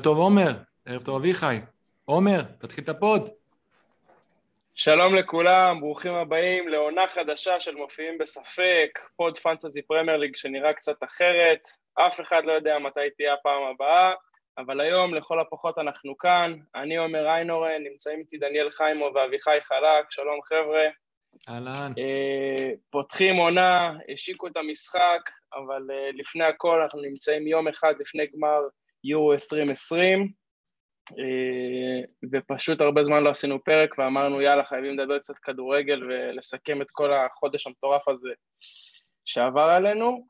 ערב טוב עומר, ערב טוב אביחי. עומר, תתחיל את ה pod. שלום לכולם, ברוכים הבאים לעונה חדשה של מופיעים בספק, pod fantasy Premier League שנראה קצת אחרת, אף אחד לא יודע מתי תהיה הפעם הבאה, אבל היום לכל הפחות אנחנו כאן, אני עומר איינורן, נמצאים איתי דניאל חיימו ואביחי חלק, שלום חבר'ה. אהלן. אה, פותחים עונה, השיקו את המשחק, אבל אה, לפני הכל אנחנו נמצאים יום אחד לפני גמר יורו 2020, אה, ופשוט הרבה זמן לא עשינו פרק ואמרנו יאללה חייבים לדבר קצת כדורגל ולסכם את כל החודש המטורף הזה שעבר עלינו.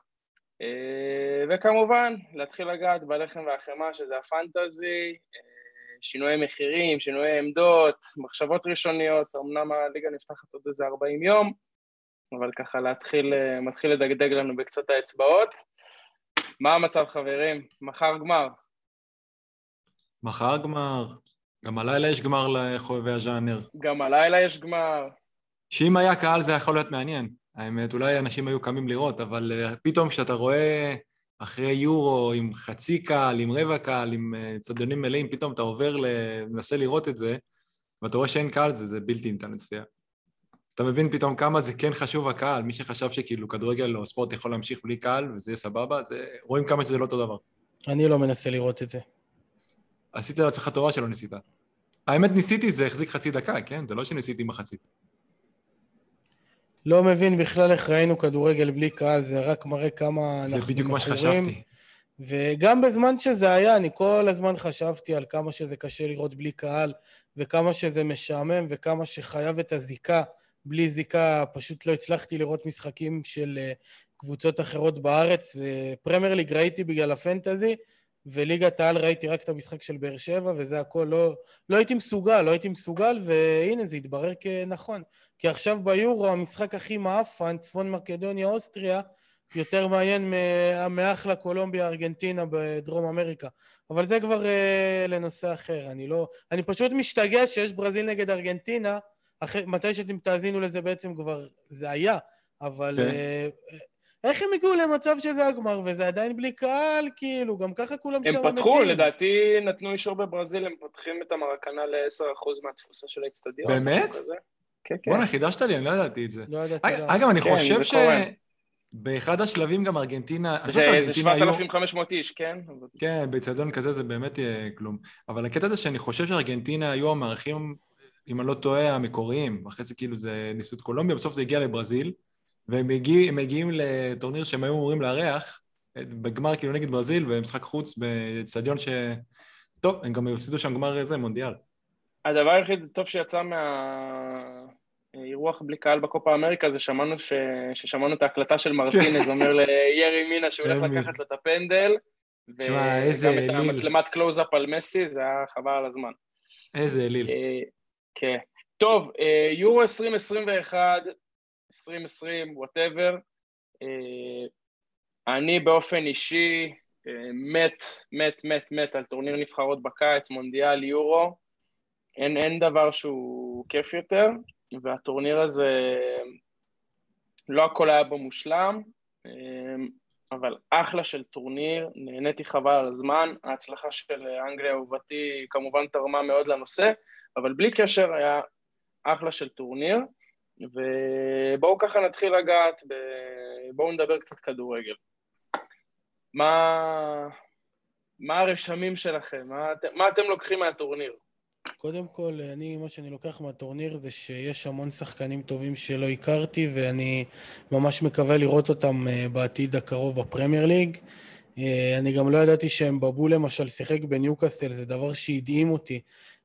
אה, וכמובן להתחיל לגעת בלחם והחמאה שזה הפנטזי, אה, שינויי מחירים, שינויי עמדות, מחשבות ראשוניות, אמנם הליגה נפתחת עוד איזה 40 יום אבל ככה להתחיל, מתחיל לדגדג לנו בקצות האצבעות מה המצב חברים? מחר גמר, מחר גמר, גם הלילה יש גמר לחובבי הז'אנר. גם הלילה יש גמר. שאם היה קהל זה יכול להיות מעניין. האמת, אולי אנשים היו קמים לראות, אבל uh, פתאום כשאתה רואה אחרי יורו עם חצי קהל, עם רבע קהל, עם uh, צדונים מלאים, פתאום אתה עובר, מנסה לראות את זה, ואתה רואה שאין קהל, זה, זה בלתי ניתן לצפייה. אתה מבין פתאום כמה זה כן חשוב הקהל, מי שחשב שכאילו כדורגל או ספורט יכול להמשיך בלי קהל וזה סבבה, זה... רואים כמה שזה לא אותו דבר. אני לא מנסה לראות את זה. עשית לעצמך טובה שלא ניסית. האמת ניסיתי, זה החזיק חצי דקה, כן? זה לא שניסיתי מחצית. לא מבין בכלל איך ראינו כדורגל בלי קהל, זה רק מראה כמה אנחנו מכורים. זה בדיוק מה שחשבתי. וגם בזמן שזה היה, אני כל הזמן חשבתי על כמה שזה קשה לראות בלי קהל, וכמה שזה משעמם, וכמה שחייב את הזיקה. בלי זיקה פשוט לא הצלחתי לראות משחקים של אה, קבוצות אחרות בארץ, ופרמייר ליג ראיתי בגלל הפנטזי, וליגת העל ראיתי רק את המשחק של באר שבע, וזה הכל, לא, לא הייתי מסוגל, לא הייתי מסוגל, והנה זה התברר כנכון. כי עכשיו ביורו המשחק הכי מעפן, צפון מקדוניה, אוסטריה, יותר מעניין מאחלה קולומביה, ארגנטינה בדרום אמריקה. אבל זה כבר uh, לנושא אחר, אני לא... אני פשוט משתגע שיש ברזיל נגד ארגנטינה, אחרי, מתי שאתם תאזינו לזה בעצם כבר זה היה, אבל כן. uh, איך הם הגיעו למצב שזה הגמר וזה עדיין בלי קהל, כאילו, גם ככה כולם שם מתים. הם פתחו, לדעתי נתנו אישור בברזיל, הם פותחים את המרקנה ל-10% מהתפוסה של האצטדיון. באמת? כן, כן. בואנה, חידשת לי, אני לא ידעתי את זה. לא ידעתי. אגב, אני כן, חושב ש... באחד השלבים גם ארגנטינה... זה 7,500 איש, כן? כן, באצטדיון כזה זה באמת יהיה כלום. אבל הקטע זה שאני חושב שארגנטינה היו המארחים, אם אני לא טועה, המקוריים. אחרי זה כאילו זה ניסו את קולומביה, בסוף זה הגיע לברזיל. והם מגיע, מגיעים לטורניר שהם היו אמורים לארח, בגמר כאילו נגד ברזיל, במשחק חוץ באצטדיון ש... טוב, הם גם הפסידו שם גמר איזה, מונדיאל. הדבר היחיד טוב שיצא מהאירוח בלי קהל בקופה אמריקה זה שמענו ש... ששמענו את ההקלטה של מרטינז אומר לירי מינה שהוא הולך לקחת לו את הפנדל. וגם את המצלמת קלוז-אפ על מסי, זה היה חבל על הזמן. איזה אליל. כן. טוב, אה, יורו 2021, 2020, whatever. אני באופן אישי אה, מת, מת, מת, מת על טורניר נבחרות בקיץ, מונדיאל, יורו. אין, אין דבר שהוא כיף יותר, והטורניר הזה, לא הכל היה בו מושלם, אה, אבל אחלה של טורניר, נהניתי חבל על הזמן, ההצלחה של אנגליה אהובתי כמובן תרמה מאוד לנושא, אבל בלי קשר היה אחלה של טורניר. ובואו ככה נתחיל לגעת, ב... בואו נדבר קצת כדורגל. מה, מה הרשמים שלכם? מה, את... מה אתם לוקחים מהטורניר? קודם כל, אני, מה שאני לוקח מהטורניר זה שיש המון שחקנים טובים שלא הכרתי, ואני ממש מקווה לראות אותם אה, בעתיד הקרוב בפרמייר ליג. אה, אני גם לא ידעתי שהם בבו למשל שיחק בניוקאסל, זה דבר שהדהים אותי.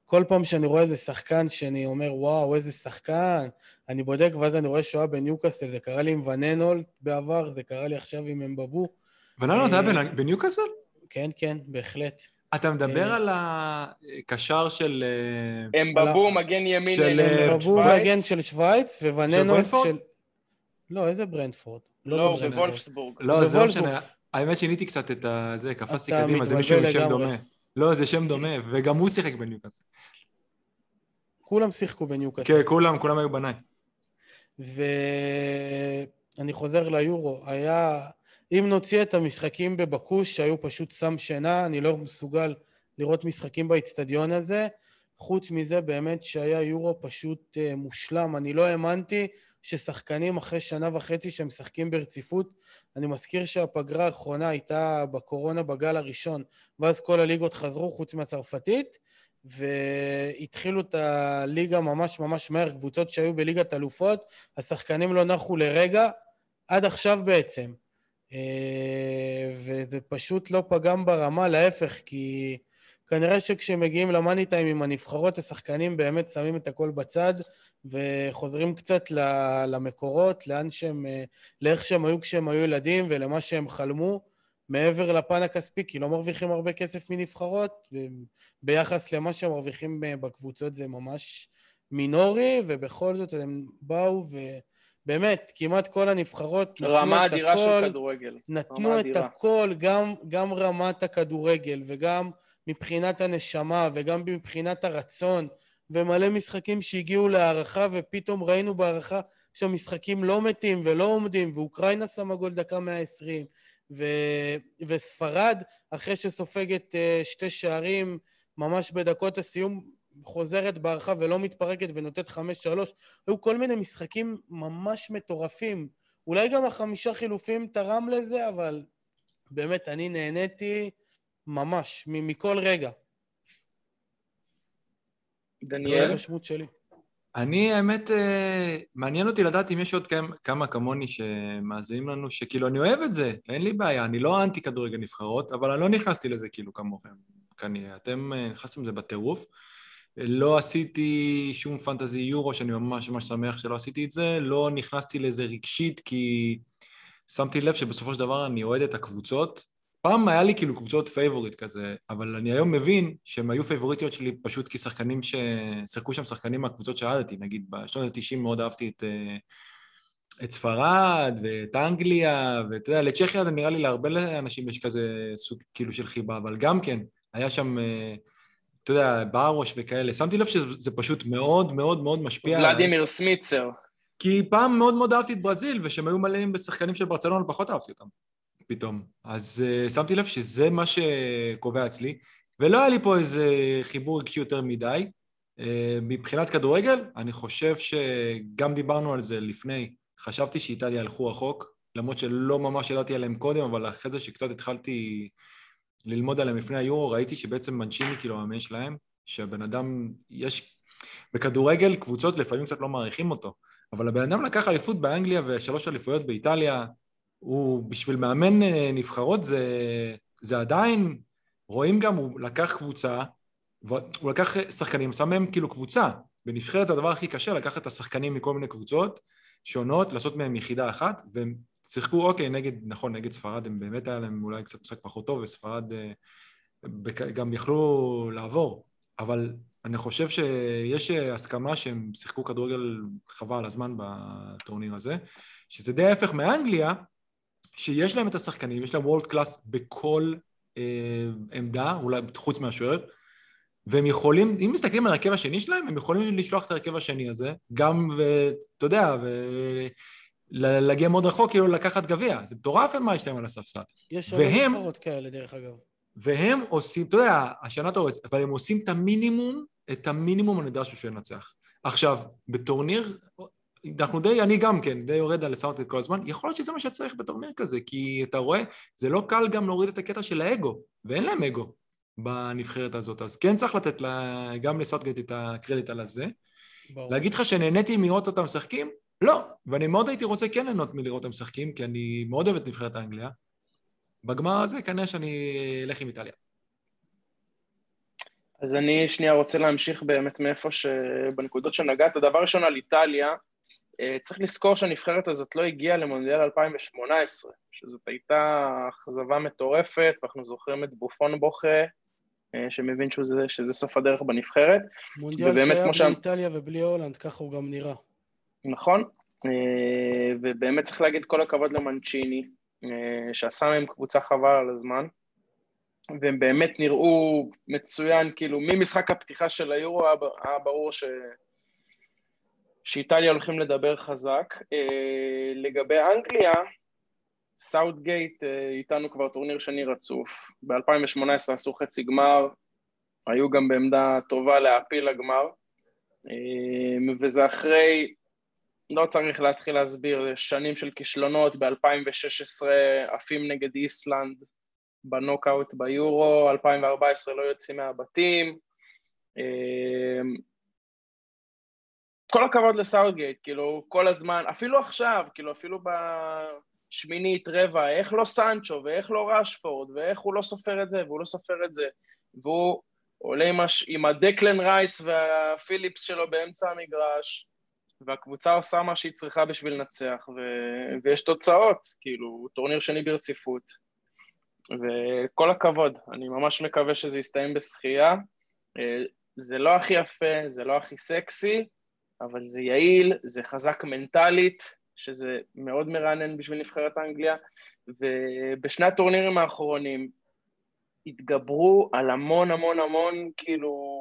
כל פעם שאני רואה איזה שחקן שאני אומר, וואו, איזה שחקן, אני בודק ואז אני רואה שואה בניוקאסל, זה קרה לי עם וננולט בעבר, זה קרה לי עכשיו עם אמבבו. וננולט היה אה, בניוקאסל? כן, כן, בהחלט. אתה מדבר אה, על הקשר של... אה, אמבבו, מגן ימין של אמבבו, מגן של שווייץ, ווננולט של... לא, איזה ברנדפורד? לא, לא בוולפסבורג. לא, זה לא משנה. האמת שיניתי קצת את זה, קפצתי קדימה, זה מישהו עם שם דומה. לא, זה שם דומה, וגם הוא שיחק בניוקאסל. כולם שיחקו בניוקאסל. כן, כולם, כולם היו בניי. ואני חוזר ליורו, היה... אם נוציא את המשחקים בבקוש, שהיו פשוט סם שינה, אני לא מסוגל לראות משחקים באיצטדיון הזה. חוץ מזה, באמת שהיה יורו פשוט uh, מושלם. אני לא האמנתי ששחקנים אחרי שנה וחצי שהם משחקים ברציפות, אני מזכיר שהפגרה האחרונה הייתה בקורונה בגל הראשון, ואז כל הליגות חזרו חוץ מהצרפתית, והתחילו את הליגה ממש ממש מהר, קבוצות שהיו בליגת אלופות, השחקנים לא נחו לרגע, עד עכשיו בעצם. אה, וזה פשוט לא פגם ברמה, להפך, כי כנראה שכשמגיעים למאני טיים עם הנבחרות, השחקנים באמת שמים את הכל בצד וחוזרים קצת למקורות, לאן שהם, אה, לאיך שהם היו כשהם היו ילדים ולמה שהם חלמו, מעבר לפן הכספי, כי לא מרוויחים הרבה כסף מנבחרות, וביחס למה שהם מרוויחים אה, בקבוצות זה ממש מינורי, ובכל זאת הם באו ו... באמת, כמעט כל הנבחרות נתנו את הכל. רמה אדירה של כדורגל. נתנו את הכל, גם, גם רמת הכדורגל וגם מבחינת הנשמה וגם מבחינת הרצון, ומלא משחקים שהגיעו להערכה ופתאום ראינו בהערכה שהמשחקים לא מתים ולא עומדים, ואוקראינה שמה גול דקה 120, ו... וספרד, אחרי שסופגת uh, שתי שערים ממש בדקות הסיום, חוזרת בהערכה ולא מתפרקת ונותנת חמש שלוש. היו כל מיני משחקים ממש מטורפים. אולי גם החמישה חילופים תרם לזה, אבל באמת, אני נהניתי ממש, מכל רגע. דניאל? זו שלי. אני, האמת, אה, מעניין אותי לדעת אם יש עוד כמה כמוני שמאזינים לנו, שכאילו, אני אוהב את זה, אין לי בעיה, אני לא אנטי כדורגל נבחרות, אבל אני לא נכנסתי לזה כאילו כמוכם, כנראה. אתם אה, נכנסתם לזה בטירוף. לא עשיתי שום פנטזי יורו, שאני ממש ממש שמח שלא עשיתי את זה, לא נכנסתי לזה רגשית, כי שמתי לב שבסופו של דבר אני אוהד את הקבוצות, פעם היה לי כאילו קבוצות favorite כזה, אבל אני היום מבין שהם היו פייבוריטיות שלי פשוט כי שחקנים ששיחקו שם שחקנים מהקבוצות שאהדתי, נגיד בשנות ה-90 מאוד אהבתי את, אה, את ספרד ואת אנגליה, ואתה יודע, לצ'כיה נראה לי להרבה אנשים יש כזה סוג כאילו של חיבה, אבל גם כן, היה שם, אה, אתה יודע, בארוש וכאלה, שמתי לב שזה פשוט מאוד מאוד מאוד משפיע. ולדימיר סמיצר. כי פעם מאוד מאוד אהבתי את ברזיל, ושהם היו מלאים בשחקנים של ברצלונה, פחות אהבתי אותם. פתאום. אז uh, שמתי לב שזה מה שקובע אצלי, ולא היה לי פה איזה חיבור רגשי יותר מדי. Uh, מבחינת כדורגל, אני חושב שגם דיברנו על זה לפני, חשבתי שאיטליה הלכו רחוק, למרות שלא ממש ידעתי עליהם קודם, אבל אחרי זה שקצת התחלתי ללמוד עליהם לפני היורו, ראיתי שבעצם מנצ'יני כאילו המאמן שלהם, שהבן אדם, יש... בכדורגל קבוצות לפעמים קצת לא מעריכים אותו, אבל הבן אדם לקח אליפות באנגליה ושלוש אליפויות באיטליה, הוא בשביל מאמן אה, נבחרות זה, זה עדיין, רואים גם, הוא לקח קבוצה, הוא לקח שחקנים, שם מהם כאילו קבוצה. בנבחרת זה הדבר הכי קשה, לקחת את השחקנים מכל מיני קבוצות שונות, לעשות מהם יחידה אחת, והם שיחקו, אוקיי, נגד, נכון, נגד ספרד, הם באמת היה להם אולי קצת משחק פחות טוב, וספרד אה, גם יכלו לעבור, אבל אני חושב שיש הסכמה שהם שיחקו כדורגל חבל הזמן בטורניר הזה, שזה די ההפך מאנגליה, שיש להם את השחקנים, יש להם וולד קלאס בכל אה, עמדה, אולי חוץ מהשוער, והם יכולים, אם מסתכלים על הרכב השני שלהם, הם יכולים לשלוח את הרכב השני הזה, גם, ואתה יודע, ולהגיע מאוד רחוק, כאילו לקחת גביע. זה מטורף מה יש להם על הספסל. יש הרבה נבחרות כאלה, דרך אגב. והם עושים, אתה יודע, השנה אתה רואה, אבל הם עושים את המינימום, את המינימום הנדרש בשביל לנצח. עכשיו, בטורניר, אנחנו די, אני גם כן, די יורד על סאוטלט כל הזמן, יכול להיות שזה מה שצריך בטורניר כזה, כי אתה רואה, זה לא קל גם להוריד את הקטע של האגו, ואין להם אגו בנבחרת הזאת, אז כן צריך לתת לה, גם לסאוטגייט את הקרדיט על הזה. ברור. להגיד לך שנהניתי מראות אותם משחקים? לא, ואני מאוד הייתי רוצה כן ליהנות מלראות אותם משחקים, כי אני מאוד אוהב את נבחרת האנגליה. בגמר הזה כנראה שאני אלך עם איטליה. אז אני שנייה רוצה להמשיך באמת מאיפה ש... בנקודות שנגעת. דבר ראשון על איטליה, צריך לזכור שהנבחרת הזאת לא הגיעה למונדיאל 2018, שזאת הייתה אכזבה מטורפת, ואנחנו זוכרים את בופון בוכה, אה, שמבין שזה, שזה סוף הדרך בנבחרת. מונדיאל שהיה בלי שם... איטליה ובלי הולנד, ככה הוא גם נראה. נכון, אה, ובאמת צריך להגיד כל הכבוד למנצ'יני, שעשה מהם קבוצה חבל על הזמן, והם באמת נראו מצוין, כאילו ממשחק הפתיחה של היורו היה ברור ש... שאיטליה הולכים לדבר חזק. אה, לגבי אנגליה, סאוטגייט אה, איתנו כבר טורניר שני רצוף. ב-2018 עשו חצי גמר, היו גם בעמדה טובה להעפיל לגמר, אה, וזה אחרי, לא צריך להתחיל להסביר, שנים של כישלונות, ב-2016 עפים נגד איסלנד בנוקאוט ביורו, 2014 לא יוצאים מהבתים. כל הכבוד לסאוטגייט, כאילו, כל הזמן, אפילו עכשיו, כאילו, אפילו בשמינית, רבע, איך לא סנצ'ו, ואיך לא רשפורד, ואיך הוא לא סופר את זה, והוא לא סופר את זה, והוא עולה עם, הש... עם הדקלן רייס והפיליפס שלו באמצע המגרש, והקבוצה עושה מה שהיא צריכה בשביל לנצח, ו... ויש תוצאות, כאילו, טורניר שני ברציפות. וכל הכבוד, אני ממש מקווה שזה יסתיים בשתייה. אה, זה לא הכי יפה, זה לא הכי סקסי, אבל זה יעיל, זה חזק מנטלית, שזה מאוד מרענן בשביל נבחרת אנגליה, ובשני הטורנירים האחרונים התגברו על המון המון המון כאילו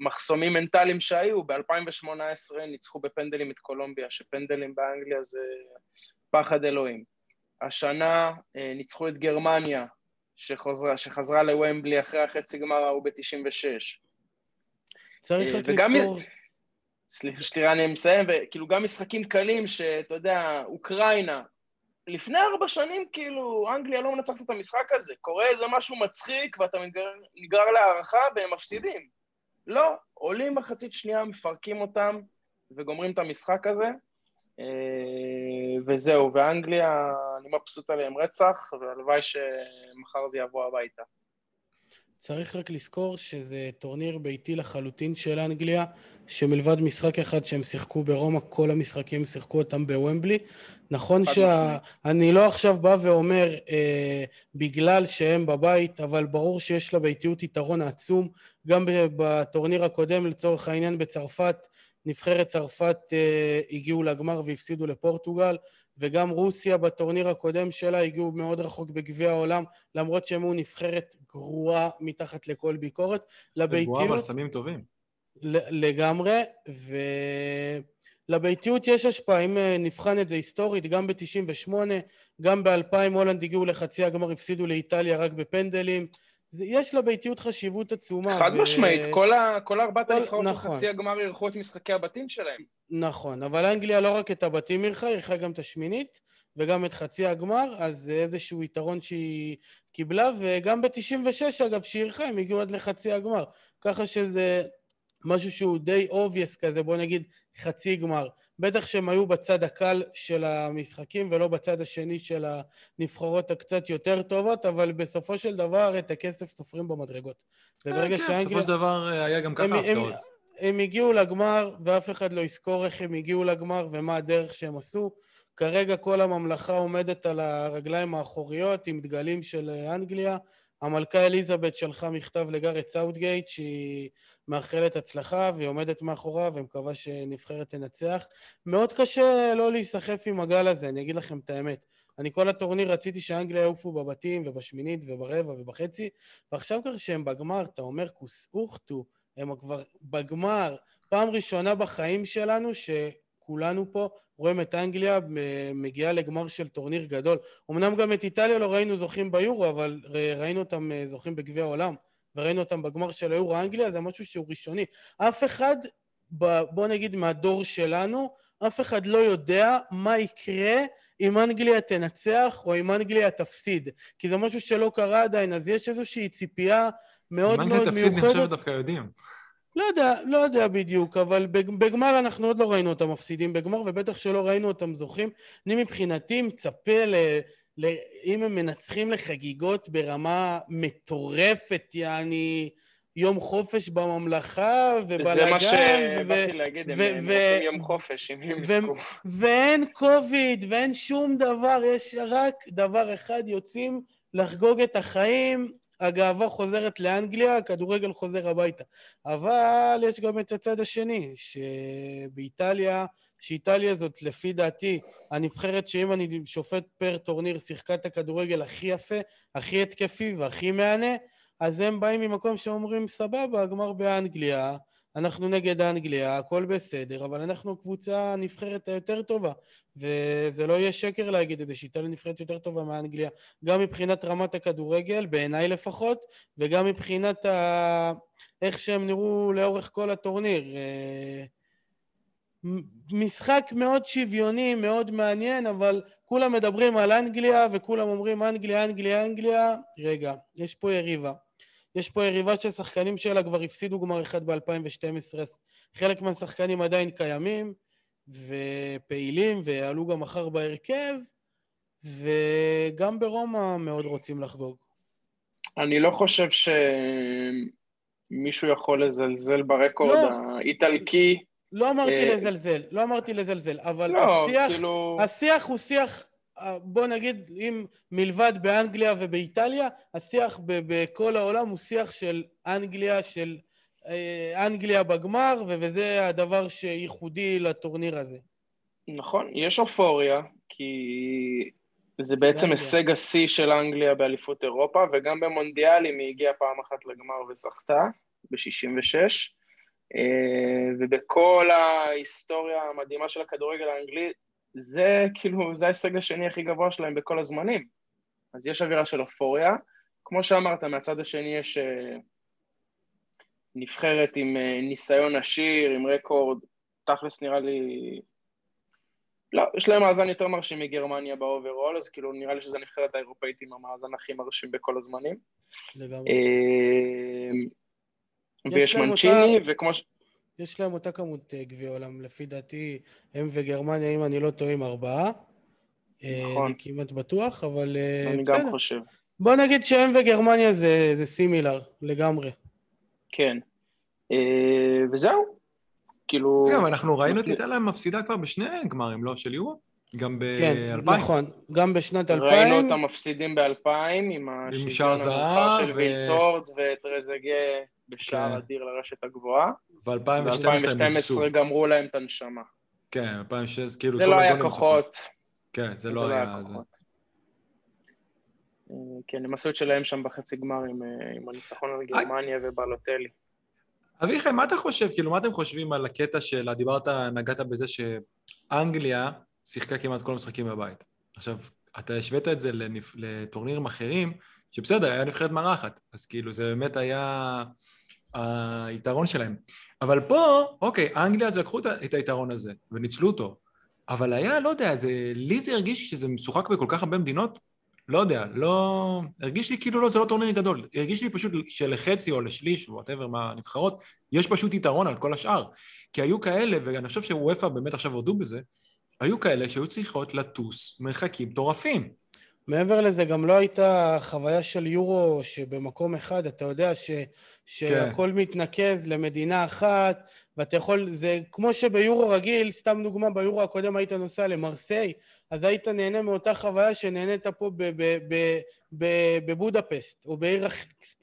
מחסומים מנטליים שהיו. ב-2018 ניצחו בפנדלים את קולומביה, שפנדלים באנגליה זה פחד אלוהים. השנה אה, ניצחו את גרמניה, שחזרה, שחזרה לוומבלי אחרי החצי גמר ההוא ב-96. צריך אה, רק לזכור... סליחה, אני מסיים, וכאילו גם משחקים קלים, שאתה יודע, אוקראינה, לפני ארבע שנים, כאילו, אנגליה לא מנצחת את המשחק הזה. קורה איזה משהו מצחיק ואתה נגרר, נגרר להערכה והם מפסידים. לא, עולים מחצית שנייה, מפרקים אותם וגומרים את המשחק הזה, אה, וזהו. ואנגליה, אני מבסוט עליהם רצח, והלוואי שמחר זה יבוא הביתה. צריך רק לזכור שזה טורניר ביתי לחלוטין של אנגליה, שמלבד משחק אחד שהם שיחקו ברומא, כל המשחקים שיחקו אותם בוומבלי. נכון שאני לא עכשיו בא ואומר אה, בגלל שהם בבית, אבל ברור שיש לביתיות יתרון עצום. גם בטורניר הקודם, לצורך העניין בצרפת, נבחרת צרפת אה, הגיעו לגמר והפסידו לפורטוגל. וגם רוסיה בטורניר הקודם שלה הגיעו מאוד רחוק בגביע העולם, למרות שהם היו נבחרת גרועה מתחת לכל ביקורת. לביתיות... גרועה אבל סמים טובים. לגמרי, ולביתיות יש השפעה, אם אה, נבחן את זה היסטורית, גם ב-98, גם ב-2000 הולנד הגיעו לחצי הגמר, הפסידו לאיטליה רק בפנדלים. זה, יש לביתיות חשיבות עצומה. חד ו... משמעית, כל, ה, כל ארבעת הנבחרות נכון. בחצי הגמר אירחו את משחקי הבתים שלהם. נכון, אבל אנגליה לא רק את הבתים אירחה, אירחה גם את השמינית וגם את חצי הגמר, אז זה איזשהו יתרון שהיא קיבלה, וגם ב-96 אגב, שהיא אירחה, הם הגיעו עד לחצי הגמר. ככה שזה משהו שהוא די obvious כזה, בוא נגיד חצי גמר. בטח שהם היו בצד הקל של המשחקים ולא בצד השני של הנבחרות הקצת יותר טובות, אבל בסופו של דבר את הכסף סופרים במדרגות. וברגע כן, שאנגליה... בסופו של דבר אה, היה גם ככה הפתעות. הם, הם הגיעו לגמר, ואף אחד לא יזכור איך הם הגיעו לגמר ומה הדרך שהם עשו. כרגע כל הממלכה עומדת על הרגליים האחוריות עם דגלים של אנגליה. המלכה אליזבת שלחה מכתב לגארת' סאוטגייט שהיא מאחלת הצלחה והיא עומדת מאחוריו ומקווה שנבחרת תנצח. מאוד קשה לא להיסחף עם הגל הזה, אני אגיד לכם את האמת. אני כל הטורניר רציתי שאנגליה יעופו בבתים ובשמינית וברבע ובחצי, ועכשיו כבר שהם בגמר, אתה אומר כוס אוחתו, הם כבר בגמר, פעם ראשונה בחיים שלנו ש... כולנו פה רואים את אנגליה מגיעה לגמר של טורניר גדול. אמנם גם את איטליה לא ראינו זוכים ביורו, אבל ראינו אותם אה, זוכים בגביע העולם, וראינו אותם בגמר של היורו אנגליה, זה משהו שהוא ראשוני. אף אחד, בוא נגיד מהדור שלנו, אף אחד לא יודע מה יקרה אם אנגליה תנצח או אם אנגליה תפסיד. כי זה משהו שלא קרה עדיין, אז יש איזושהי ציפייה מאוד מאוד מיוחדת. אם אנגליה תפסיד, אני חושב דווקא יודעים. לא יודע, לא יודע בדיוק, אבל בגמר אנחנו עוד לא ראינו אותם מפסידים בגמר, ובטח שלא ראינו אותם זוכים. אני מבחינתי מצפה ל... ל... אם הם מנצחים לחגיגות ברמה מטורפת, יעני יום חופש בממלכה ובלאגן. זה מה שבאתי להגיד, הם רוצים יום חופש, אם הם יזכו. ואין קוביד, ואין שום דבר, יש רק דבר אחד, יוצאים לחגוג את החיים, הגאווה חוזרת לאנגליה, הכדורגל חוזר הביתה. אבל יש גם את הצד השני, שבאיטליה, שאיטליה זאת לפי דעתי הנבחרת שאם אני שופט פר טורניר שיחקה את הכדורגל הכי יפה, הכי התקפי והכי מהנה, אז הם באים ממקום שאומרים סבבה, הגמר באנגליה, אנחנו נגד אנגליה, הכל בסדר, אבל אנחנו הקבוצה הנבחרת היותר טובה, וזה לא יהיה שקר להגיד את זה, שאיטליה נבחרת יותר טובה מאנגליה, גם מבחינת רמת הכדורגל, בעיניי לפחות, וגם מבחינת ה... איך שהם נראו לאורך כל הטורניר. אה, משחק מאוד שוויוני, מאוד מעניין, אבל כולם מדברים על אנגליה וכולם אומרים אנגליה, אנגליה, אנגליה. רגע, יש פה יריבה. יש פה יריבה ששחקנים שלה כבר הפסידו גמר אחד ב-2012, חלק מהשחקנים עדיין קיימים ופעילים ויעלו גם מחר בהרכב, וגם ברומא מאוד רוצים לחגוג. אני לא חושב שמישהו יכול לזלזל ברקורד לא. האיטלקי. לא אמרתי אה, לזלזל, לא אמרתי לזלזל, אבל לא, השיח, כאילו... השיח הוא שיח בוא נגיד, אם מלבד באנגליה ובאיטליה, השיח בכל העולם הוא שיח של אנגליה, של אה, אנגליה בגמר, וזה הדבר שייחודי לטורניר הזה. נכון, יש אופוריה, כי זה בעצם הישג השיא של אנגליה באליפות אירופה, וגם במונדיאלים היא הגיעה פעם אחת לגמר וזכתה, ב-66. אה, ובכל ההיסטוריה המדהימה של הכדורגל האנגלי, זה כאילו, זה ההישג השני הכי גבוה שלהם בכל הזמנים. אז יש אווירה של אופוריה. כמו שאמרת, מהצד השני יש uh, נבחרת עם uh, ניסיון עשיר, עם רקורד, תכלס נראה לי... לא, יש להם מאזן יותר מרשים מגרמניה ב overall, אז כאילו נראה לי שזו הנבחרת האירופאית עם המאזן הכי מרשים בכל הזמנים. לגמרי. Uh, ויש מנצ'יני, אותה... וכמו ש... יש להם אותה כמות אה, גביע עולם, לפי דעתי, הם וגרמניה, אם אני לא טועה, עם ארבעה. אה, נכון. אני כמעט בטוח, אבל אה, אני בסדר. אני גם חושב. בוא נגיד שהם וגרמניה זה, זה סימילר, לגמרי. כן. וזהו. כאילו... גם אנחנו ראינו את איטליה מפסידה כבר בשני גמרים, לא? של יורו? גם ב-2000. כן, נכון. גם בשנת 2000. ראינו אותם מפסידים ב-2000 עם השוויון המאוחר של ו... וילטורד וטרזגה בשער כן. אדיר לרשת הגבוהה. ב-2012 גמרו להם את הנשמה. כן, 2016, כאילו... זה לא היה כוחות. כן, זה לא היה... כוחות. אה, כן, הם עשו את שלהם שם בחצי גמר עם, אה, עם הניצחון על גרמניה ובלוטלי. אביחי, מה אתה חושב? כאילו, מה אתם חושבים על הקטע של... דיברת, נגעת בזה שאנגליה שיחקה כמעט כל המשחקים בבית. עכשיו, אתה השווית את זה. לטורנירים אחרים, שבסדר, היה נבחרת מארחת, אז כאילו זה באמת היה היתרון שלהם. אבל פה, אוקיי, אנגליה אז לקחו את היתרון הזה וניצלו אותו, אבל היה, לא יודע, זה, לי זה הרגיש שזה משוחק בכל כך הרבה מדינות, לא יודע, לא... הרגיש לי כאילו לא, זה לא טורניר גדול. הרגיש לי פשוט שלחצי או לשליש, whatever, מהנבחרות, יש פשוט יתרון על כל השאר. כי היו כאלה, ואני חושב שוופא באמת עכשיו הודו בזה, היו כאלה שהיו צריכות לטוס מרחקים מטורפים. מעבר לזה, גם לא הייתה חוויה של יורו שבמקום אחד, אתה יודע ש, שהכל כן. מתנקז למדינה אחת, ואתה יכול, זה כמו שביורו רגיל, סתם דוגמה, ביורו הקודם היית נוסע למרסיי, אז היית נהנה מאותה חוויה שנהנית פה בבודפסט, או בעיר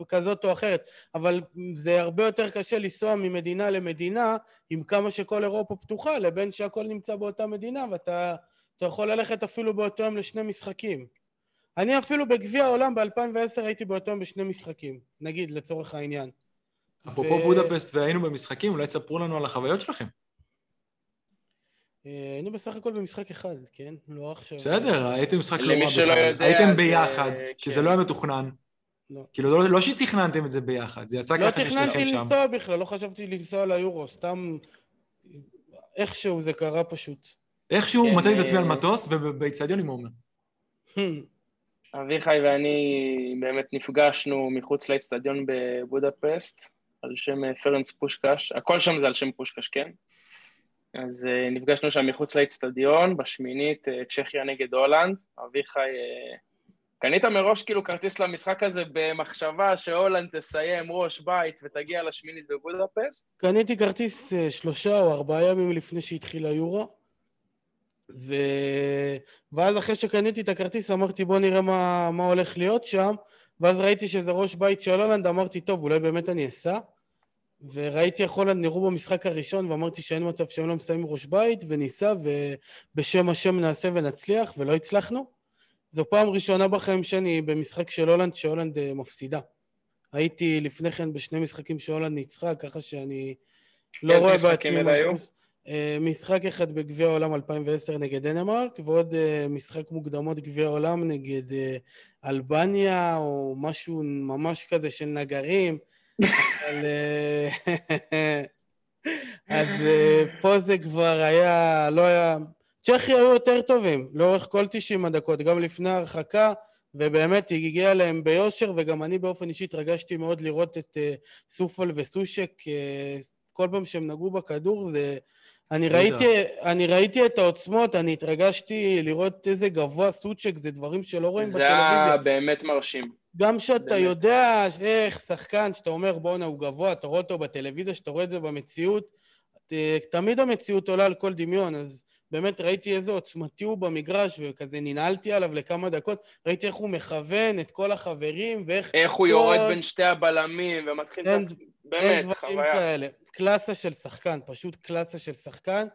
כזאת או אחרת, אבל זה הרבה יותר קשה לנסוע ממדינה למדינה, עם כמה שכל אירופה פתוחה, לבין שהכל נמצא באותה מדינה, ואתה יכול ללכת אפילו באותו יום לשני משחקים. אני אפילו בגביע העולם ב-2010 הייתי באותו יום בשני משחקים, נגיד, לצורך העניין. אפרופו ו... בודפסט והיינו במשחקים, אולי תספרו לנו על החוויות שלכם. אה, אני בסך הכל במשחק אחד, כן? לא עכשיו... בסדר, הייתם משחק לא רע בכלל. הייתם ביחד, שזה כן. לא היה מתוכנן. לא. כאילו, לא, לא שתכננתם את זה ביחד, זה יצא לא ככה ששניכם שם. לא תכננתי לנסוע בכלל, לא חשבתי לנסוע ליורו, סתם... איכשהו זה קרה פשוט. איכשהו כן, מצאתי את עצמי על אה, מטוס ובאיצטדיון עם עומר. אביחי ואני באמת נפגשנו מחוץ לאצטדיון בבודפסט, על שם אה, פרנס פושקש, הכל שם זה על שם פושקש, כן? אז uh, נפגשנו שם מחוץ לאצטדיון, בשמינית, uh, צ'כיה נגד הולנד. אביחי, קנית מראש כאילו כרטיס למשחק הזה במחשבה שהולנד תסיים ראש בית ותגיע לשמינית בבודפסט? קניתי כרטיס שלושה או ארבעה ימים לפני שהתחיל היורו. ו... ואז אחרי שקניתי את הכרטיס אמרתי בוא נראה מה, מה הולך להיות שם. ואז ראיתי שזה ראש בית של הולנד אמרתי טוב אולי באמת אני אסע. וראיתי איך הולנד נראו במשחק הראשון ואמרתי שאין מצב שהם לא מסיימים ראש בית וניסע ובשם השם נעשה ונצליח ולא הצלחנו. זו פעם ראשונה בחיים שאני במשחק של הולנד שהולנד אה, מפסידה. הייתי לפני כן בשני משחקים שהולנד ניצחה ככה שאני לא איזה רואה משחקים בעצמי אלה היו? אה, משחק אחד בגביע העולם 2010 נגד דנמרק, ועוד אה, משחק מוקדמות גביע העולם נגד אה, אלבניה, או משהו ממש כזה של נגרים. אבל... אז פה זה כבר היה, לא היה... צ'כיה היו יותר טובים לאורך כל 90 הדקות, גם לפני ההרחקה, ובאמת הגיע להם ביושר, וגם אני באופן אישי התרגשתי מאוד לראות את סופל וסושק כל פעם שהם נגעו בכדור, זה... אני בטח. ראיתי, אני ראיתי את העוצמות, אני התרגשתי לראות איזה גבוה סוצ'ק, זה דברים שלא רואים זה בטלוויזיה. היה באמת מרשים. גם שאתה באמת. יודע איך שחקן, שאתה אומר בואנה הוא גבוה, אתה רואה אותו בטלוויזיה, שאתה רואה את זה במציאות, תמיד המציאות עולה על כל דמיון, אז באמת ראיתי איזה עוצמתי הוא במגרש, וכזה ננעלתי עליו לכמה דקות, ראיתי איך הוא מכוון את כל החברים, ואיך... איך הוא כל- יורד בין שתי הבלמים ומתחיל... אין, ה- אין באמת, דברים חוויה. כאלה. קלאסה של שחקן, פשוט קלאסה של שחקן.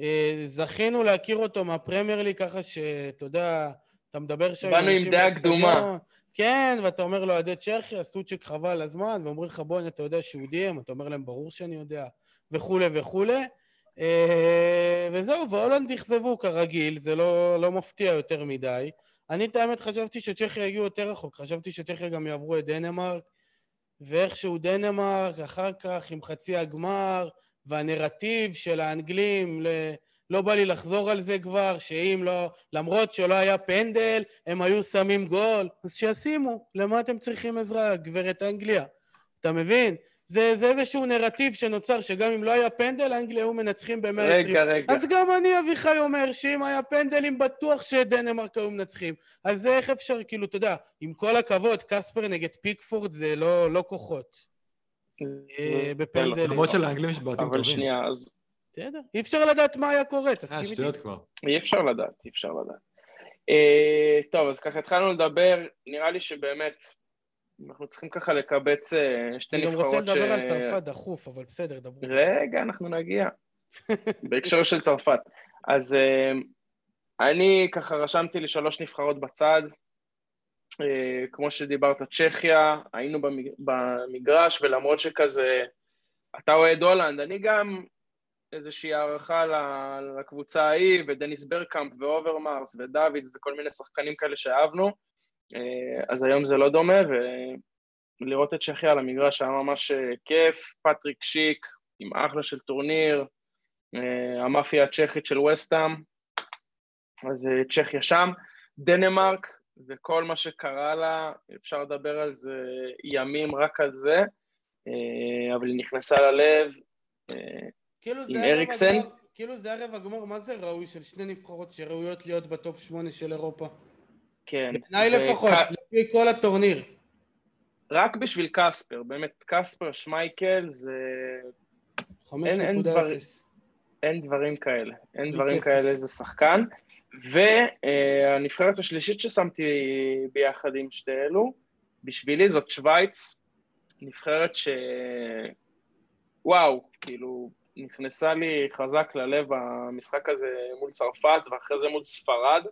אה, זכינו להכיר אותו מהפרמייר ליג, ככה שאתה יודע, אתה מדבר שם באנו עם דעה קדומה. כן, ואתה אומר לו, אוהדי צ'כיה, סוצ'ק חבל הזמן, ואומרים לך, בוא'נה, אתה יודע שהוא דיים, אתה אומר להם, ברור שאני יודע, וכולי וכולי. אה, וזהו, והולנד אכזבו כרגיל, זה לא, לא מפתיע יותר מדי. אני, את האמת, חשבתי שצ'כיה יגיעו יותר רחוק, חשבתי שצ'כיה גם יעברו את דנמרק, ואיכשהו דנמרק, אחר כך עם חצי הגמר, והנרטיב של האנגלים, ל... לא בא לי לחזור על זה כבר, שאם לא, למרות שלא היה פנדל, הם היו שמים גול, אז שישימו, למה אתם צריכים עזרה, גברת אנגליה? אתה מבין? זה, זה איזשהו נרטיב שנוצר, שגם אם לא היה פנדל, אנגליה היו מנצחים ב-120. רגע, רגע. אז גם אני, אביחי, אומר שאם היה פנדלים, בטוח שדנמרק היו מנצחים. אז זה איך אפשר, כאילו, אתה יודע, עם כל הכבוד, קספר נגד פיקפורד זה לא, לא כוחות. אה, בפנדלים. למרות שלאנגלים יש בעטים אבל טובים. שנייה, אז בסדר. אי אפשר לדעת מה היה קורה, אה, תסכים איתי. שטויות כבר. אי אפשר לדעת, אי אפשר לדעת. אה, טוב, אז ככה התחלנו לדבר, נראה לי שבאמת אנחנו צריכים ככה לקבץ אה, שתי אני גם נבחרות רוצה לדבר ש- על צרפת דחוף, אבל בסדר, דברו. רגע, אנחנו נגיע. בהקשר של צרפת. אז אה, אני ככה רשמתי לי שלוש נבחרות בצד. אה, כמו שדיברת, צ'כיה, היינו במג- במגרש, ולמרות שכזה, אתה אוהד הולנד, אני גם איזושהי הערכה לקבוצה ההיא, ודניס ברקאמפ ואוברמרס ודוידס וכל מיני שחקנים כאלה שאהבנו, אה, אז היום זה לא דומה, ולראות את צ'כיה על המגרש היה ממש אה, כיף, פטריק שיק עם אחלה של טורניר, אה, המאפיה הצ'כית של וסטאם, אז אה, צ'כיה שם, דנמרק וכל מה שקרה לה, אפשר לדבר על זה ימים רק על זה, אה, אבל היא נכנסה ללב, אה, כאילו עם אריקסן? הגמר- כאילו זה ערב הגמר, מה זה ראוי של שני נבחרות שראויות להיות ב top שמונה של אירופה? כן. בעיניי ו- לפחות, ק- לפי כל הטורניר. רק בשביל קספר, באמת, קספר שמייקל זה... אין 5.0. דבר- אין דברים כאלה. אין דברים כסף. כאלה איזה שחקן. והנבחרת השלישית ששמתי ביחד עם שתי אלו, בשבילי זאת שווייץ, נבחרת ש... וואו, כאילו, נכנסה לי חזק ללב המשחק הזה מול צרפת, ואחרי זה מול ספרד.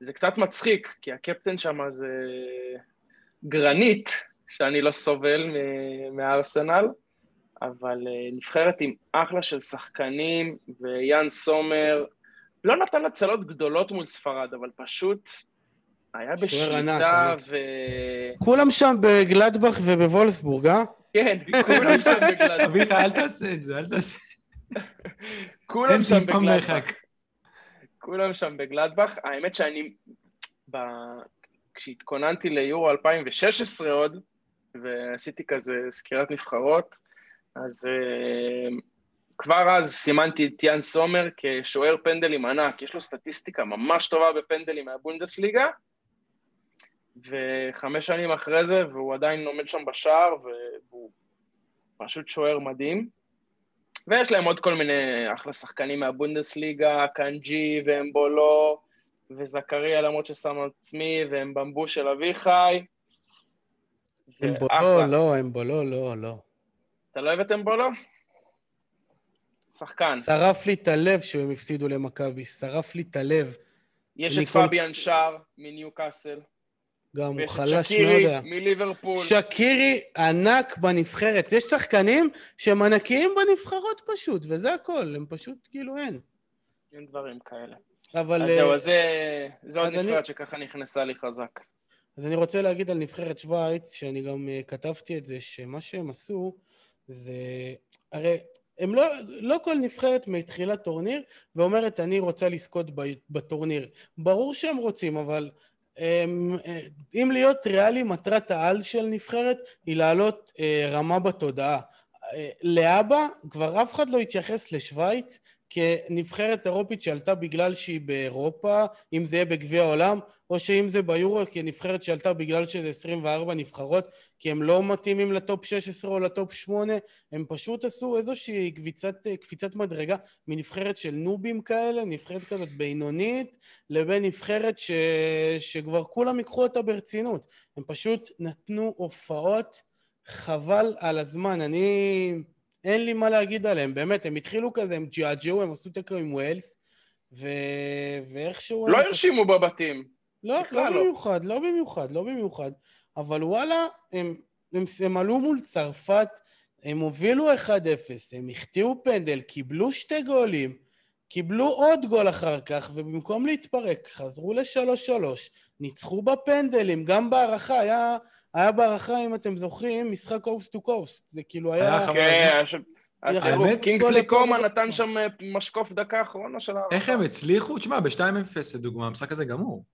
זה קצת מצחיק, כי הקפטן שם זה גרנית, שאני לא סובל מ- מהארסנל, אבל אה, נבחרת עם אחלה של שחקנים, ויאן סומר לא נתן הצלות גדולות מול ספרד, אבל פשוט היה בשליטה, ענק. ו... כולם שם בגלדבך ובוולסבורג, אה? כן, כולם שם בגלדבך. אביחי, אל תעשה את זה, אל תעשה. כולם שם בגלדבך. כולם שם בגלדבך. האמת שאני, ב... כשהתכוננתי ליורו 2016 עוד, ועשיתי כזה סקירת נבחרות, אז uh, כבר אז סימנתי את יאן סומר כשוער פנדלים ענק. יש לו סטטיסטיקה ממש טובה בפנדלים מהבונדסליגה, וחמש שנים אחרי זה, והוא עדיין עומד שם בשער, והוא פשוט שוער מדהים. ויש להם עוד כל מיני אחלה שחקנים מהבונדסליגה, קאנג'י ואמבולו וזכריה, למרות ששם עצמי, ואמבולו של אביחי. אמבולו. לא, אמבולו, לא, לא. אתה לא אוהב את אמבולו? שחקן. שרף לי את הלב שהם הפסידו למכבי, שרף לי את הלב. יש את פביאן שער מניוקאסל. גם הוא חלש שקירי היה. מליברפול. שקירי ענק בנבחרת. יש שחקנים שהם ענקיים בנבחרות פשוט, וזה הכל, הם פשוט כאילו אין. אין דברים כאלה. אבל... אז אה, זהו, אז זה- זו עוד אז אני- נבחרת שככה נכנסה לי חזק. אז אני רוצה להגיד על נבחרת שווייץ, שאני גם uh, כתבתי את זה, שמה שהם עשו זה... הרי הם לא, לא כל נבחרת מתחילת טורניר ואומרת אני רוצה לזכות בטורניר. ברור שהם רוצים, אבל אה, אם להיות ריאלי, מטרת העל של נבחרת היא לעלות אה, רמה בתודעה. אה, להבא כבר אף אחד לא יתייחס לשוויץ כנבחרת אירופית שעלתה בגלל שהיא באירופה, אם זה יהיה בגביע העולם, או שאם זה ביורו כנבחרת שעלתה בגלל שזה 24 נבחרות, כי הם לא מתאימים לטופ 16 או לטופ 8, הם פשוט עשו איזושהי קביצת, קפיצת מדרגה מנבחרת של נובים כאלה, נבחרת כזאת בינונית, לבין נבחרת ש... שכבר כולם ייקחו אותה ברצינות. הם פשוט נתנו הופעות חבל על הזמן. אני... אין לי מה להגיד עליהם, באמת, הם התחילו כזה, הם ג'עג'עו, הם עשו תיקו עם ווילס, ו... ואיכשהו... לא הם הרשימו בבתים. לא, לא לא. במיוחד, לא במיוחד, לא במיוחד. אבל וואלה, הם, הם, הם עלו מול צרפת, הם הובילו 1-0, הם החטיאו פנדל, קיבלו שתי גולים, קיבלו עוד גול אחר כך, ובמקום להתפרק, חזרו ל-3-3, ניצחו בפנדלים, גם בהערכה, היה, היה בהערכה, אם אתם זוכרים, משחק קוסט טו קוסט. זה כאילו היה... כן, קינגסלי דבר. נתן שם אה, משקוף דקה האחרונה של הערכה. איך הם הצליחו? תשמע, ב-2-0 לדוגמה, המשחק הזה גמור.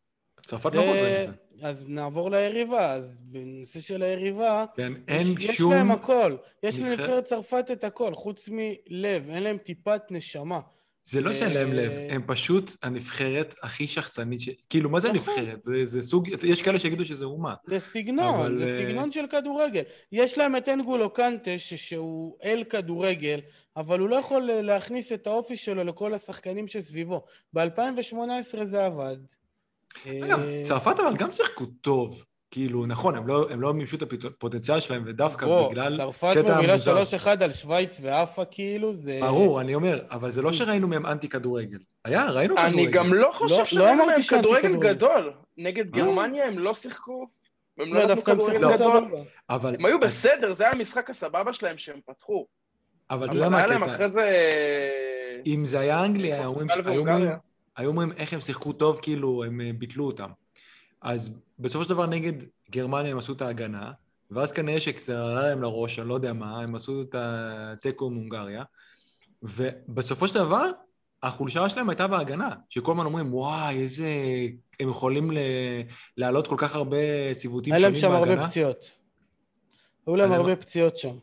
צרפת לא זה- חוזרים מזה. אז נעבור ליריבה, אז בנושא של היריבה, כן, יש, אין יש שום... להם הכל. יש נבחרת- לנבחרת צרפת את הכל, חוץ מלב, אין להם טיפת נשמה. זה לא שאין להם לב, אה, הם פשוט הנבחרת הכי שחצנית ש... כאילו, מה זה נכון. הנבחרת? זה, זה סוג... יש כאלה שיגידו שזה אומה. זה סגנון, אבל, זה אה, סגנון של כדורגל. יש להם את אנגולו קנטה, שהוא אל כדורגל, אבל הוא לא יכול אה, להכניס את האופי שלו לכל השחקנים שסביבו. ב-2018 זה עבד. אגב, צרפת אבל גם שיחקו טוב. כאילו, נכון, הם לא, הם לא מימשו את הפוטנציאל שלהם, ודווקא בוא, בגלל צרפת קטע מובילה מוזר. 3-1 על שווייץ ועפה כאילו, זה... ברור, אני אומר, אבל זה לא שראינו מהם אנטי כדורגל. היה, ראינו כדורגל. אני גם לא חושב לא אמרתי להם שאנטי כדורגל כדורגל. גדול. נגד אה. גרמניה הם לא שיחקו. הם לא, לא נתנו דווקא הם כדורגל גדול. אבל... הם היו בסדר, זה היה המשחק הסבבה שלהם שהם פתחו. אבל אתה יודע אבל מה היה להם הקטע? אחרי זה... אם זה היה אנגליה, היו אומרים, פורטוגל היו אומרים, והונגריה. היו אומרים איך הם שיחקו טוב, כאילו, הם אה, ביטלו אותם. אז בסופו של דבר נגד גרמניה הם עשו את ההגנה, ואז כנראה שזה עלה להם לראש, אני לא יודע מה, הם עשו את התיקו עם הונגריה, ובסופו של דבר, החולשה שלהם הייתה בהגנה, שכל הזמן אומרים, וואי, איזה... הם יכולים ל... להעלות כל כך הרבה ציוותים היה להם שונים שם הרבה בהגנה. פציעות. היו להם הרבה פציעות שם.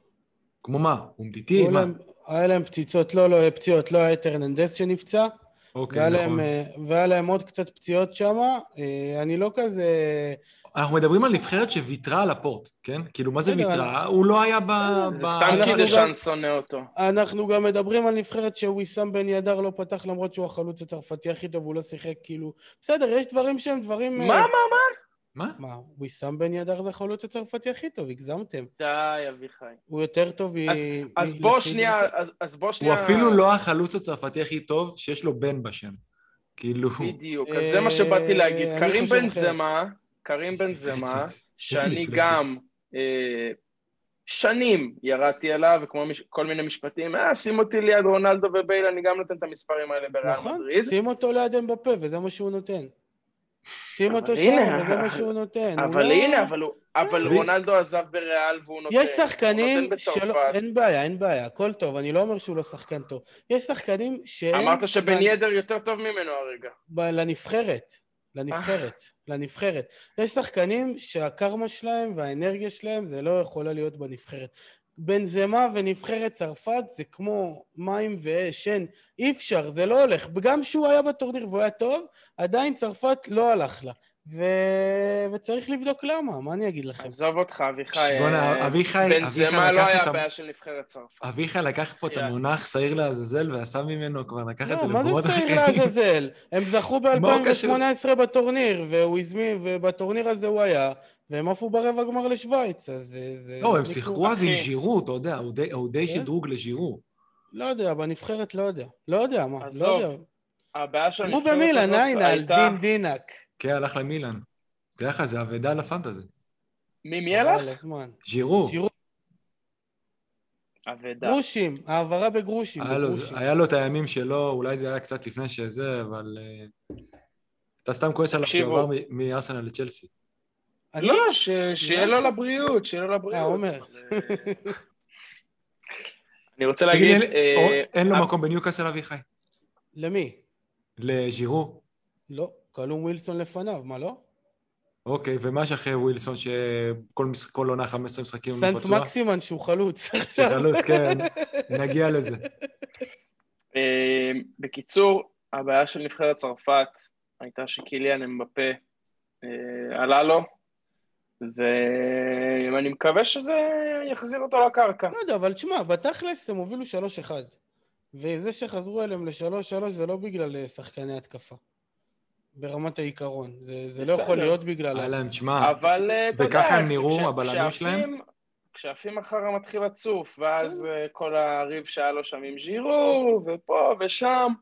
כמו מה? אומטיטי? היו מה? היה להם פציעות, לא, לא, פציעות, לא היה את הרננדס שנפצע, אוקיי, והיה נכון. להם, אה, והיה להם עוד קצת פציעות שם. אני לא כזה... אנחנו מדברים על נבחרת שוויתרה על הפורט, כן? כאילו, מה זה ויתרה? הוא לא היה ב... זה ב- סתם דשאן שונא אותו. אנחנו גם מדברים על נבחרת שוויסאם בן ידר לא פתח למרות שהוא החלוץ הצרפתי הכי טוב, הוא לא שיחק, כאילו... בסדר, יש דברים שהם דברים... מה, אה, מה, מה? מה? מה, ויסאם בן ידר זה החלוץ הצרפתי הכי טוב, הגזמתם. די, אביחי. הוא יותר טוב מ... אז- מ- אז בוא שנייה, אז- אז בוא הוא שנייה... אפילו לא החלוץ הצרפתי הכי טוב שיש לו בן בשם. כאילו... בדיוק, אז זה מה שבאתי להגיד. אה, אני קרים בן. זמה, קרים בן זמה. שאני. גם אה, שנים ירדתי עליו, וכמו מש- כל מיני משפטים, אה, שים אותי ליד רונלדו ובייל, אני גם נותן את המספרים האלה בריאל נכון, מדריד. שים אותו ליד אמבפה, וזה מה שהוא נותן. שים אותו שם, וזה מה שהוא נותן. אבל לא- הנה, אבל רונלדו עזב בריאל והוא נותן. יש שחקנים שלא... אין בעיה, אין בעיה, הכל טוב, אני לא אומר שהוא לא שחקן טוב. יש שחקנים שהם... אמרת שבן ידר יותר טוב ממנו הרגע. לנבחרת. לנבחרת. לנבחרת. יש שחקנים שהקרמה שלהם והאנרגיה שלהם זה לא יכולה להיות בנבחרת. בנזמה ונבחרת צרפת זה כמו מים ואש, אין, אי אפשר, זה לא הולך. גם כשהוא היה בטורניר והוא היה טוב, עדיין צרפת לא הלך לה. ו... וצריך לבדוק למה, מה אני אגיד לכם? עזוב אותך, אביחי. בוא'נה, אה, אביחי, בן אביחי זמה לא היה את ה- בעיה של נבחרת צרפת. אביחי לקח פה את. המונח שעיר לעזאזל ועשה ממנו, כבר לקח את זה לא, מה זה למקומות שעיר אחרים. לעזאזל? הם זכו מה הוא קשור? ב-2018 בטורניר, והוא הזמין, ובטורניר הזה הוא היה, והם עפו ברבע גמר לשוויץ, אז זה... זה לא, הם שיחקו אז עם. ז'ירו, אתה יודע, הוא די- הוא די כן? שדרוג לז'ירו. לא יודע, בנבחרת לא יודע. לא יודע, מה, לא יודע. הבעיה של הוא הנבחרת במילאן, הזאת עין, על. דין דינק. כן, הלך למילן. תדע לך, זה אבדה לפנטזי. מי מי הלך? ז'ירו. אבדה. גרושים, העברה בגרושים, היה לו- בגרושים. היה לו את הימים שלו, אולי זה היה קצת לפני שזה, אבל... אה, אתה סתם כועס עליו שהוא תקשיבו. עבר מארסנל לצ'לסי. לא, ש- שיהיה לו? לבריאות, שיהיה לו לבריאות. אה, עומר. אה, אני רוצה להגיד... אין- אה, אין לו אה, מקום בניוקאסל אביחי? למי? לז'ירו? לא, קלום ווילסון לפניו, מה לא? אוקיי, ומה יש אחרי ווילסון שכל עונה 15 משחקים הוא סנט פצוע? מקסימן שהוא חלוץ עכשיו. שחלוץ, כן, נגיע לזה. אה, בקיצור, הבעיה של נבחרת צרפת הייתה שקיליאן אמבפה אה, עלה לו, ואני מקווה שזה יחזיר אותו לקרקע. לא יודע, אבל תשמע, בתכלס הם הובילו 3-1. וזה שחזרו אליהם ל-3-3 זה לא בגלל אה, שחקני התקפה. ברמת העיקרון. זה, זה לא. יכול להיות בגלל... להם, תשמע, אבל אה, אתה יודע, וככה הם נראו, הבלמים שלהם? כשעפים- אחר מתחיל לצוף, ואז אה, כל הריב שהיה לו שם עם ז'ירו, ופה ושם,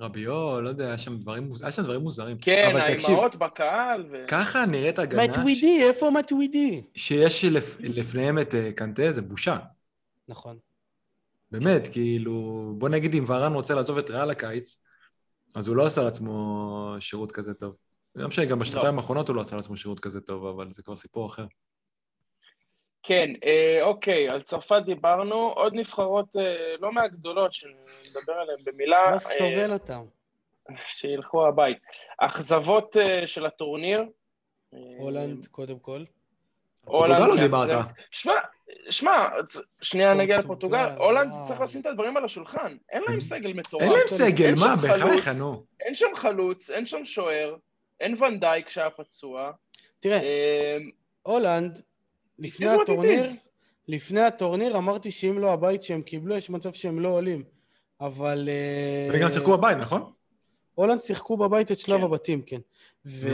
רביו, לא יודע, היה שם דברים מוז- היה שם דברים מוזרים. כן, האימהות בקהל, ו... ככה נראית הגנה מטווידי, איפה מטווידי? שיש לפ- לפניהם את אה, קנטה, זה בושה. נכון. באמת, כאילו, בוא נגיד אם ורן רוצה לעזוב את ריאל הקיץ, אז הוא לא עשה לעצמו שירות כזה טוב. לא משנה, גם בשנתיים לא. האחרונות הוא לא עשה לעצמו שירות כזה טוב, אבל זה כבר סיפור אחר. כן, אה, אוקיי, על צרפת דיברנו, עוד נבחרות אה, לא מהגדולות שנדבר עליהן במילה, לא אה, סובל אותם. שילכו הבית. אכזבות אה, של הטורניר. אה, הולנד, קודם כל. הולנד פורטוגל לא מאכזב. דיברת. שמע, שמע, שנייה נגיע פורטוגל, לפורטוגל, הולנד. צריך לשים את הדברים על השולחן, אין להם סגל מטורף. אין להם סגל, מה, בחייך. נו. אין שם חלוץ, אין שם שוער, אין ונדייק שהיה פצוע. תראה, אה, הולנד, לפני הטורניר. לפני הטורניר אמרתי שאם לא הבית שהם קיבלו, יש מצב שהם לא עולים. אבל... אה, וגם שיחקו בבית, נכון? הולנד שיחקו בבית את שלב כן. הבתים, כן. ו...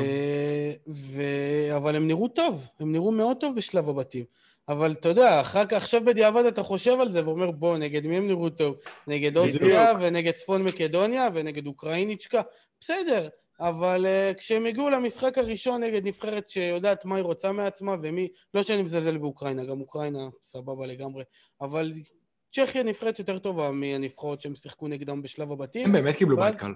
ו... אבל הם נראו טוב, הם נראו מאוד טוב בשלב הבתים. אבל אתה יודע, אחר כך, עכשיו בדיעבד אתה חושב על זה ואומר, בוא, נגד מי הם נראו טוב? נגד אוסטריה ונגד צפון מקדוניה ונגד אוקראיניצ'קה? בסדר, אבל uh, כשהם הגיעו למשחק הראשון נגד נבחרת שיודעת מה היא רוצה מעצמה ומי, לא שאני מזלזל באוקראינה, גם אוקראינה סבבה לגמרי, אבל צ'כיה נבחרת יותר טובה מהנבחרות שהם שיחקו נגדם בשלב הבתים. הם באמת קיבלו בית קל.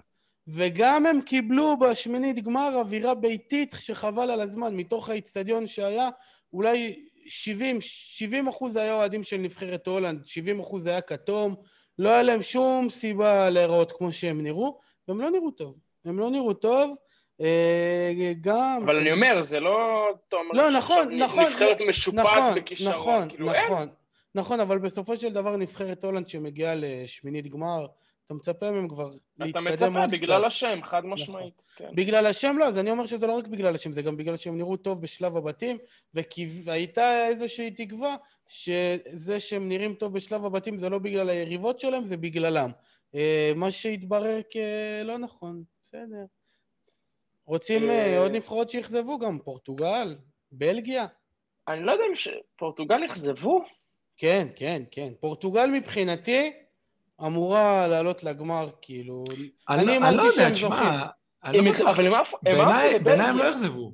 וגם הם קיבלו בשמינית גמר אווירה ביתית שחבל על הזמן, מתוך האיצטדיון שהיה, אולי 70, 70 אחוז היה אוהדים של נבחרת הולנד, 70 אחוז היה כתום, לא היה להם שום סיבה להיראות כמו שהם נראו, והם לא נראו טוב. הם לא נראו טוב, אה, גם... אבל אני אומר, זה לא... אתה לא, נכון, נכון, נבחרת משופעת נכון, בכישרון. נכון, כאילו, אין. נכון, נכון, אבל בסופו של דבר נבחרת הולנד שמגיעה לשמינית גמר, אתה מצפה מהם כבר אתה להתקדם מצפה עוד בגלל קצת. השם, חד משמעית. כן. בגלל השם לא, אז אני אומר שזה לא רק בגלל השם, זה גם בגלל שהם נראו טוב בשלב הבתים, והייתה איזושהי תקווה שזה שהם נראים טוב בשלב הבתים זה לא בגלל היריבות שלהם, זה בגללם. אה, מה שהתברר כלא נכון, בסדר. רוצים אה, אה, עוד נבחרות שאכזבו גם, פורטוגל, בלגיה. אני לא יודע אם ש- פורטוגל אכזבו. כן, כן, כן. פורטוגל מבחינתי אמורה לעלות לגמר, כאילו... אני אני לא- אמרתי לא יודע, שהם זוכים. תשמע, לא. אבל הם עפו הם בעיניי הם לא לבלגיה. אכזבו.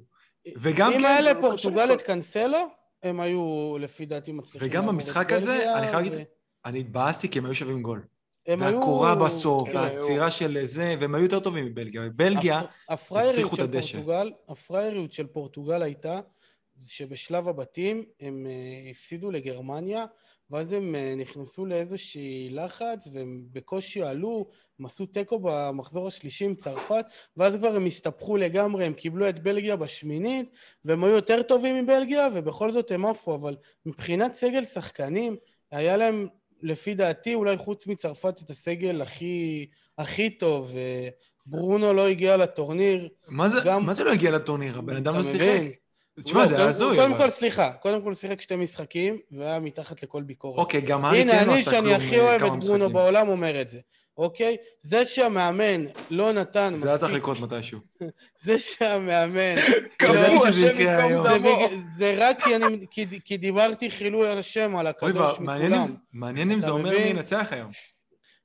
וגם אם כן, היה לא לפורטוגל את קנסלו, הם היו לפי דעתי מצליחים וגם במשחק הזה, אני חייב להגיד, אני התבאסתי כי הם היו שווים גול. הם היו... והקורה בסוף, והעצירה של זה, והם היו יותר טובים מבלגיה. בלגיה, הסיחו את של הדשא. פורטוגל, הפראייריות של פורטוגל הייתה שבשלב הבתים הם אה, הפסידו לגרמניה, ואז הם אה, נכנסו לאיזושהי לחץ, והם בקושי עלו, הם עשו תיקו במחזור השלישי עם צרפת, ואז כבר הם הסתבכו לגמרי, הם קיבלו את בלגיה בשמינית, והם היו יותר טובים מבלגיה, ובכל זאת הם עפו, אבל מבחינת סגל שחקנים, היה להם, לפי דעתי, אולי חוץ מצרפת, את הסגל הכי, הכי טוב. אה, ברונו לא הגיע לטורניר. מה זה- גם- מה זה לא הגיע לטורניר? הבן אדם לא שיחק. תשמע, לא, זה הזוי. קודם כל, סליחה, קודם כל הוא שיחק שתי משחקים, והיה מתחת לכל ביקורת. אוקיי, גם הנה, כן לא אני, עשה שאני כלום הכי אה, אוהב כמה את ברונו משחקים. בעולם, אומר את זה, אוקיי? זה שהמאמן לא נתן זה היה צריך מספיק- לקרות מתישהו. זה שהמאמן... ידעתי שזה השם יקרה ייקום היום. זה, דמו. זה רק כי, אני, כי, כי דיברתי חילול על השם, על הקדוש מכולם. מעניין אם זה אומר? מי ינצח היום.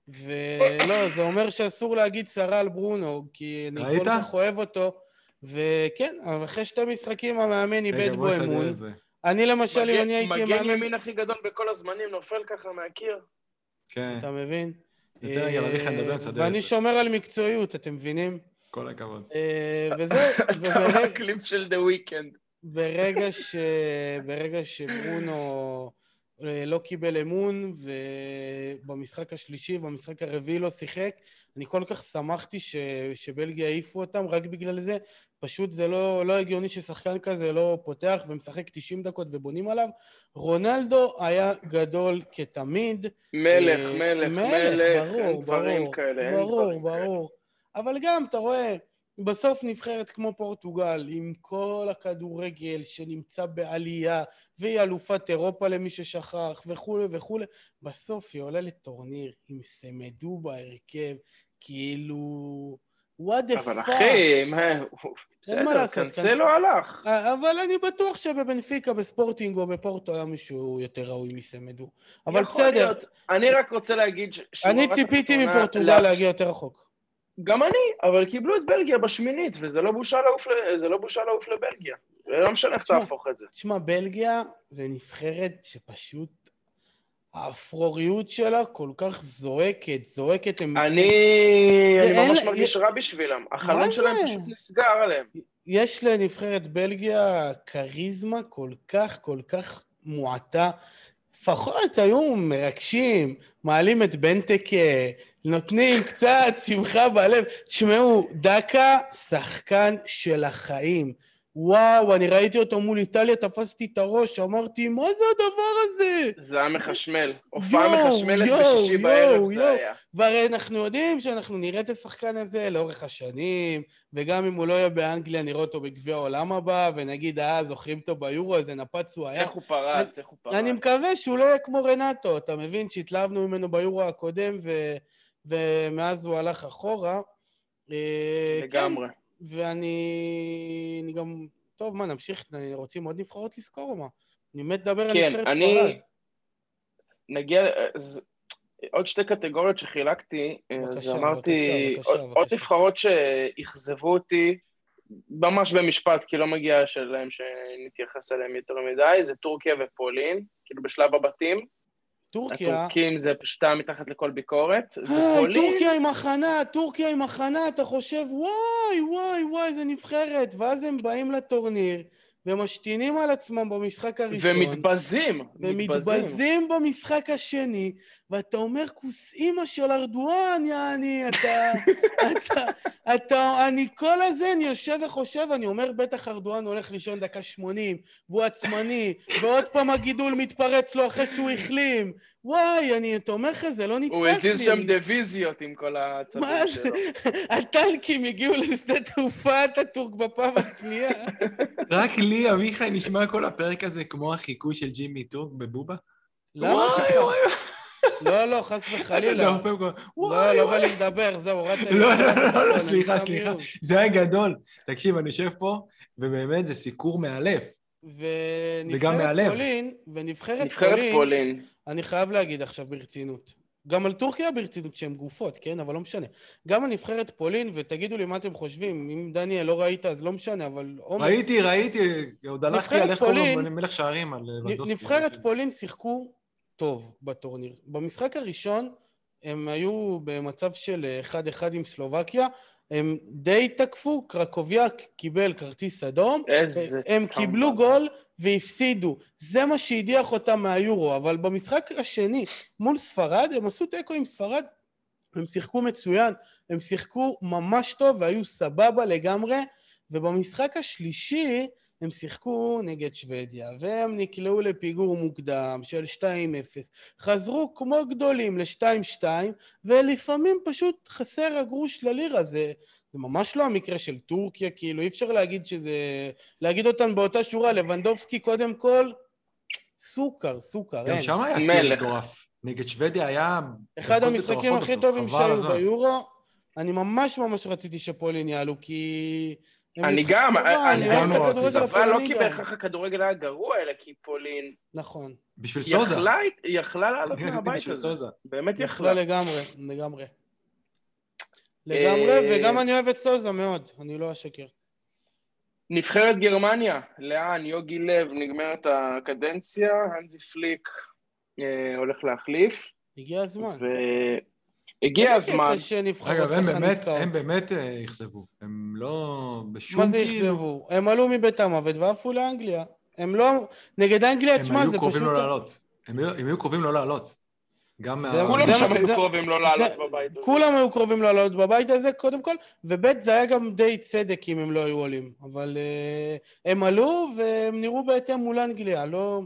ולא, זה אומר שאסור להגיד צרה על ברונו, כי אני? כל כך אוהב אותו. וכן, אחרי שתי משחקים המאמן איבד בו אמון. אני למשל, אם מגן- אני הייתי מגן מאמן... ימין הכי גדול בכל הזמנים נופל ככה מהקיר. כן, אתה מבין? רגע לדבר, נסדר ואני. שומר על מקצועיות, אתם מבינים? כל הכבוד. אה, וזהו, אתה וברגע... הקליפ של The Weeknd. ברגע, ש... ברגע שברונו אה, לא קיבל אמון, ובמשחק השלישי, במשחק הרביעי לא שיחק, אני כל כך שמחתי ש... שבלגיה העיפו אותם רק בגלל זה. פשוט זה לא, לא הגיוני ששחקן כזה לא פותח ומשחק 90 דקות ובונים עליו. רונלדו היה גדול כתמיד. מלך, אה, מלך, מלך, ברור, אין דברים ברור, כאלה, אין ברור, דברים כאלה. ברור. אבל גם, אתה רואה, בסוף נבחרת כמו פורטוגל, עם כל הכדורגל שנמצא בעלייה, והיא אלופת אירופה למי ששכח, וכולי וכולי, בסוף היא עולה לטורניר עם סמדו בהרכב, כאילו... what the אבל fuck. אחי, מה, בסדר, קנסלו קנס- הלך. אה, אבל אני בטוח שבבנפיקה, בספורטינג או בפורטו היה מישהו יותר ראוי מסמדו. אבל בסדר, להיות. אני רק רוצה להגיד ש... אני ציפיתי מפורטוגל להגיע יותר רחוק. גם אני, אבל קיבלו את בלגיה בשמינית, וזה לא בושה לעוף, לא בושה לעוף לבלגיה. לא משנה איך תהפוך את זה. תשמע, בלגיה זה נבחרת שפשוט האפרוריות שלה כל כך זועקת, זועקת. הם... אני אני ממש מרגיש רע בשבילם. החלום שלהם? פשוט נסגר עליהם. יש לנבחרת בלגיה כריזמה כל כך, כל כך מועטה. לפחות היו מרגשים, מעלים את בנטקה, נותנים קצת שמחה בלב. תשמעו, דקה, שחקן של החיים. וואו, אני ראיתי אותו מול איטליה, תפסתי את הראש, אמרתי, מה זה הדבר הזה? זה היה מחשמל. הופעה מחשמלת בשישי בערב זה יואו. היה. והרי אנחנו יודעים שאנחנו נראה את השחקן הזה לאורך השנים, וגם אם הוא לא יהיה באנגליה, נראה אותו בגביע העולם הבא, ונגיד, אה, זוכרים אותו ביורו, איזה נפץ הוא היה. איך הוא פרץ, איך הוא פרץ. אני מקווה שהוא לא יהיה כמו רנטו, אתה מבין שהתלהבנו ממנו ביורו הקודם, ו... ומאז הוא הלך אחורה. אה, לגמרי. כן, ואני אני גם... טוב, מה, נמשיך? רוצים עוד נבחרות לזכור או מה? אני מת לדבר על כן, נבחרת אני- ספרד. נגיע, אז עוד שתי קטגוריות שחילקתי, אז בבקשה, אמרתי, בבקשה, עוד, בבקשה. עוד נבחרות שאכזבו אותי, ממש במשפט, כי לא מגיע שלהם שנתייחס אליהם יותר מדי, זה טורקיה ופולין, כאילו בשלב הבתים. טורקיה... הטורקים זה פשוט היה מתחת לכל ביקורת, היי, ופולין, טורקיה עם הכנה, טורקיה עם הכנה, אתה חושב, וואי, וואי, וואי, איזה נבחרת. ואז הם באים לטורניר, ומשתינים על עצמם במשחק הראשון. ומתבזים, מתבזים. ומתבזים במשחק השני, ואתה אומר, כוס אימא של ארדואן, יעני, אתה, אתה, אתה, אני כל הזה, אני יושב וחושב, אני אומר, בטח ארדואן הולך לישון דקה 80, והוא עצמני, ועוד פעם הגידול מתפרץ לו אחרי שהוא החלים. וואי, אני, אתה אומר לך, זה לא נתפס לי. הוא הזיז שם דיוויזיות עם כל מה העצבים? שלו. הטנקים הגיעו לשדה תעופה אטאטורק בפעם השנייה. רק לי, אביחי, נשמע כל הפרק הזה כמו החיקוי של ג'ימי טורק בבובה. למה? וואי, וואי, לא, לא, חס וחלילה. לא, וואי, לא בא. לי לדבר, זהו, הורדת לי. לא, לא, לא, לא, סליחה, סליחה. זה היה גדול. תקשיב, אני יושב פה, ובאמת זה סיקור מאלף. וגם ונבחרת. פולין, ונבחרת נבחרת פולין, פולין, אני חייב להגיד עכשיו ברצינות. גם על טורקיה ברצינות שהן גופות, כן? אבל לא משנה. גם על נבחרת פולין, ותגידו לי מה אתם חושבים, אם דניאל לא ראית אז לא משנה, אבל. ראיתי, ראיתי, עוד הלכתי על איך קוראים לו, מלך שערים על לבנדובסקי. נבחרת פולין שיחקו טוב בטורניר. במשחק הראשון הם היו במצב של 1-1 עם סלובקיה, הם די תקפו, קרקוביאק קיבל כרטיס אדום. הם קיבלו גול והפסידו. זה מה שהדיח אותם מהיורו, אבל במשחק השני מול ספרד, הם עשו תיקו עם ספרד, הם שיחקו מצוין, הם שיחקו ממש טוב והיו סבבה לגמרי, ובמשחק השלישי הם שיחקו נגד שוודיה, והם נקלעו לפיגור מוקדם של 2-0, חזרו כמו גדולים ל-2-2, ולפעמים פשוט חסר הגרוש ללירה, זה, זה ממש לא המקרה של טורקיה, כאילו אי אפשר להגיד שזה... להגיד אותן באותה שורה, לבנדובסקי קודם כל, סוכר, סוכר, גם אין. שם היה סיום. מטורף. נגד שוודיה היה... אחד המשחקים הכי טובים שהיו. ביורו, אני ממש ממש רציתי שפולין יעלו, כי... אני גם, אני גם לא רציתי. אבל לא כי. בהכרח הכדורגל היה גרוע, אלא כי פולין נכון. בשביל סוזה. יכלה, יכלה לעלות מהבית הזה. סוזה. באמת יכלה יכלה. לגמרי, לגמרי. לגמרי, אה, וגם אני אוהב את סוזה מאוד, אני לא אשקר. נבחרת גרמניה, לאן? יוגי לב, נגמרת הקדנציה, הנזי פליק אה, הולך להחליף. הגיע הזמן. והגיע הזמן. אגב, הם באמת. הם באמת אה, אכזבו. הם לא... בשום מה זה. אכזבו? הם עלו מבית המוות ועפו לאנגליה. הם לא... נגד אנגליה, הם תשמע, היו זה קרובים פשוט... לא לעלות. הם היו הם היו קרובים לא לעלות. גם זה- מה... כולם זה- שם היו קרובים לא לעלות בבית הזה. כולם היו קרובים לעלות בבית הזה, קודם כל, וב' זה היה גם די צדק אם הם לא היו עולים. אבל uh, הם עלו והם נראו בהתאם מול אנגליה, לא...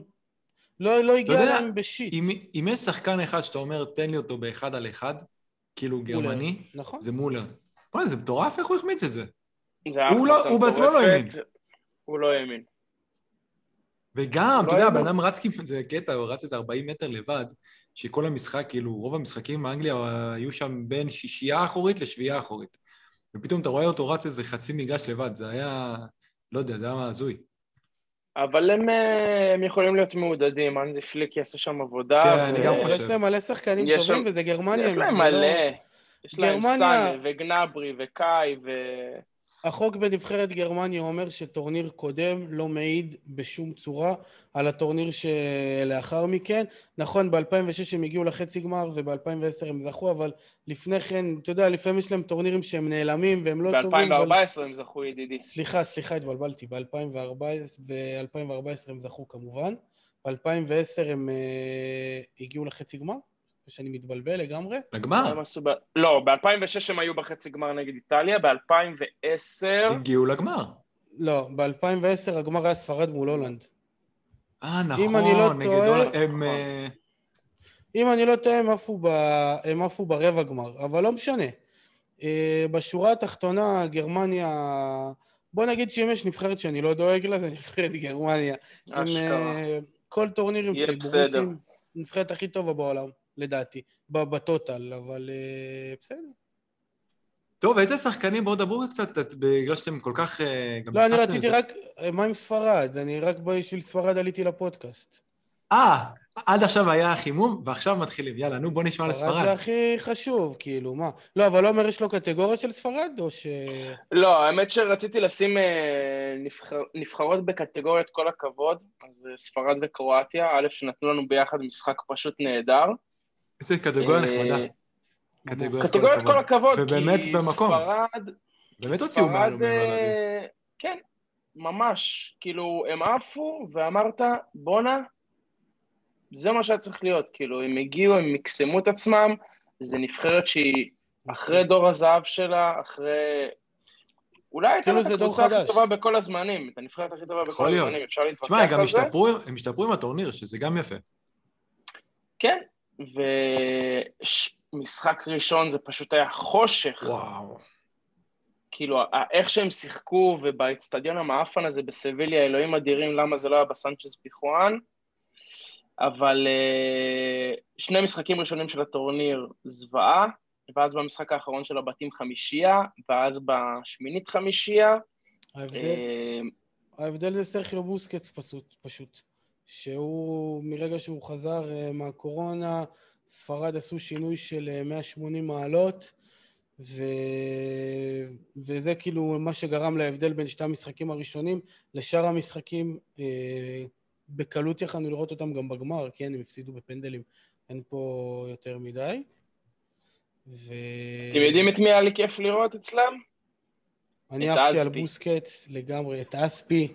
לא, לא הגיע להם בשיט. אם, אם יש שחקן אחד שאתה אומר, תן לי אותו באחד על אחד, כאילו גרמני, נכון. זה מולר. בוא'נה, זה מטורף איך הוא החמיץ את זה. זה הוא לא- הוא בעצמו לא. האמין. הוא לא האמין. וגם, לא אתה יודע, האמין. בן אדם רץ כאילו, זה קטע, הוא רץ איזה 40 מטר לבד, שכל המשחק, כאילו, רוב המשחקים באנגליה היו שם בין שישייה אחורית לשביעייה אחורית. ופתאום אתה רואה אותו רץ איזה חצי מגרש לבד, זה היה, לא יודע, זה היה הזוי. אבל הם, אה, הם יכולים להיות מעודדים, אנזי פליק יעשה שם עבודה. כן, אני ו- גם יש חושב. להם מלא שחקנים יש טובים, שם- וזה גרמניה. יש להם לא- מלא. יש להם גרמניה- וגנברי וקאי ו... החוק בנבחרת גרמניה אומר שטורניר קודם לא מעיד בשום צורה על הטורניר שלאחר מכן. נכון, ב-2006 הם הגיעו לחצי גמר וב-2010 הם זכו, אבל לפני כן, אתה יודע, לפעמים יש להם טורנירים שהם נעלמים והם לא טובים. אבל- ב-2014 הם זכו ידידי. סליחה, סליחה, התבלבלתי. ב-2014 הם זכו כמובן. ב-2010 הם אה, הגיעו לחצי גמר, שאני מתבלבל לגמרי. לגמר. לא, ב-2006 הם היו בחצי גמר נגד איטליה, ב-2010... הגיעו לגמר. לא, ב-2010 הגמר היה ספרד מול הולנד. אה, אם אני לא נכון, נגד טועה- הולנד. הם... נכון. אה, אם אני לא טועה, הם עפו, ברבע גמר, אבל לא משנה. אה, בשורה התחתונה, גרמניה... בוא נגיד שאם יש נבחרת שאני לא דואג לה, זה נבחרת גרמניה. אשכרה. אה, כל טורניר עם יהיה פייבוריטים. נבחרת הכי טובה בעולם, לדעתי, בטוטל, אבל אה, בסדר. טוב, איזה שחקנים, בואו דברו קצת, את- בגלל שאתם כל כך... אה, גם לא, אני רציתי לזה. רק... אה, מה עם ספרד? אני רק בשביל ספרד עליתי לפודקאסט. אה, עד עכשיו היה חימום, ועכשיו מתחילים. יאללה, נו, בוא נשמע על ספרד זה. הכי חשוב, כאילו, מה? לא, אבל עומר יש לו קטגוריה של ספרד, או ש... לא, האמת שרציתי לשים נבחר... נבחרות בקטגוריית כל הכבוד, אז ספרד וקרואטיה, א', שנתנו לנו ביחד משחק פשוט נהדר. איזה קטגוריה אה, נחמדה. קטגוריית כל הכבוד, ובאמת כי במקום. ספרד... באמת הוציאו מעל. אה, כן, ממש. כאילו, הם עפו, ואמרת, בואנה, זה מה שהיה צריך להיות. כאילו, הם הגיעו, הם מקסמו את עצמם, זה נבחרת שהיא אחרי דור הזהב שלה, אחרי... אולי הייתה כאילו את הקבוצה הכי. טובה בכל הזמנים, את הנבחרת הכי טובה בכל להיות. הזמנים, אפשר להתווכח תשמע, גם על זה. השתפרו, הם השתפרו עם הטורניר, שזה גם יפה. כן, ומשחק ראשון זה פשוט היה חושך. וואו. כאילו, איך שהם שיחקו, ובאצטדיון המאפן הזה בסביליה, אלוהים אדירים, למה זה לא היה בסנצ'ס פיחואן. אבל אה, שני משחקים ראשונים של הטורניר זוועה, ואז במשחק האחרון של הבתים חמישייה, ואז בשמינית חמישייה. ההבדל, אה, ההבדל זה סרחיו בוסקץ פשוט, פשוט. שהוא, מרגע שהוא חזר אה, מהקורונה, ספרד עשו שינוי של אה, 180 מעלות, ו... וזה כאילו מה שגרם להבדל בין שתי המשחקים הראשונים לשאר המשחקים. אה, בקלות יכלנו לראות אותם גם בגמר, כן, הם הפסידו בפנדלים, אין פה יותר מדי. ו... אתם יודעים את מי היה לי כיף לראות אצלם? אני עפתי על. בוסקץ לגמרי, את אספי.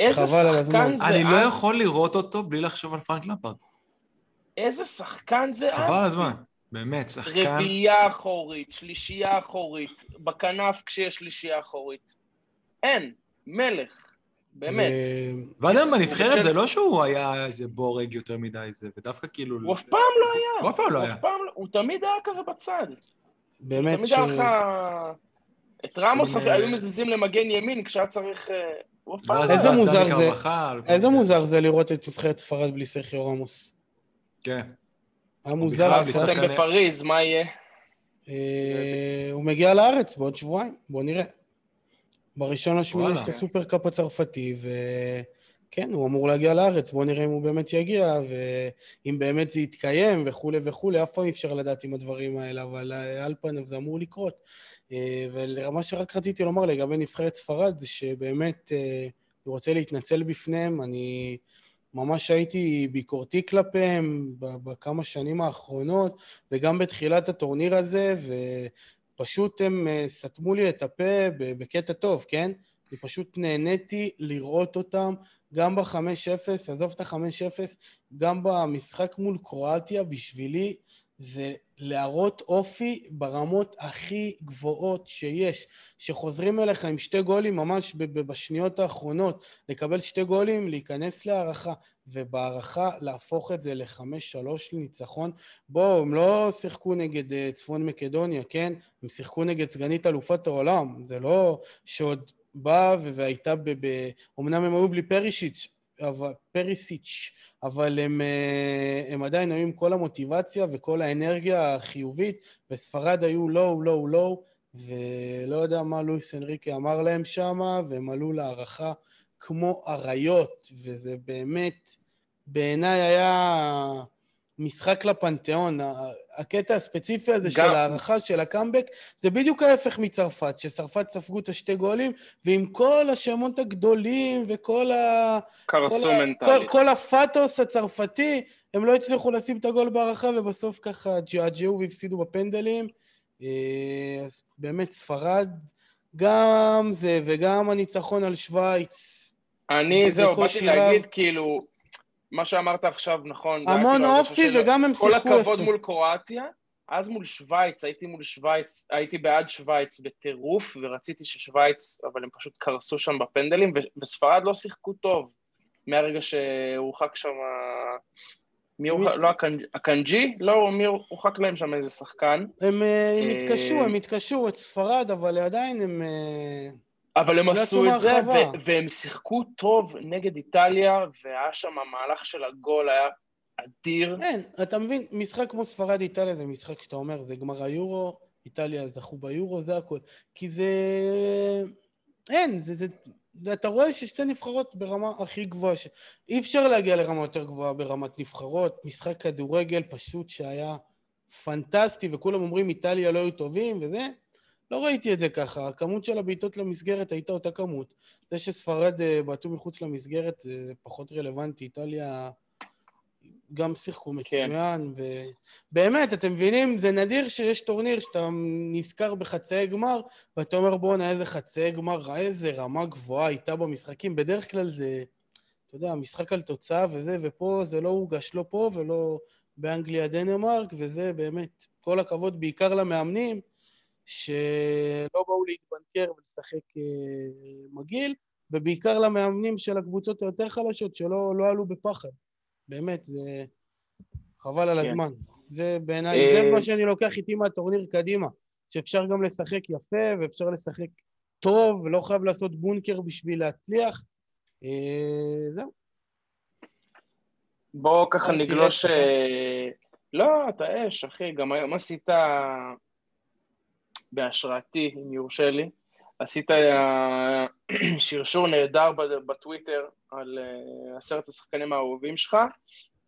איזה חבל שחקן. זה אני לא. יכול לראות אותו בלי לחשוב על פרנק למפרד. איזה שחקן זה חבל על אספי. הזמן. באמת, שחקן... רביעייה אחורית, שלישייה אחורית, בכנף כשיש שלישייה אחורית. אין, מלך, באמת. ו- ואדם בנבחרת זה. לא שהוא היה איזה בורג יותר מדי זה, ודווקא כאילו... הוא אף פעם לא היה. הוא אף פעם לא היה. לא- הוא תמיד היה כזה בצד. באמת תמיד ש... את רמוס אה, היו מזיזים למגן ימין כשהיה צריך... אה, לא איזה מוזר זה- איזה. מוזר זה לראות את נבחרת ספרד בלי סרחיו רמוס. כן. היה מוזר. אתם בפריז, מה יהיה? אה, הוא מגיע לארץ בעוד שבועיים, בוא נראה. בראשון לשמיני יש. את הסופרקאפ הצרפתי, וכן, הוא אמור להגיע לארץ, בוא נראה אם הוא באמת יגיע, ואם באמת זה יתקיים וכולי וכולי, אף פעם אי אפשר לדעת עם הדברים האלה, אבל על פניו זה אמור לקרות. ומה שרק רציתי לומר לגבי נבחרת ספרד, זה שבאמת אני רוצה להתנצל בפניהם, אני ממש הייתי ביקורתי כלפיהם בכמה שנים האחרונות, וגם בתחילת הטורניר הזה, ופשוט הם סתמו לי את הפה בקטע טוב, כן? אני פשוט נהניתי לראות אותם גם ב-5-0, עזוב את ה-5-0, גם במשחק מול קרואטיה, בשבילי זה להראות אופי ברמות הכי גבוהות שיש. שחוזרים אליך עם שתי גולים ממש בשניות האחרונות, לקבל שתי גולים, להיכנס להערכה, ובהערכה להפוך את זה ל-5-3 לניצחון. בואו, הם לא שיחקו נגד uh, צפון מקדוניה, כן? הם שיחקו נגד סגנית אלופת העולם. זה לא שעוד באה והייתה ב... ב... אמנם הם היו בלי פרישיץ', אבל, פריסיץ', אבל הם, אה, הם עדיין היו עם כל המוטיבציה וכל האנרגיה החיובית, וספרד היו לואו, לואו, לואו, ולא יודע מה לואיס אנריקה אמר להם שמה, והם עלו להערכה כמו אריות, וזה באמת, בעיניי היה משחק לפנתיאון. הקטע הספציפי הזה גם... של ההערכה של הקאמבק, זה בדיוק ההפך מצרפת, שצרפת ספגו את השתי גולים, ועם כל השמות הגדולים וכל ה... קרסו מנטלית. כל, כל הפאטוס הצרפתי, הם לא הצליחו לשים את הגול בהערכה, ובסוף ככה ג'עג'עו והפסידו בפנדלים. אה, אז באמת, ספרד, גם זה וגם הניצחון על שווייץ. אני, זהו, באתי להגיד, כאילו... מה שאמרת עכשיו נכון. המון כאילו אופי וגם הם שיחקו יפה. כל הכבוד מול קרואטיה, אז מול שווייץ, הייתי מול שווייץ, הייתי בעד שווייץ בטירוף, ורציתי ששווייץ, אבל הם פשוט קרסו שם בפנדלים, וספרד לא שיחקו טוב, מהרגע שהורחק שם... מי הורחק? לא הקנג'י? לא, מי הורחק להם שם איזה שחקן? הם אה, התקשו, הם התקשו את ספרד, אבל עדיין הם... אבל הם עשו את זה, והם שיחקו טוב נגד איטליה, והיה שם המהלך של הגול, היה אדיר. אין, אתה מבין, משחק כמו ספרד-איטליה זה משחק שאתה אומר, זה גמר היורו, איטליה זכו ביורו, זה הכל. כי זה... אין, זה... זה... אתה רואה ששתי נבחרות ברמה הכי גבוהה, ש... אי אפשר להגיע לרמה יותר גבוהה ברמת נבחרות, משחק כדורגל פשוט שהיה פנטסטי, וכולם אומרים איטליה לא היו טובים וזה, לא ראיתי את זה ככה, הכמות של הבעיטות למסגרת הייתה אותה כמות. זה שספרד אה, בעטו מחוץ למסגרת זה פחות רלוונטי, איטליה גם שיחקו כן. מצוין, כן. ובאמת, אתם מבינים, זה נדיר שיש טורניר שאתה נזכר בחצאי גמר, ואתה אומר בואנה איזה חצאי גמר, איזה רמה גבוהה הייתה במשחקים, בדרך כלל זה, אתה יודע, משחק על תוצאה וזה, ופה זה לא הורגש לא פה ולא באנגליה דנמרק, וזה באמת, כל הכבוד בעיקר למאמנים, שלא באו להתבנקר ולשחק אה, מגעיל, ובעיקר למאמנים של הקבוצות היותר חלשות שלא לא עלו בפחד. באמת, זה חבל על כן. הזמן. זה בעיניי, זה אה, מה שאני לוקח איתי מהטורניר קדימה, שאפשר גם לשחק יפה ואפשר לשחק טוב, ולא חייב לעשות בונקר בשביל להצליח. אה, זהו. בואו ככה נגלוש... לא, אתה אש, אחי, גם היום עשית בהשראתי, אם יורשה לי. עשית אה, שרשור נהדר בטוויטר על אה, עשרת השחקנים האהובים שלך,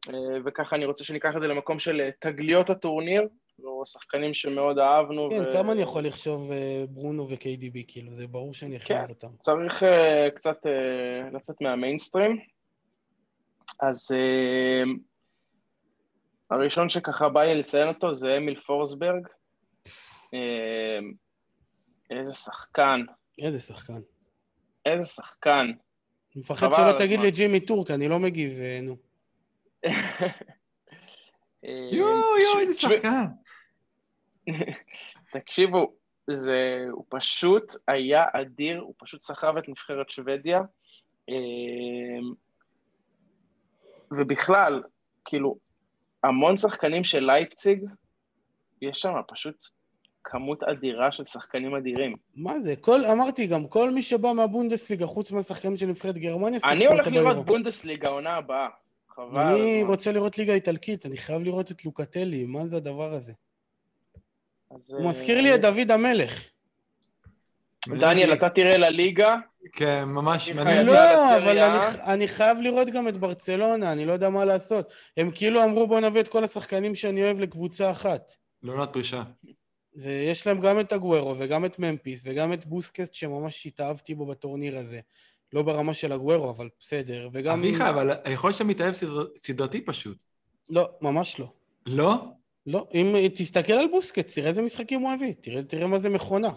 אה, וככה אני רוצה שניקח את זה למקום של תגליות הטורניר, או שחקנים שמאוד אהבנו. כן, ו... כמה אני יכול לחשוב ברונו ו-KDB, כאילו, זה ברור שאני אחייב כן, אותם. צריך קצת לצאת מהמיינסטרים. אז הראשון שככה בא לי לציין אותו זה אמיל פורסברג, איזה שחקן. איזה שחקן. איזה שחקן. אני מפחד שלא תגיד לי ג'ימי טורק, אני לא מגיב, אה, נו. יואו, יואו, איזה שחקן. תקשיבו, זה, הוא פשוט היה אדיר, הוא פשוט סחב את נבחרת שוודיה. אמ, ובכלל, כאילו, המון שחקנים של לייפציג, יש שם פשוט כמות אדירה של שחקנים אדירים. מה זה? כל, אמרתי גם, כל מי שבא מהבונדסליגה, חוץ מהשחקנים של נבחרת גרמניה, אני הולך לראות בונדסליגה עונה הבאה. חבל. אני רוצה לראות ליגה איטלקית, אני חייב לראות את לוקטלי, מה זה הדבר הזה? הוא מזכיר לי את דוד המלך. דניאל, אתה תראה לליגה. כן, ממש מעניין. לא, אבל אני חייב לראות גם את ברצלונה, אני לא יודע מה לעשות. הם כאילו אמרו בוא נביא את כל השחקנים שאני אוהב לקבוצה אחת. לא פרישה. זה, יש להם גם את הגוורו וגם את ממפיס וגם את בוסקסט שממש התאהבתי בו בטורניר הזה. לא ברמה של הגוורו, אבל בסדר. וגם... אביחי, אבל יכול להיות שאתה מתאהב סדר- סדרתי פשוט. לא, ממש לא. לא? לא, אם תסתכל על בוסקט, תראה איזה משחקים הוא הביא, תראה, תראה מה זה מכונה.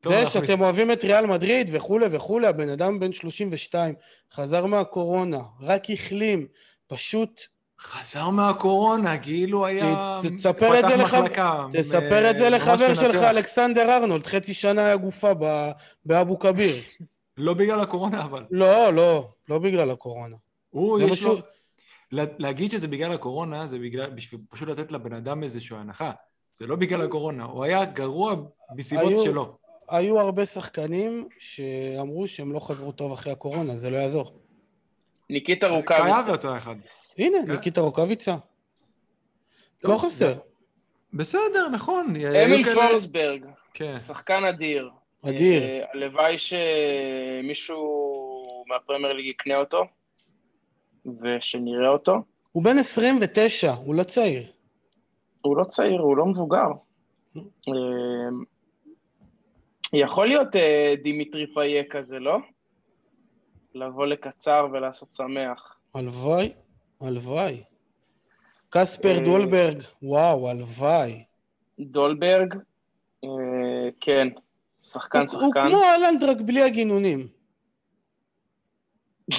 טוב, זה שאתם אוהבים את ריאל מדריד וכולי וכולי, הבן אדם בן 32, חזר מהקורונה, רק החלים, פשוט חזר מהקורונה, כאילו היה... תספר את זה לח- תספר את זה לחבר שלך. אלכסנדר ארנולד, חצי שנה היה גופה ב- באבו כביר. לא בגלל הקורונה, אבל. לא, לא, לא בגלל הקורונה. הוא, זה יש משהו- לו... לה- להגיד שזה בגלל הקורונה, זה בגלל... בשביל פשוט לתת לבן אדם איזושהי הנחה. זה לא בגלל הקורונה, הוא היה גרוע מסיבות היו- שלו. היו הרבה שחקנים שאמרו שהם לא חזרו טוב אחרי הקורונה, זה לא יעזור. ניקיטה רוקאביצה. אברץ היה אחד. הנה, כן. ניקיטה רוקאביצה. לא חסר. בסדר, נכון. אמיל פורסברג, כן. שחקן אדיר. אדיר. אה, הלוואי שמישהו מהפרמייר ליג יקנה אותו, ושנראה אותו. הוא בן 29, הוא לא צעיר. הוא לא צעיר, הוא לא מבוגר. אה, יכול להיות אה, דימיטרי פאייט כזה, לא? לבוא לקיצור ולעשות שמח. הלוואי, הלוואי. קספר אה, דולברג, וואו, הלוואי. דולברג, אה, כן, שחקן הוא, הוא שחקן. כמו אהלנד רק בלי הגינונים.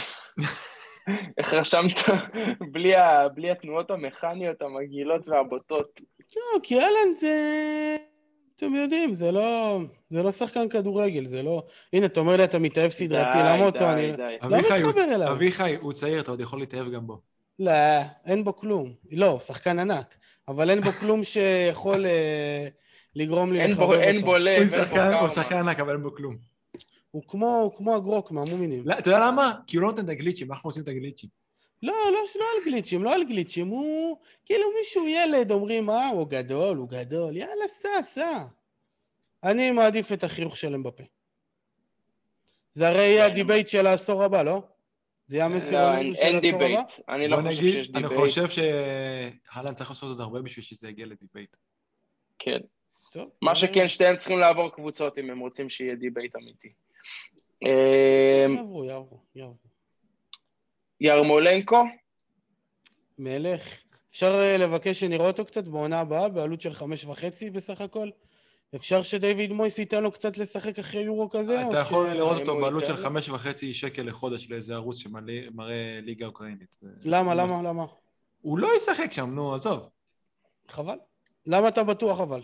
איך רשמת? בלי, ה, בלי התנועות המכניות המגעילות והבוטות. לא, כי אהלנד זה... אתם יודעים, זה לא... זה לא שחקן כדורגל, זה לא... הנה, אתה אומר לי, אתה מתאהב סדרתי, למה אותו די, אני... די. לא מתחבר אליו. אביחי, הוא צעיר, אתה עוד יכול להתאהב גם בו. לא, אין בו כלום. לא, הוא שחקן ענק, אבל אין בו כלום שיכול אה, לגרום לי לחבב בו, אותו. אין בו לב, אין בו שחקן, הוא. שחקן ענק, אבל אין בו כלום. הוא כמו, הוא כמו הגרוק מהמומינים. לא, אתה יודע למה? כי הוא לא נותן את הגליצ'ים, אנחנו עושים את הגליצ'ים. לא, לא, לא על גליצ'ים, לא על גליצ'ים, הוא כאילו מישהו ילד, אומרים, אה, הוא גדול, הוא גדול, יאללה, סע, סע. אני מעדיף את החיוך של אמבפה. זה הרי יהיה כן. ה debate של העשור הבא, לא? זה יהיה המסר לא, של אין? debate. אני לא חושב נגיד, שיש אני debate. חושב שהאלנד צריך לעשות עוד הרבה בשביל שזה יגיע ל debate. כן. טוב. מה שכן, שתיהם צריכים לעבור קבוצות אם הם רוצים שיהיה debate אמיתי. אה, יעברו, יעברו, יעברו. ירמולנקו, מלך. אפשר אה, לבקש שנראה אותו קצת בעונה הבאה, בעלות של חמש וחצי בסך הכל? אפשר שדייוויד מויס ייתן לו קצת לשחק אחרי יורו כזה? אתה יכול ש- לראות אותו בעלות של? חמש וחצי שקל לחודש לאיזה ערוץ שמראה ליגה אוקראינית. למה, למה, למה? הוא לא ישחק שם, נו, עזוב. חבל. למה אתה בטוח אבל?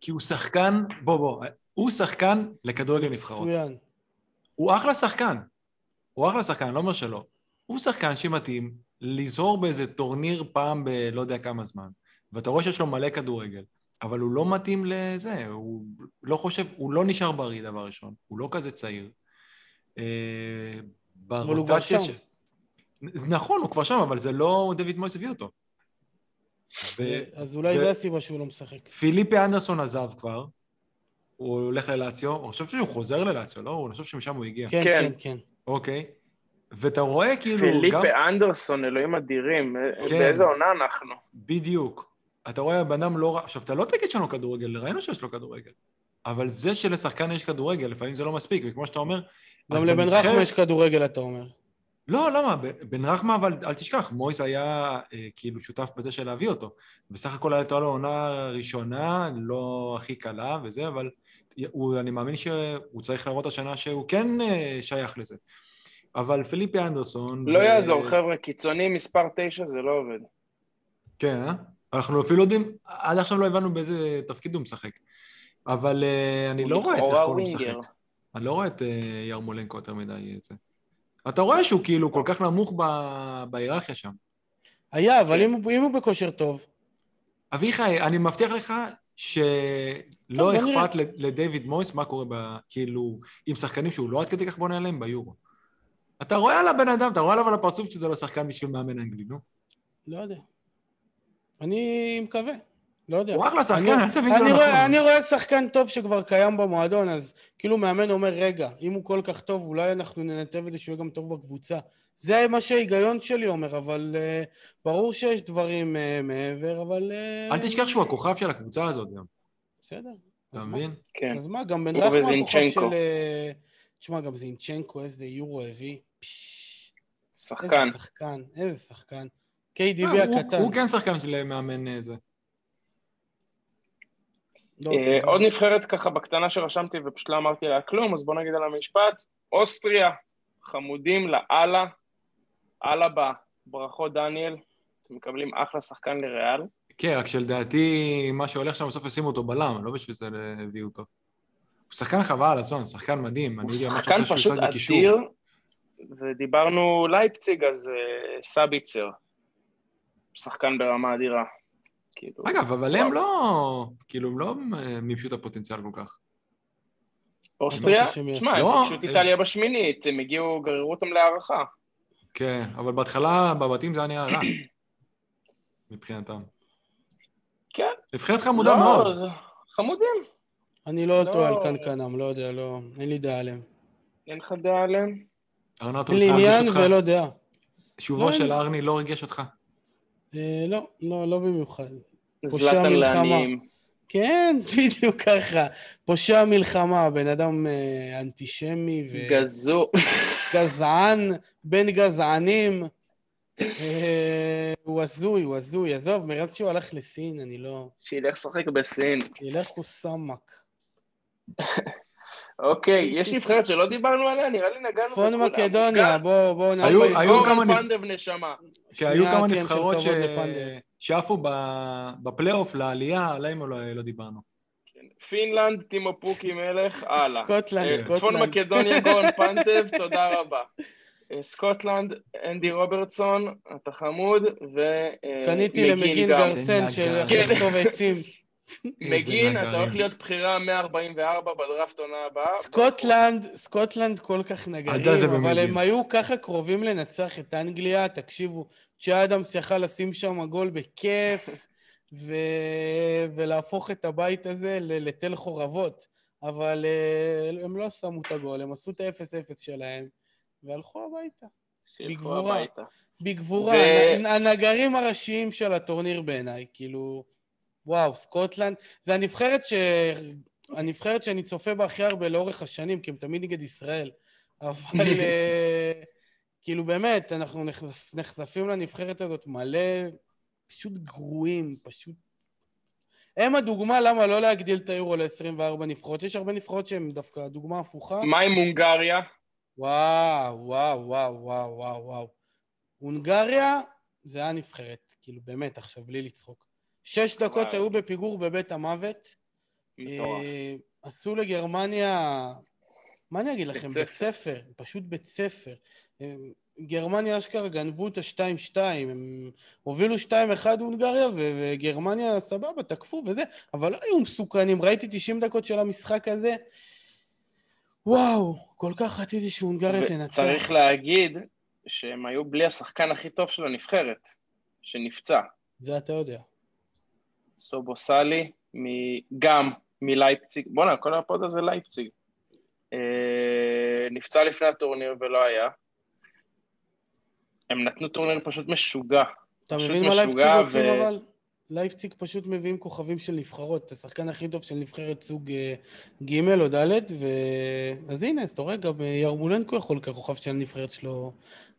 כי הוא שחקן, בוא, בוא, הוא שחקן לכדורגל נבחרות. מצוין. הוא אחלה שחקן. הוא אחלה שחקן, אני לא אומר שלא. הוא שחקן שמתאים לזהור באיזה טורניר פעם בלא יודע כמה זמן, ואתה רואה שיש לו מלא כדורגל, אבל הוא לא מתאים לזה, הוא לא חושב, הוא לא נשאר בריא, דבר ראשון, הוא לא כזה צעיר. אה, אבל הוא כבר ברוטציה שם. נכון, הוא כבר שם, אבל זה לא דויד מויס הביא אותו. ו- אז אולי זה הסיבה שהוא לא משחק. פיליפי אנדרסון עזב כבר, הוא הולך ללאציו, אני חושב שהוא חוזר ללאציו, לא? אני חושב שמשם הוא הגיע. כן, כן. כן, כן. אוקיי. ואתה רואה כאילו גם... פיליפה אנדרסון, אלוהים אדירים, כן. באיזה עונה אנחנו? בדיוק. אתה רואה בן אדם לא רע... עכשיו, אתה לא תגיד שאין לו כדורגל, ראינו שיש לו כדורגל. אבל זה שלשחקן יש כדורגל, לפעמים זה לא מספיק, וכמו שאתה אומר... גם לבן בנבחרת- רחמה יש כדורגל, אתה אומר. לא, למה? בן רחמה, אבל אל תשכח, מויס היה אה, כאילו שותף בזה של להביא אותו. בסך הכל הייתה לו עונה ראשונה, לא הכי קלה וזה, אבל הוא, אני מאמין שהוא צריך להראות השנה שהוא כן אה, שייך לזה. אבל פיליפי אנדרסון... לא ו- יעזור, חבר'ה, קיצוני מספר 9 זה לא עובד. כן, אה? אנחנו אפילו יודעים, עד עכשיו לא הבנו באיזה תפקיד הוא משחק. אבל אה, אני לא רואה את איך קוראים. משחק. אני לא רואה את אה, ירמולנקו יותר מדי את זה. אתה רואה שהוא כאילו כל כך נמוך בהיררכיה שם. היה, אבל כן. אם הוא- בכושר טוב, אביחי, אני מבטיח לך שלא. אכפת לדיוויד מויס מה קורה ב... כאילו, עם שחקנים שהוא לא עד כדי כך בונה עליהם ביורו. אתה רואה על הבן אדם, אתה רואה עליו על הפרצוף שזה לא שחקן בשביל מאמן אנגלי, נו. לא יודע. אני מקווה. לא יודע. הוא אחלה שחקן, אני- אני לא רואה- נכון. אני רואה שחקן טוב שכבר קיים במועדון, אז כאילו מאמן אומר, רגע, אם הוא כל כך טוב, אולי אנחנו ננתב את זה שהוא יהיה גם טוב בקבוצה. זה מה שההיגיון שלי אומר, אבל uh, ברור שיש דברים uh, מעבר, אבל... Uh, אל תשכח שהוא הכוכב של הקבוצה הזאת גם. בסדר. אתה מבין? כן. אז מה, גם בן הוא רחמה הכוכב. של... uh, תשמע, גם זינצ'נקו, איזה יורו הביא. פשש, שחקן. איזה שחקן, איזה שחקן. KDB אה, הקטן. הוא כן שחקן של מאמן אה, זה. לא, אה. עוד נבחרת ככה בקטנה שרשמתי ופשוט לא אמרתי עליה כלום, אז בוא נגיד על המשפט. אוסטריה, חמודים לאללה, אללה בא. ברכות דניאל, אתם מקבלים אחלה שחקן לריאל. כן, רק שלדעתי מה שהולך שם בסוף ישימו אותו בלם, לא בשביל זה הביאו אותו. הוא שחקן חבל על הזמן, שחקן מדהים. הוא שחקן רוצה שהוא פשוט. אדיר, ודיברנו לייפציג, אז סביצר. שחקן ברמה אדירה. כאילו, אגב, אבל וואו. הם לא, כאילו, הם לא אה, מימשו את הפוטנציאל כל כך. אוסטריה. שמע, הם לא, הם- איטליה בשמינית, הם הגיעו, גררו אותם להערכה. כן, אבל בהתחלה, בבתים זה היה נראה רע. מבחינתם. כן. נבחרת חמודה לא, מאוד. זה- חמודים. אני לא לא. טועה על קנקנם, לא יודע, לא, אין לי דעה עליהם. אין לך דעה עליהם? ארנטו, אין לי עניין. ולא דעה. שובו לא, של ארני לא ריגש אותך. אה, לא, לא, לא במיוחד. פושע מלחמה. כן, בדיוק ככה. פושע מלחמה, בן אדם אה, אנטישמי גזו. וגזען, בן גזענים. אה, הוא הזוי, הוא הזוי. עזוב, מאז שהוא הלך לסין, אני לא... שילך לשחק בסין. ילך קוסאמק. אוקיי, יש נבחרת שלא דיברנו עליה? נראה לי נגענו צפון. מקדוניה, בוא, בוא היו- נעבור. היו כמה נבח- כן, היו כמה כן, נבחרות ש- לפנדל. שעפו ב- בפלייאוף לעלייה, עליהם לא לא דיברנו. פינלנד, טימו פוקי מלך, הלאה. סקוטלנד, אה, צפון סקוטלנד. מקדוניה, גורן פנטב, תודה רבה. אה, סקוטלנד, אנדי רוברטסון, אתה חמוד, ומגין קניתי למגין גם. גרסן של לכתוב עצים. מגין, אתה. הולך להיות בחירה 144 בדראפט עונה הבאה. סקוטלנד, סקוטלנד כל כך נגרים, אבל. הם היו ככה קרובים לנצח את אנגליה, תקשיבו, צ'ה אדמס יכל לשים שם גול בכיף, ו... ולהפוך את הבית הזה לתל חורבות, אבל אה, הם לא שמו את הגול, הם עשו את ה-0-0 שלהם, והלכו הביתה. בגבורה. הביתה. בגבורה, ו- הנ- הנגרים הראשיים של הטורניר בעיניי, כאילו, וואו, סקוטלנד, זה הנבחרת ש... הנבחרת שאני צופה בה הכי הרבה לאורך השנים, כי הם תמיד נגד ישראל, אבל אה, כאילו באמת, אנחנו נחשפ, נחשפים לנבחרת הזאת מלא, פשוט גרועים, פשוט... הם הדוגמה למה לא להגדיל את היורו ל-24 נבחרות. יש הרבה נבחרות שהן דווקא דוגמה הפוכה. מה עם הונגריה? וואו, וואו, וואו, וואו, וואו, וואו. הונגריה זה היה נבחרת, כאילו באמת, עכשיו, בלי לצחוק. שש דקות. היו בפיגור בבית המוות. מטורף. אה, עשו לגרמניה, מה אני אגיד לכם? בית ספר. פשוט בית ספר. אה, גרמניה אשכרה גנבו את ה-2-2, הם הובילו 2-1 הונגריה, וגרמניה סבבה, תקפו וזה, אבל לא היו מסוכנים, ראיתי 90 דקות של המשחק הזה, וואו, כל כך רציתי שהונגריה תנצח. וצריך להגיד שהם היו בלי השחקן הכי טוב של הנבחרת, שנפצע. זה אתה יודע. סובוסלאי, גם מלייפציג, בואנה, כל הפוד הזה לייפציג. אה, נפצע לפני הטורניר ולא היה. הם נתנו טורניר פשוט משוגע. אתה פשוט מבין מה לייפציג רוצים ו- אבל? לייפציג פשוט מביאים כוכבים של נבחרות, את השחקן הכי טוב של נבחרת סוג אה, ג' או ד', ו... אז הנה, אז אתה רואה, גם אה, ירמולנקו יכול ככוכב של הנבחרת שלו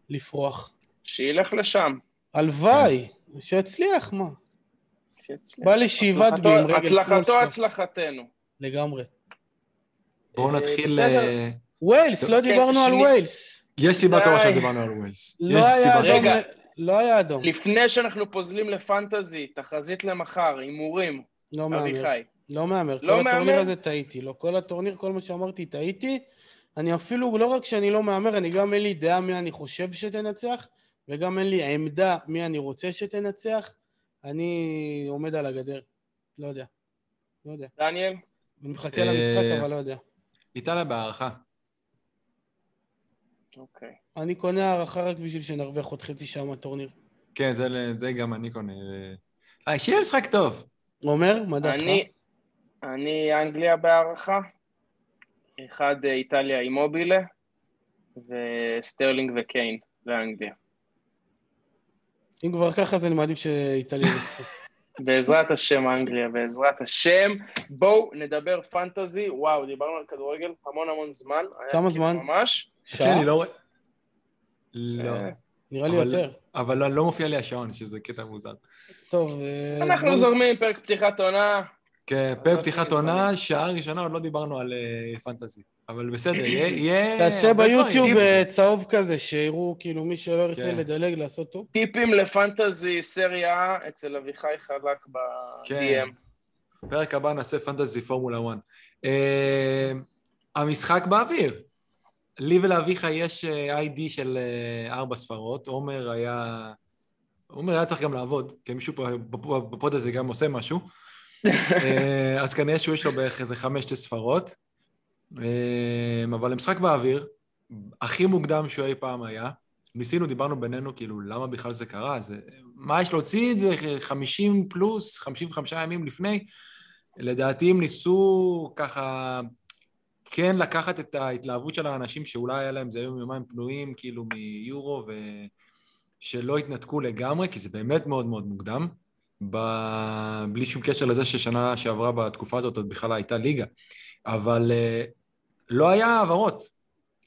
לפרוח. שילך לשם. הלוואי, שיצליח, מה? שיצליח. בא לי שיבעט בי עם רגל שמאל הצלחתו. הצלחתנו. לגמרי. בואו אה, נתחיל... אה, ויילס, לא כן, דיברנו על ויילס. יש סיבה. טובה שדיברנו על ויילס. לא יש היה סיבה אדום, לא היה אדום. לפני שאנחנו פוזלים לפנטזי, תחזית למחר, הימורים, לא מהמר. אביחי. לא מהמר. לא כל הטורניר? הזה טעיתי. לא, כל הטורניר, כל מה שאמרתי, טעיתי. אני אפילו, לא רק שאני לא מהמר, אני גם אין לי דעה מי אני חושב שתנצח, וגם אין לי עמדה מי אני רוצה שתנצח. אני עומד על הגדר. לא יודע. לא יודע. דניאל? אני מחכה אה, למשחק, אבל לא יודע. איטליה בהערכה. אוקיי. אני קונה הערכה רק בשביל שנרוויח עוד חצי שעה מהטורניר. כן, זה- זה גם אני קונה. אה, שיהיה משחק טוב. עומר, מה דעתך? אני, אני אנגליה בהערכה, אחד אה, איטליה עם מובילה, וסטרלינג וקיין. לאנגליה. אם כבר ככה, אז אני מעדיף שאיטליה ינצחו. בעזרת השם אנגליה, בעזרת השם. בואו נדבר פנטזי. וואו, דיברנו על כדורגל המון המון זמן. כמה זמן? ממש. כן, שעה? אני לא. לא. אה, נראה לי אבל- יותר. אבל לא- לא מופיע לי השעון, שזה קטע מוזר. טוב, אה, אנחנו זורמים, פרק פתיחת עונה. כן, לא פרק פתיחת עונה, שעה ראשונה עוד לא דיברנו על אה, פנטזי. אבל בסדר, יהיה... תעשה ביוטיוב. אה, צהוב כזה, שיראו, כאילו, מי שלא ירצה כן. לדלג, לעשות טוב. טיפים לפנטזי סריה אצל אביחי חלק כן. ב-DM. פרק הבא נעשה פנטזי פורמולה 1. אה, המשחק באוויר. לי ולאביך יש איי-די של ארבע ספרות. עומר היה... עומר היה צריך גם לעבוד, כי מישהו פה בפ- בפוד הזה גם עושה משהו. אה, אז כנראה שהוא יש לו בערך איזה חמש-שש ספרות. אה, אבל המשחק באוויר, הכי מוקדם שהוא אי פעם היה. ניסינו, דיברנו בינינו, כאילו, למה בכלל זה קרה? זה, מה יש להוציא את זה 50 פלוס, 55 ימים לפני? לדעתי הם ניסו ככה כן לקחת את ההתלהבות של האנשים שאולי היה להם איזה יום יומיים פנויים כאילו מיורו ושלא התנתקו לגמרי, כי זה באמת מאוד מאוד מוקדם, ב... בלי שום קשר לזה ששנה שעברה בתקופה הזאת עוד בכלל הייתה ליגה, אבל אה, לא היה העברות,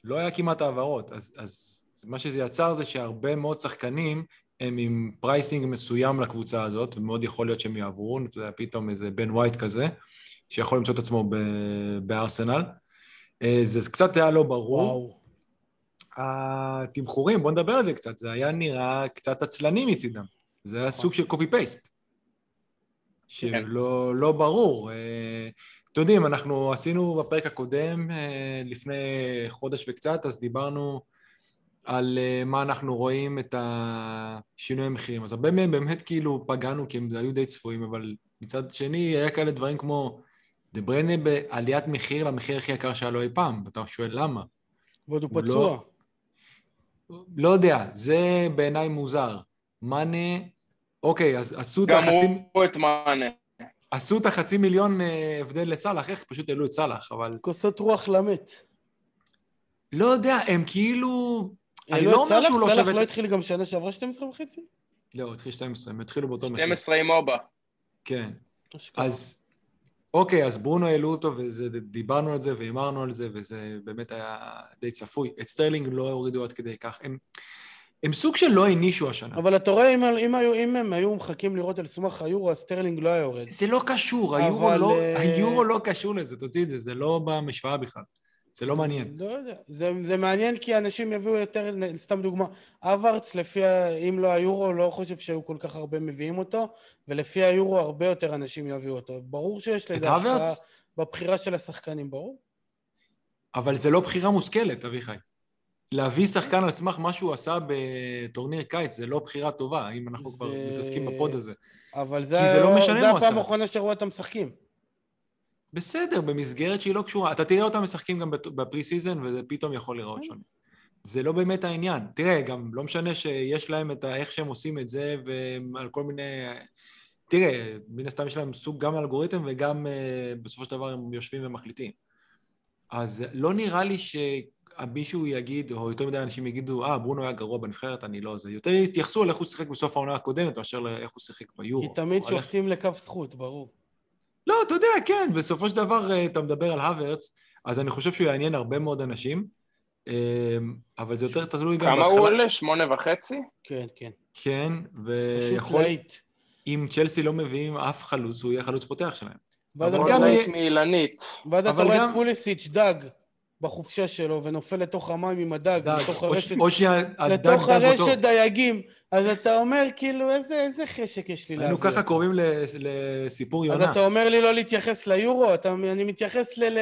לא היה כמעט העברות, אז, אז מה שזה יצר זה שהרבה מאוד שחקנים הם עם pricing מסוים לקבוצה הזאת, ומאוד יכול להיות שהם יעברו, אתה יודע, פתאום איזה בן ווייט כזה, שיכול למצוא את עצמו ב- בארסנל. אה, זה קצת היה לא ברור. וואו. התמחורים, בואו נדבר על זה קצת, זה היה נראה קצת עצלני מצידם. זה היה סוג של קופי פייסט. שלא לא ברור. אה, אתם יודעים, אנחנו עשינו בפרק הקודם, אה, לפני חודש וקצת, אז דיברנו על אה, מה אנחנו רואים את השינוי המחירים. אז הרבה מהם באמת כאילו פגענו, כי הם היו די צפויים, אבל מצד שני, היה כאלה דברים כמו דה בריינה בעליית מחיר למחיר הכי יקר שהיה לו אי פעם, ואתה שואל למה. ועוד הוא לא- פצוע. לא יודע, זה בעיניי מוזר. מאנה, אוקיי, אז עשו את גם החצי, הוא את מאנה. עשו את החצי מיליון אה, הבדל לסאלח, איך פשוט העלו את סאלח, אבל כוסות רוח למת. לא יודע, הם כאילו... אני לא אומר סאלח? שהוא לא סאלח שווה... לא את- התחיל גם שנה שעברה 12 וחצי? לא, הוא התחיל 12, הם התחילו באותו מחיר. 12 עם אובה. כן. אז אוקיי, אז ברונו העלו אותו, ודיברנו על זה והימרנו על זה, וזה באמת היה די צפוי. את סטרלינג לא הורידו עד כדי כך. הם, הם סוג של לא הענישו השנה. אבל אתה רואה, אם, אם, היו, אם הם היו מחכים לראות על סמך היורו, אז סטרלינג לא היה יורד. זה לא קשור, היורו, אבל, לא, אה, היורו לא קשור לזה, תוציא את זה, זה לא במשוואה בכלל. זה לא מעניין. לא יודע. זה, זה מעניין כי אנשים יביאו יותר, סתם דוגמה, האברץ, לפי, ה- אם לא היורו, לא חושב שהיו כל כך הרבה מביאים אותו, ולפי היורו הרבה יותר אנשים יביאו אותו. ברור שיש לזה השפעה הוורץ? בבחירה של השחקנים, ברור. אבל זה לא בחירה מושכלת, אביחי. להביא שחקן על סמך מה שהוא עשה בטורניר קיץ, זה לא בחירה טובה, אם אנחנו כבר זה- מתעסקים בפוד הזה. אבל זה, כי זה לא משנה זה מה הוא הפעם עשה. האחרונה שראו אותם משחקים. בסדר, במסגרת שהיא לא קשורה. אתה תראה אותם משחקים גם ב pre-season, וזה פתאום יכול להיראות כן. שונה. זה לא באמת העניין. תראה, גם לא משנה שיש להם את ה... איך שהם עושים את זה, ועל כל מיני... תראה, מן הסתם יש להם סוג גם אלגוריתם, וגם uh, בסופו של דבר הם יושבים ומחליטים. אז לא נראה לי שמישהו יגיד, או יותר מדי אנשים יגידו, אה, ברונו היה גרוע בנבחרת, אני לא זה. יותר יתייחסו על איך הוא שיחק בסוף העונה הקודמת, מאשר לאיך הוא שיחק ביורו. כי תמיד שופטים לכף זכות, ברור. לא, אתה יודע, כן, בסופו של דבר אה, אתה מדבר על הוורץ, אז אני חושב שהוא יעניין הרבה מאוד אנשים, אה, אבל זה יותר תלוי גם כמה הוא עולה? שמונה וחצי? כן, כן. כן, פשוט ויכול. אם צ'לסי לא מביאים אף חלוץ, הוא יהיה חלוץ פותח שלהם. ואז אתה רואה- רייט מאילנית. ואז אתה רואה את פוליסיץ' דג בחופשה שלו ונופל לתוך המים עם הדג, דג, לתוך או ש- הרשת, או שהדג לתוך דג אותו. הרשת דייגים. אז אתה אומר, כאילו, איזה איזה חשק יש לי היינו להביא. ככה אותו. קוראים לס- לסיפור אז יונה. אתה אומר לי לא להתייחס ליורו? אתה, אני מתייחס ל, ל,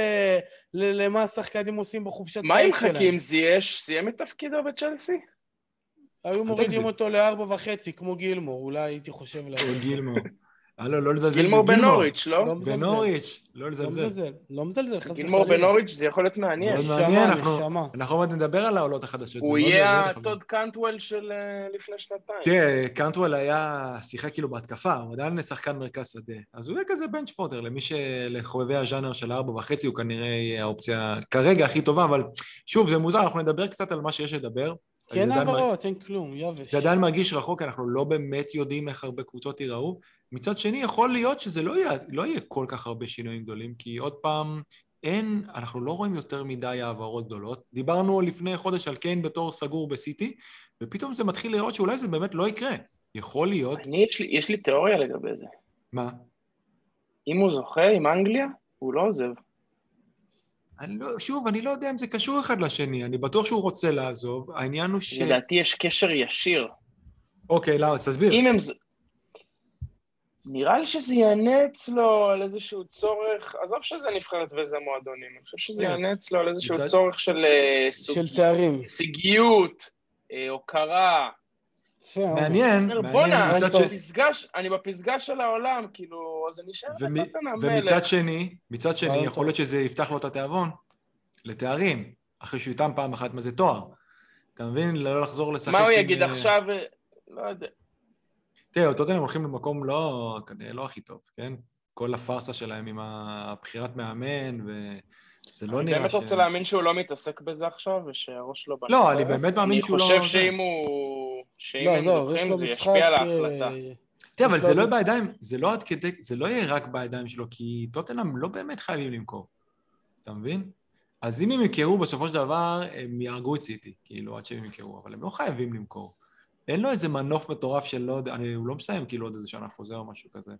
ל, למה השחקנים עושים בחופשת מה עם קיץ שלהם. חכים זייש? סיים את תפקידו בצ'לסי? היו מורידים. אותו לארבע וחצי, כמו גילמור, אולי הייתי חושב להביא. גילמור. הלו, לא לזלזל גילמור בגילמור. בנוריץ', לא? לא. בנוריץ', לא לא לזלזל. לא מזלזל, חס גילמור וחלילה. בנוריץ' זה יכול להיות מעניין. מאוד מעניין, אנחנו- עוד נדבר על העולות החדשות. הוא יהיה הטוד קאנטוול של אה, לפני שנתיים. תראה, קאנטוול היה, שיחק כאילו בהתקפה, הוא עדיין שחקן מרכז שדה. אז הוא יהיה כזה בנץ' פודר, למי שלחובבי הז'אנר של ארבע וחצי, הוא כנראה האופציה כרגע הכי טובה, אבל שוב, זה מוזר, אנחנו נדבר קצת על מה שיש לדבר. כי אין עדיין העברות, אין כלום, יבש. זה עדיין מרגיש רחוק, אנחנו לא באמת יודעים איך הרבה קבוצות ייראו. מצד שני, יכול להיות שזה לא יהיה, לא יהיה כל כך הרבה שינויים גדולים, כי עוד פעם, אין, אנחנו לא רואים יותר מדי העברות גדולות. דיברנו לפני חודש על קיין בתור סגור בסיטי, ופתאום זה מתחיל לראות שאולי זה באמת לא יקרה. יכול להיות... אני, יש לי, יש לי תיאוריה לגבי זה. מה? אם הוא זוכה עם אנגליה, הוא לא עוזב. אני לא, שוב, אני לא יודע אם זה קשור אחד לשני, אני בטוח שהוא רוצה לעזוב, העניין הוא ש... לדעתי יש קשר ישיר. אוקיי, למה? אז תסביר. אם הם... ז- נראה לי שזה יענה אצלו על איזשהו צורך, עזוב שזה נבחרת וזה מועדונים, אני חושב שזה כן. יענה אצלו על איזשהו צורך של אה, של תארים. הישגיות, אה, הוקרה. יפה, עומר. מעניין, מעניין, בואנה, מצד אני ש... בפסגה ש- אני בפסגה של העולם, כאילו, אז אני אשאר ומ- בטוטנאם ומצד מלך. שני, מצד שני, רעיון יכול. להיות שזה יפתח לו את התיאבון לתארים, אחרי שהוא איתם פעם אחת מה זה תואר. אתה מבין? לא לחזור לשחק מה הוא עם, יגיד אה, עכשיו? לא יודע. תראה, טוטנאם הולכים למקום לא, כנראה לא הכי טוב, כן? כל הפארסה שלהם עם הבחירת מאמן, וזה לא אני נראה באמת ש... רוצה להאמין שהוא לא מתעסק בזה עכשיו, ושהראש לא בנפרד. לא, אני באמת מאמין שהוא לא- אני חושב שאם הוא... שאם לא, הם לא, לו זה משחק... ישפיע על אה, ההחלטה. תראה, אבל זה לא בידיים, זה לא עד כדי, זה לא יהיה רק בידיים שלו, כי טוטנאם לא באמת חייבים למכור. אתה מבין? אז אם הם ימכרו, בסופו של דבר, הם יהרגו את סיטי, כאילו, עד שהם ימכרו, אבל הם לא חייבים למכור. אין לו איזה מנוף מטורף של לא יודע, אני, הוא לא מסיים כאילו עוד איזה שנה חוזר או משהו כזה.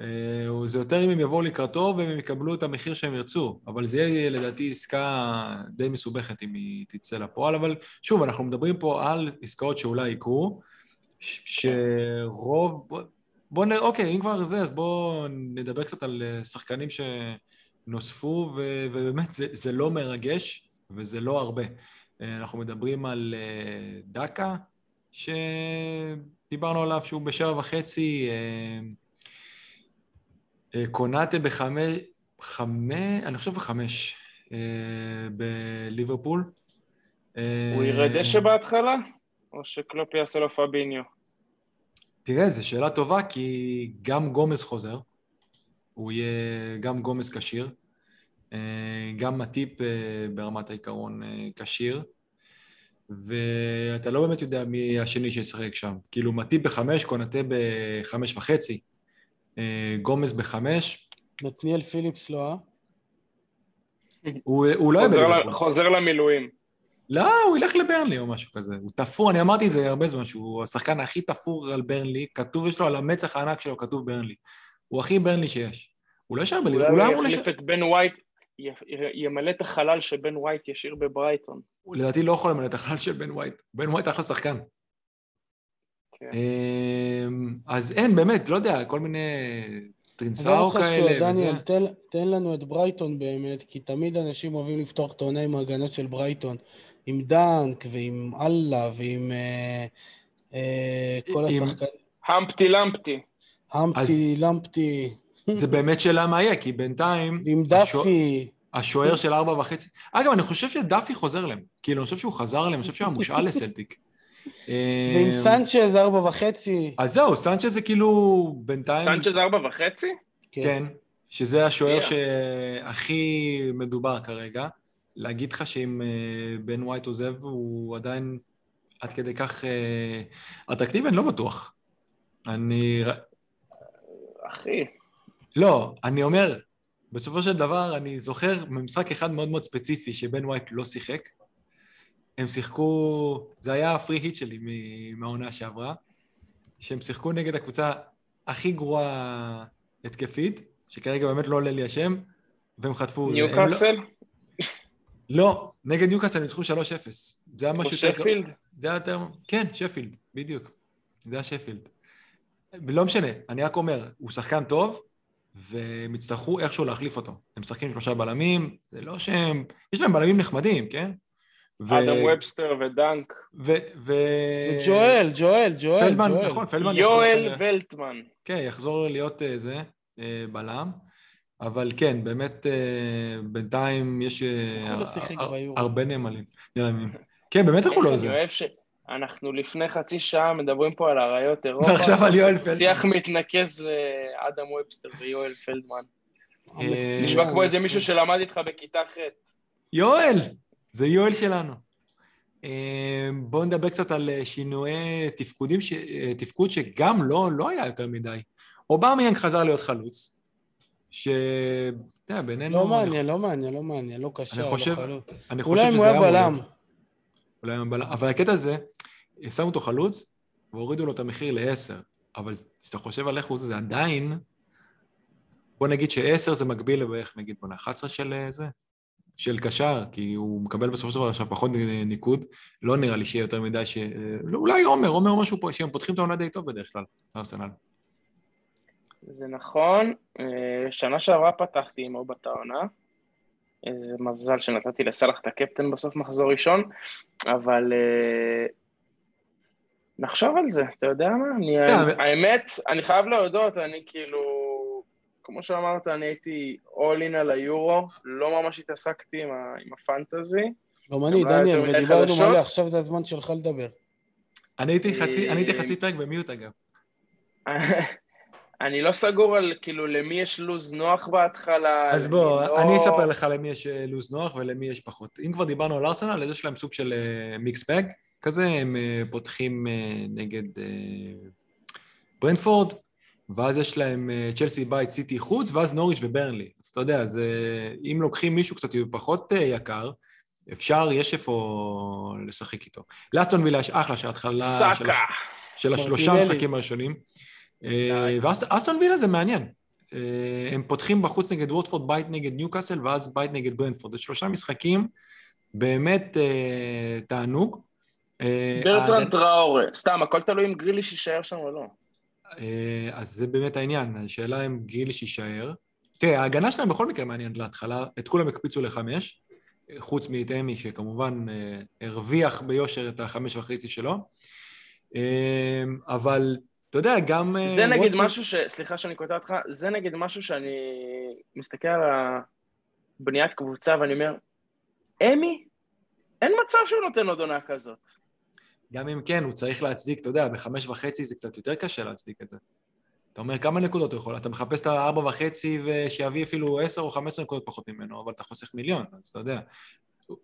אה, זה יותר אם הם יבואו לקראתו והם הם יקבלו את המחיר שהם ירצו, אבל זה יהיה לדעתי עסקה די מסובכת אם היא תצא לפועל, אבל שוב, אנחנו מדברים פה על עסקאות שאולי יקרו, שרוב... בוא, בוא נ... אוקיי, אם כבר זה, אז בואו נדבר קצת על אה, שחקנים שנוספו, ו... ובאמת זה, זה לא מרגש וזה לא הרבה. אה, אנחנו מדברים על דקה, שדיברנו עליו שהוא בשבע וחצי, קונאטה בחמש, חמש, אני חושב בחמש, אה, בליברפול. הוא אה, ירד דשא בהתחלה? או שקלופ יעשה לו פביניו? תראה, זו שאלה טובה, כי גם גומז חוזר, הוא יהיה גם גומז כשיר, אה, גם מטיפ אה, ברמת העיקרון אה, כשיר, ואתה לא באמת יודע מי השני שישחק שם. כאילו, מטיפ בחמש, קונטה בחמש וחצי, אה, גומז בחמש, נתניאל פיליפס לא, אה? הוא, הוא לא חוזר ל- בליברפול. חוזר למילואים. לא, הוא ילך לברנלי או משהו כזה. הוא תפור, אני אמרתי את זה הרבה זמן, שהוא השחקן הכי תפור על ברנלי, כתוב, יש לו על המצח הענק שלו, כתוב ברנלי. הוא הכי ברנלי שיש. הוא לא יישאר בליברפול, הוא לא אולי אמור. יחליף את בן ווייט, י- ימלא את החלל שבן ווייט ישאיר בברייטון. הוא לדעתי לא יכול למלא את החלל של בן ווייט. בן ווייט אחלה שחקן. כן. אמ, אז אין, באמת, לא יודע, כל מיני טרינסאו כאלה וזה. דניאל, תן, תן לנו את ברייטון באמת, כי תמיד אנשים אוהבים לפתוח את העונה עם ההגנה של ברייטון, עם דנק ועם אללה ועם אה, אה, כל עם- השחקנים, הלמפטי למפטי. המפטי, למפטי, זה באמת שאלה מה יהיה, כי בינתיים... השוע- דאפי. השוער של ארבע וחצי... אגב, אני חושב שדאפי חוזר להם. כאילו, אני חושב שהוא חזר להם, אני חושב שהוא היה מושאל לסלטיק. ועם אמ, סנצ'ז ארבע וחצי. אז זהו, סנצ'ז זה כאילו בינתיים... סנצ'ז ארבע וחצי? כן, שזה השוער Yeah. שהכי מדובר כרגע. להגיד לך שאם אה, בן ווייט עוזב, הוא עדיין עד כדי כך אה, אטרקטיבי? אני לא בטוח. אני... אחי. לא, אני אומר, בסופו של דבר, אני זוכר ממשחק אחד מאוד מאוד ספציפי שבן ווייט לא שיחק. הם שיחקו, זה היה הפרי היט שלי מהעונה שעברה, שהם שיחקו נגד הקבוצה הכי גרועה התקפית, שכרגע באמת לא עולה לי השם, והם חטפו... לא- ניוקאסל? לא, נגד ניוקאסל הם ניצחו 3-0. זה היה משהו יותר... שפילד? זה היה יותר... כן, שפילד, בדיוק. זה היה שפילד. לא משנה, אני רק אומר, הוא שחקן טוב, והם יצטרכו איכשהו להחליף אותו. הם משחקים שלושה בלמים, זה לא שהם... יש להם בלמים נחמדים, כן? ו- אדם ובסטר ודנק. ו... ו... ג'ואל, ג'ואל, ג'ואל, פלדמן, ג'ואל. נכון, פלדמן יחזור יואל ולטמן. כן, יחזור להיות אה, זה, אה, בלם. אבל כן, באמת, אה, בינתיים יש לא? הרבה נאמנים. נעלמים. כן, באמת איך הוא לא זה. אני אוהב שאנחנו לפני חצי שעה מדברים פה על אריות אירופה. ועכשיו על יואל פלדמן. שיח מתנקז לאדם ובסטר ויואל פלדמן. נשמע כמו איזה מישהו שלמד איתך בכיתה ח'. יואל! זה יואל שלנו. אה, בואו נדבר קצת על אה, שינויי תפקודים, ש... אה, תפקוד שגם לא, לא היה יותר מדי. אובמיאנג חזר להיות חלוץ, ש... אתה יודע, בינינו... לא אני מעניין, לא מעניין, לא מעניין, לא אני חושב- לא חלוץ. אני חושב אולי אם הוא היה בלם. אולי הם בלם. אבל הקטע הזה, שמו אותו חלוץ, והורידו לו את המחיר ל-10. אבל כשאתה חושב על איך הוא זה, זה עדיין... בוא נגיד ש-10 זה מקביל לבערך, נגיד, בוא נ- 11 של זה, של קשר, כי הוא מקבל בסופו של דבר עכשיו פחות ניקוד. לא נראה לי שיהיה יותר מדי ש... לא, אולי עומר, עומר או משהו פה, שהם פותחים את העונה די טוב בדרך כלל, ארסנל. זה נכון, אה, שנה שעברה פתחתי עם אובת העונה. איזה מזל שנתתי לסאלח את הקפטן בסוף מחזור ראשון, אבל אה, נחשוב על זה, אתה יודע מה? אני, כן, האמת, אני חייב להודות, אני כאילו, כמו שאמרת, אני הייתי all in על היורו, לא ממש התעסקתי עם, ה, עם הפנטזי. גם אני, לא דניאל, ודיברנו. מלא, עכשיו זה הזמן שלך לדבר. אני הייתי חצי, אני הייתי אה, חצי פרק במיוט אגב. אני לא סגור על כאילו למי יש לו"ז נוח בהתחלה. אז בוא, לא. אני אספר לך למי יש אה, לו"ז נוח ולמי יש פחות. אם כבר דיברנו על ארסנל, אז יש להם סוג של מיקס בג כזה, הם אה, פותחים אה, נגד אה, ברנפורד, ואז יש להם אה, צ'לסי בית, סיטי חוץ, ואז נוריץ' וברנלי. אז אתה יודע, זה, אם לוקחים מישהו קצת פחות אה, יקר, אפשר, יש איפה לשחק איתו. לאסטון וילה יש אחלה של התחלה של, סאקה. הש, של השלושה. משחקים הראשונים. אה. ואסטון וילה זה מעניין. הם פותחים בחוץ נגד ווטפורד, בית נגד ניוקאסל, ואז בית נגד ברנפורד. זה שלושה משחקים, באמת תענוג. ברטרנד טראורה. סתם, הכל תלוי אם גריליש יישאר שם או לא. אה, אז זה באמת העניין, השאלה אם גריליש יישאר. תראה, ההגנה שלהם בכל מקרה מעניינת להתחלה, את כולם הקפיצו לחמש, חוץ מתמי שכמובן אה, הרוויח ביושר את החמש וחצי שלו. אה, אבל אתה יודע, גם... זה נגיד ווטקינס- משהו ש... סליחה שאני קוטע אותך, זה נגיד משהו שאני מסתכל על הבניית קבוצה ואני אומר, אמי, אין מצב שהוא נותן עוד עונה כזאת. גם אם כן, הוא צריך להצדיק, אתה יודע, בחמש וחצי זה קצת יותר קשה להצדיק את זה. אתה אומר, כמה נקודות הוא יכול? אתה מחפש את הארבע וחצי ושיביא אפילו עשר או חמש עשרה נקודות פחות ממנו, אבל אתה חוסך מיליון, אז אתה יודע.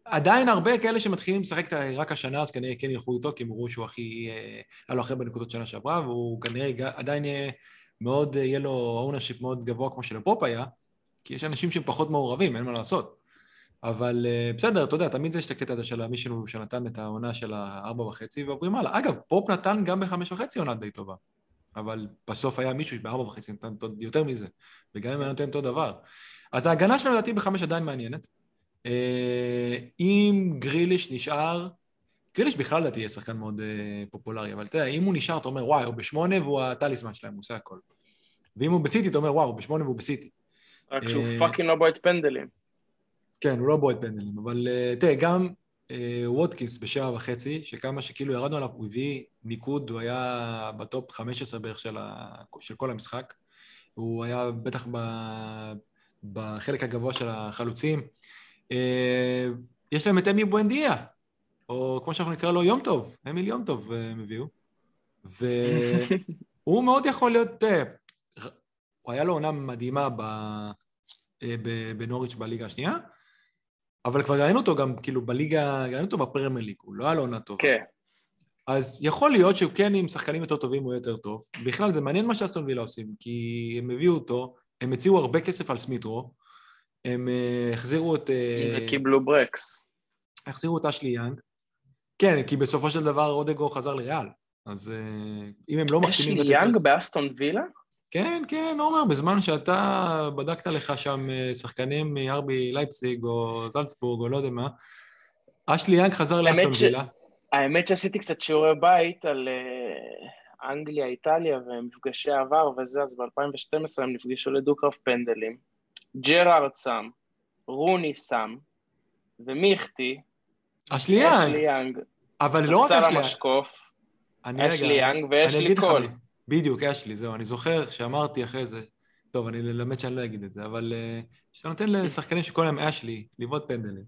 עדיין הרבה כאלה שמתחילים לשחק רק השנה, אז כנראה כן ילכו איתו, כי הם אמרו שהוא הכי... אה, היה לו הכי הרבה נקודות שנה שעברה, והוא כנראה עדיין יהיה מאוד, יהיה לו ownership מאוד גבוה כמו שלפופ היה, כי יש אנשים שהם פחות מעורבים, אין מה לעשות. אבל אה, בסדר, אתה יודע, תמיד יש את הקטע הזה של מישהו שנתן את העונה של הארבע וחצי ועוברים הלאה. אגב, פופ נתן גם בחמש וחצי עונה די טובה, אבל בסוף היה מישהו שבארבע וחצי נתן יותר מזה, וגם אם היה נותן אותו דבר. אז ההגנה שלנו לדעתי בחמש עדיין מעניינת. אה, אם גריליש נשאר, גריליש בכלל לדעתי יהיה שחקן מאוד אה, פופולרי, אבל אתה יודע, אם הוא נשאר, אתה אומר, וואי, הוא בשמונה והוא הטליסמן שלהם, הוא עושה הכל. ואם הוא בסיטי, אתה אומר, וואו, הוא בשמונה והוא בסיטי. רק שהוא fucking לא בועט פנדלים. כן, הוא לא בועט פנדלים, אבל uh, תראה, גם uh, וודקינס בשבע וחצי, שכמה שכאילו ירדנו עליו, הוא הביא ניקוד, הוא היה ב top 15 בערך של, ה... של כל המשחק. הוא היה בטח ב... בחלק הגבוה של החלוצים. Uh, יש להם את אמי בואנדיה, או כמו שאנחנו נקרא לו, יום טוב, אמיל יום טוב הם הביאו. והוא מאוד יכול להיות, הוא היה לו עונה מדהימה. אה, ב- בנוריץ' בליגה השנייה, אבל כבר ראינו אותו גם, כאילו, בליגה, ראינו אותו בפרמייר ליג, הוא לא היה לו עונה טובה. כן. אז יכול להיות שהוא כן עם שחקנים יותר טובים הוא יותר טוב. בכלל, זה מעניין מה שאסטון וילה עושים, כי הם הביאו אותו, הם הציעו הרבה כסף על סמית' רו, הם אה, החזירו את... אה, וקיבלו ברקס. החזירו את אשלי יאנג. כן, כי בסופו של דבר אודגארד חזר לריאל. אז אה, אם הם לא מחתימים... לי את- יאנג באסטון וילה? כן, כן, עומר, בזמן שאתה בדקת לך שם אה, שחקנים מארבי לייפציג או זלצבורג או לא יודע מה, אשלי יאנג חזר לאסטון ש- וילה. האמת שעשיתי קצת שיעורי בית על אה, אנגליה, איטליה ומפגשי עבר וזה, אז ב-2012 הם נפגשו לדו-קרב פנדלים. ג'רארד שם, רוני שם, ומי החטיא? אשלי יאנג. אבל לא רק אשלי יאנג. המשקוף, אשלי יאנג ואשלי קול. בדיוק, אשלי, זהו, אני זוכר שאמרתי אחרי זה, טוב, אני ללמד שאני לא אגיד את זה, אבל אה, שאתה נותן לשחקנים שקוראים להם אשלי לבעוט פנדלים.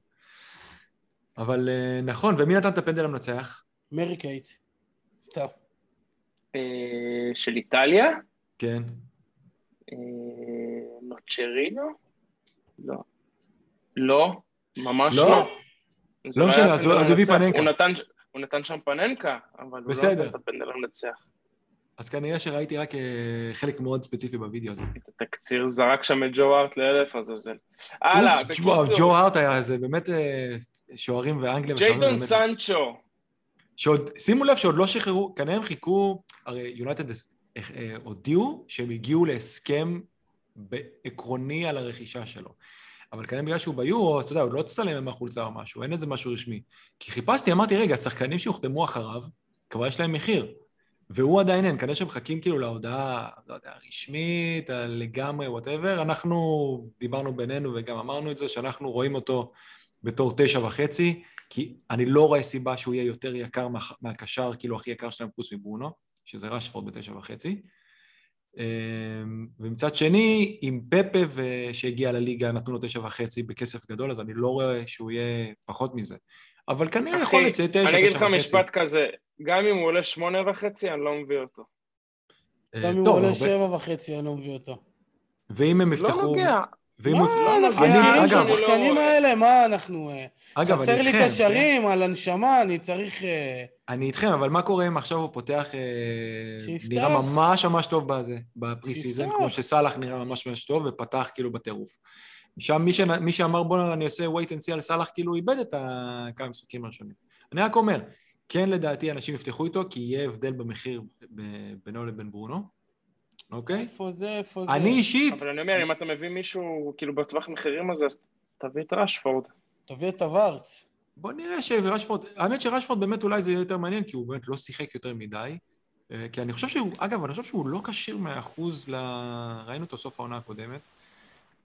אבל אה, נכון, ומי נתן את הפנדל המנצח? מרי קייט. סתם. אה, של איטליה? כן. אה, נוצ'רינו? לא. לא, ממש לא? לא. לא משנה, אז הוא- הביא. פננקה. הוא נתן- שם פננקה, אבל הוא לא בסדר. נתן את הפנדל המנצח. אז כנראה שראיתי רק אה, חלק מאוד ספציפי בווידאו הזה. את התקציר זרק שם את ג'ו הארט לאלף עזאזל. הלאה, אוף, וואו, בקיצור, ג'ו הארט היה, זה באמת אה, שוערים ואנגליה. ג'יידון סנצ'ו, שעוד, שימו לב שעוד לא שחררו, כנראה הם חיכו, הרי יונייטד אה, הודיעו שהם הגיעו להסכם עקרוני על הרכישה שלו. אבל כנראה בגלל שהוא ביורו, אז אתה יודע, הוא לא צטלם עם החולצה או משהו, אין איזה משהו רשמי. כי חיפשתי, אמרתי, רגע, השחקנים שהוחתמו אחריו, כבר יש להם מחיר. והוא עדיין אין, כנראה שהם מחכים כאילו להודעה, לא יודע, רשמית, על לגמרי, whatever. אנחנו דיברנו בינינו וגם אמרנו את זה, שאנחנו רואים אותו בתור תשע וחצי, כי אני לא רואה סיבה שהוא יהיה יותר יקר מה, מהקשר, כאילו הכי יקר שלהם חוץ מברונו, שזה רשפורד בתשע וחצי. אמ, ומצד שני, עם פפה שהגיע לליגה נתנו לו תשע וחצי בכסף גדול, אז אני לא רואה שהוא יהיה פחות מזה. אבל כנראה יכול להיות שיהיה תשע, אני אגיד תשע לך וחצי. משפט כזה, גם אם הוא עולה שמונה וחצי, אני לא מביא אותו. אה, גם אם הוא עולה שבע וחצי, אני לא מביא אותו. ואם הם לא יפתחו... נוגע. ואם מה, הוא- אנחנו אני- מכירים את השחקנים האלה, מה אנחנו... אה, אגב, אני חסר לי איתכם, קשרים על הנשמה, אני צריך... אה, אני איתכם, אבל מה קורה אם עכשיו הוא פותח... שיפתח. נראה ממש ממש טוב בזה, ב pre-season. כמו שסאלח נראה ממש ממש טוב, ופתח כאילו בטירוף. שם מי, שנ... מי שאמר בוא אני עושה wait and see על סאלח, כאילו הוא איבד את. כמה משחקים הראשונים. אני רק אומר, כן לדעתי אנשים יפתחו איתו, כי יהיה הבדל במחיר ב- בינו לבין ברונו, אוקיי? איפה זה, איפה זה? אני אישית, אבל אני אומר, אם אתה מביא מישהו כאילו בטווח מחירים הזה, אז תביא את רשפורד. תביא את הווארץ. בוא נראה שרשפורד, האמת שרשפורד באמת אולי זה יהיה יותר מעניין, כי הוא באמת לא שיחק יותר מדי. אה, כי אני חושב שהוא, אגב, אני חושב שהוא לא כשיר מאה אחוז ל... ראינו אותו סוף העונה הקודמת,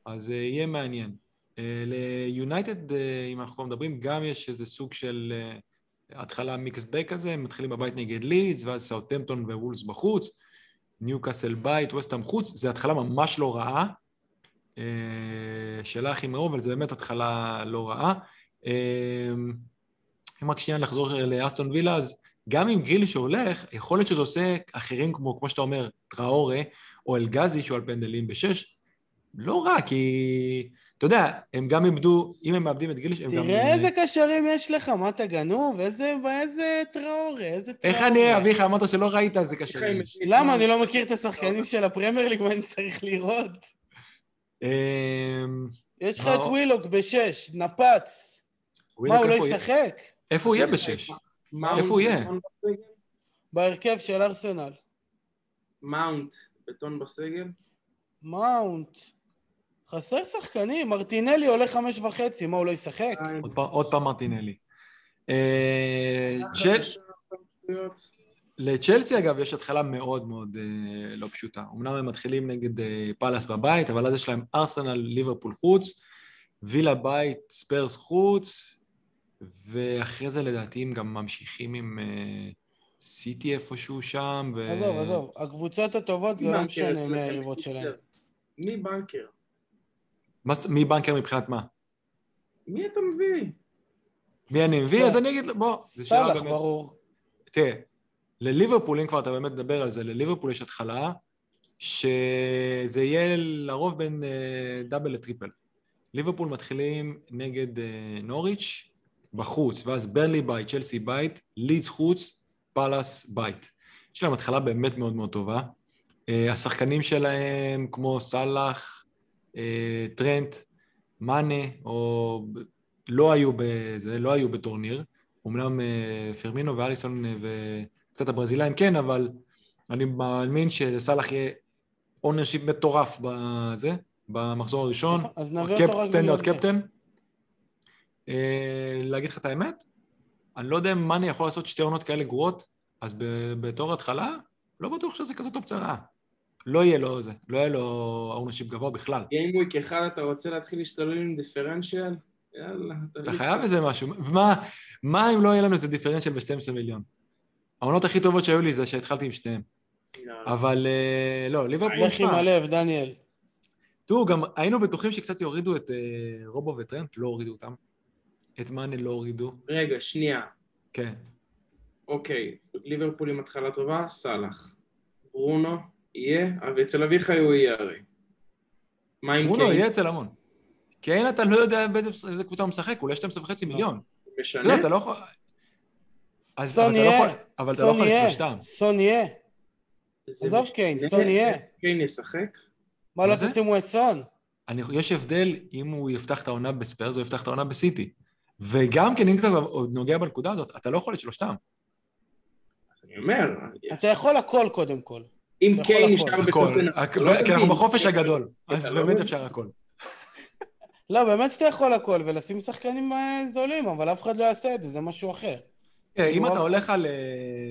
אז אה, יהיה מעניין. אה, ליונייטד, אה, אם אנחנו מדברים, גם יש איזה סוג של אה, התחלה מיקס בק כזה, הם מתחילים בבית נגד לידס, ואז סאוטמפטון ווולס בחוץ, ניו קאסל בית, וסטהאם חוץ, זו התחלה ממש לא רעה. שאלה הכי מאור, אבל זו באמת התחלה לא רעה. אם רק שנייה נחזור לאסטון וילה, אז גם אם גריליש הולך, יכול להיות שזה עושה אחרים כמו, כמו שאתה אומר, טראורה או אלגזי שהוא על פנדלים בשש, לא רע, כי אתה יודע, הם גם איבדו, אם הם מאבדים את גריליש, הם גם... תראה איזה קשרים יש לך, מה אתה גנוב? איזה איזה טראורה, איזה טראורה. איך אני, אביחי, אמרת שלא ראית איזה קשר. למה? אני לא מכיר את השחקנים של הפרמייר ליג, מה אני צריך לראות? אמ, יש לך מה- את ווילוק בשש, נפץ. מה, הוא לא? ישחק? איפה הוא יהיה בשש? איפה הוא יהיה? בהרכב של ארסנל. מאונט, בטון בסגל? מאונט. חסר שחקנים, מרטינלי עולה חמש וחצי, מה, הוא לא ישחק? עוד פעם- עוד פעם מרטינלי. אה, צ'ל- לצ'לסי אגב יש התחלה מאוד מאוד אה, לא פשוטה. אמנם הם מתחילים נגד אה, פאלאס בבית, אבל אז יש להם ארסנל, ליברפול חוץ, וילה בית, ספרס חוץ, ואחרי זה לדעתי הם גם ממשיכים עם אה, סיטי איפשהו שם. ו... עזוב, עזוב, הקבוצות הטובות זה לא משנה אצלכם? מי היריבות שלהם. מי בנקר? מה מי בנקר מבחינת מה? מי אתה מביא? מי אני מביא? סאלח. אז אני אגיד, בוא, זו שאלה באמת. ברור. תראה, לליברפול, אם כבר אתה באמת מדבר על זה, לליברפול יש התחלה שזה יהיה לרוב בין אה, דאבל לטריפל. ליברפול מתחילים נגד אה, נוריץ' בחוץ, ואז ברלי בית, צ'לסי בית, לידס חוץ, פאלאס בית. יש להם התחלה באמת מאוד מאוד טובה. אה, השחקנים שלהם, כמו סאלח, טרנט, מאנה, או לא היו בזה, לא היו בטורניר. אמנם אה, פרמינו ואליסון אה, וקצת הברזילאים כן, אבל אני מאמין שלסאלח יהיה ownership מטורף בזה, במחזור הראשון. אז נביא אותו רק סטנדרט. קפטן. אה, להגיד לך את האמת, אני לא יודע אם מאני יכול לעשות שתי עונות כאלה גרועות, אז בתור התחלה, לא בטוח שזה כזאת אופציה רעה. לא יהיה לו זה, לא יהיה לו ownership גבוה בכלל. gameweek אחד אתה רוצה להתחיל להשתולל עם דיפרנציאל? יאללה, אתה. חייב איזה משהו. ומה מה אם לא יהיה לנו איזה דיפרנציאל ב-12 מיליון? העונות הכי טובות שהיו לי זה שהתחלתי עם שתיהם. אבל אה, לא, ליברפול, לך עם הלב, דניאל. תראו, גם היינו בטוחים שקצת יורידו את אה, רובו וטרנט, לא הורידו אותם. את מאנה לא הורידו, רגע, שנייה. כן. אוקיי, ליברפול עם התחלה טובה, סאלח. ברונו, יהיה, אבל אצל אביחי הוא יהיה הרי. מה עם קיין? יהיה אצל המון. קיין אתה לא יודע באיזה קבוצה הוא משחק, אולי 12 וחצי לא. מיליון. משנה? אתה יודע, אתה לא יכול... אז סון אתה לא יהיה, יכול, אבל אתה לא יכול את יהיה, שלושתם. סון יהיה. זה עזוב? קיין, סון יהיה. קיין ישחק? מה לא? תשימו את סון? אני, יש הבדל אם הוא יפתח את העונה בספיירס או יפתח את העונה בסיטי. וגם כן, אם אתה עוד נוגע בנקודה הזאת, אתה לא יכול את שלושתם. אני אומר, אתה יכול הכל קודם כל. אם יכול קיין הכל. נשאר. בטוטנאם, לא כי אנחנו. בחופש הגדול, אז לא באמת. אפשר הכל. לא, באמת שאתה יכול הכל, ולשים שחקנים אה, זולים, אבל אף אחד לא יעשה את זה, זה משהו אחר. תראה, אם כאילו, אתה הולך על... אה,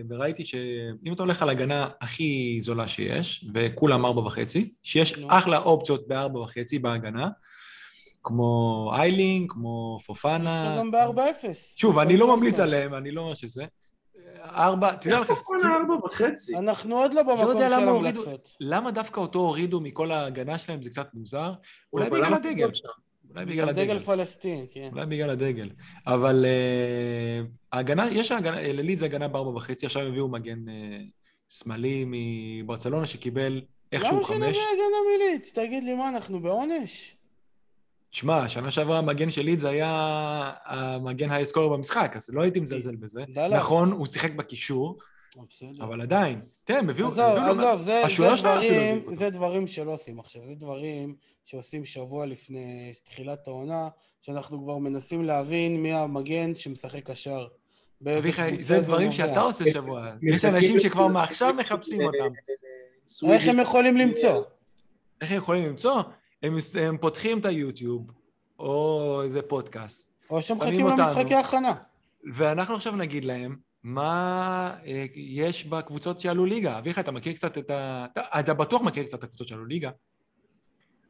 וראיתי שאם אתה הולך על הגנה הכי זולה שיש, וכולם ארבע וחצי, שיש. אחלה אופציות בארבע וחצי בהגנה, כמו איילינג, כמו יש פופנה. לך גם ב-4-0. שוב, אני לא ממליץ עליהם, אני לא שזה. ארבע, תדע לך, איך קונה ארבע וחצי? אנחנו עוד לא במקום יודע של המלצות. למה דווקא אותו הורידו מכל ההגנה שלהם זה קצת מוזר? אולי בגלל הדגל. אולי בגלל דגל הדגל. פלסטין, כן. אולי בגלל הדגל. אבל אה, ההגנה, יש הגנה, לליד זה הגנה בארבע וחצי, עכשיו הם הביאו מגן אה, שמאלי מברצלונה שקיבל איכשהו למה שנביא חמש. הגנה מליץ? תגיד לי, מה, אנחנו בעונש? שמע, שנה שעברה המגן של ליד זה היה המגן האסקורר במשחק, אז לא הייתי מזלזל בזה. נכון, הוא שיחק בקישור. אבל עדיין. תראה, הם הביאו... עזוב, עזוב, זה, דברים, שלא עושים עכשיו, זה דברים שעושים שבוע לפני תחילת העונה, שאנחנו כבר מנסים להבין מי המגן שמשחק קשר. אביחי, זה דברים. שאתה עושה שבוע. יש אנשים שכבר מעכשיו מחפשים אותם. איך הם יכולים למצוא? איך הם יכולים למצוא? הם, הם פותחים את היוטיוב, או איזה פודקאסט, או שהם. למשחקי הכנה. ואנחנו עכשיו נגיד להם מה אה, יש בקבוצות שעלו ליגה. אביחי, אתה מכיר קצת את ה... אתה, אתה בטוח מכיר קצת את הקבוצות שעלו ליגה.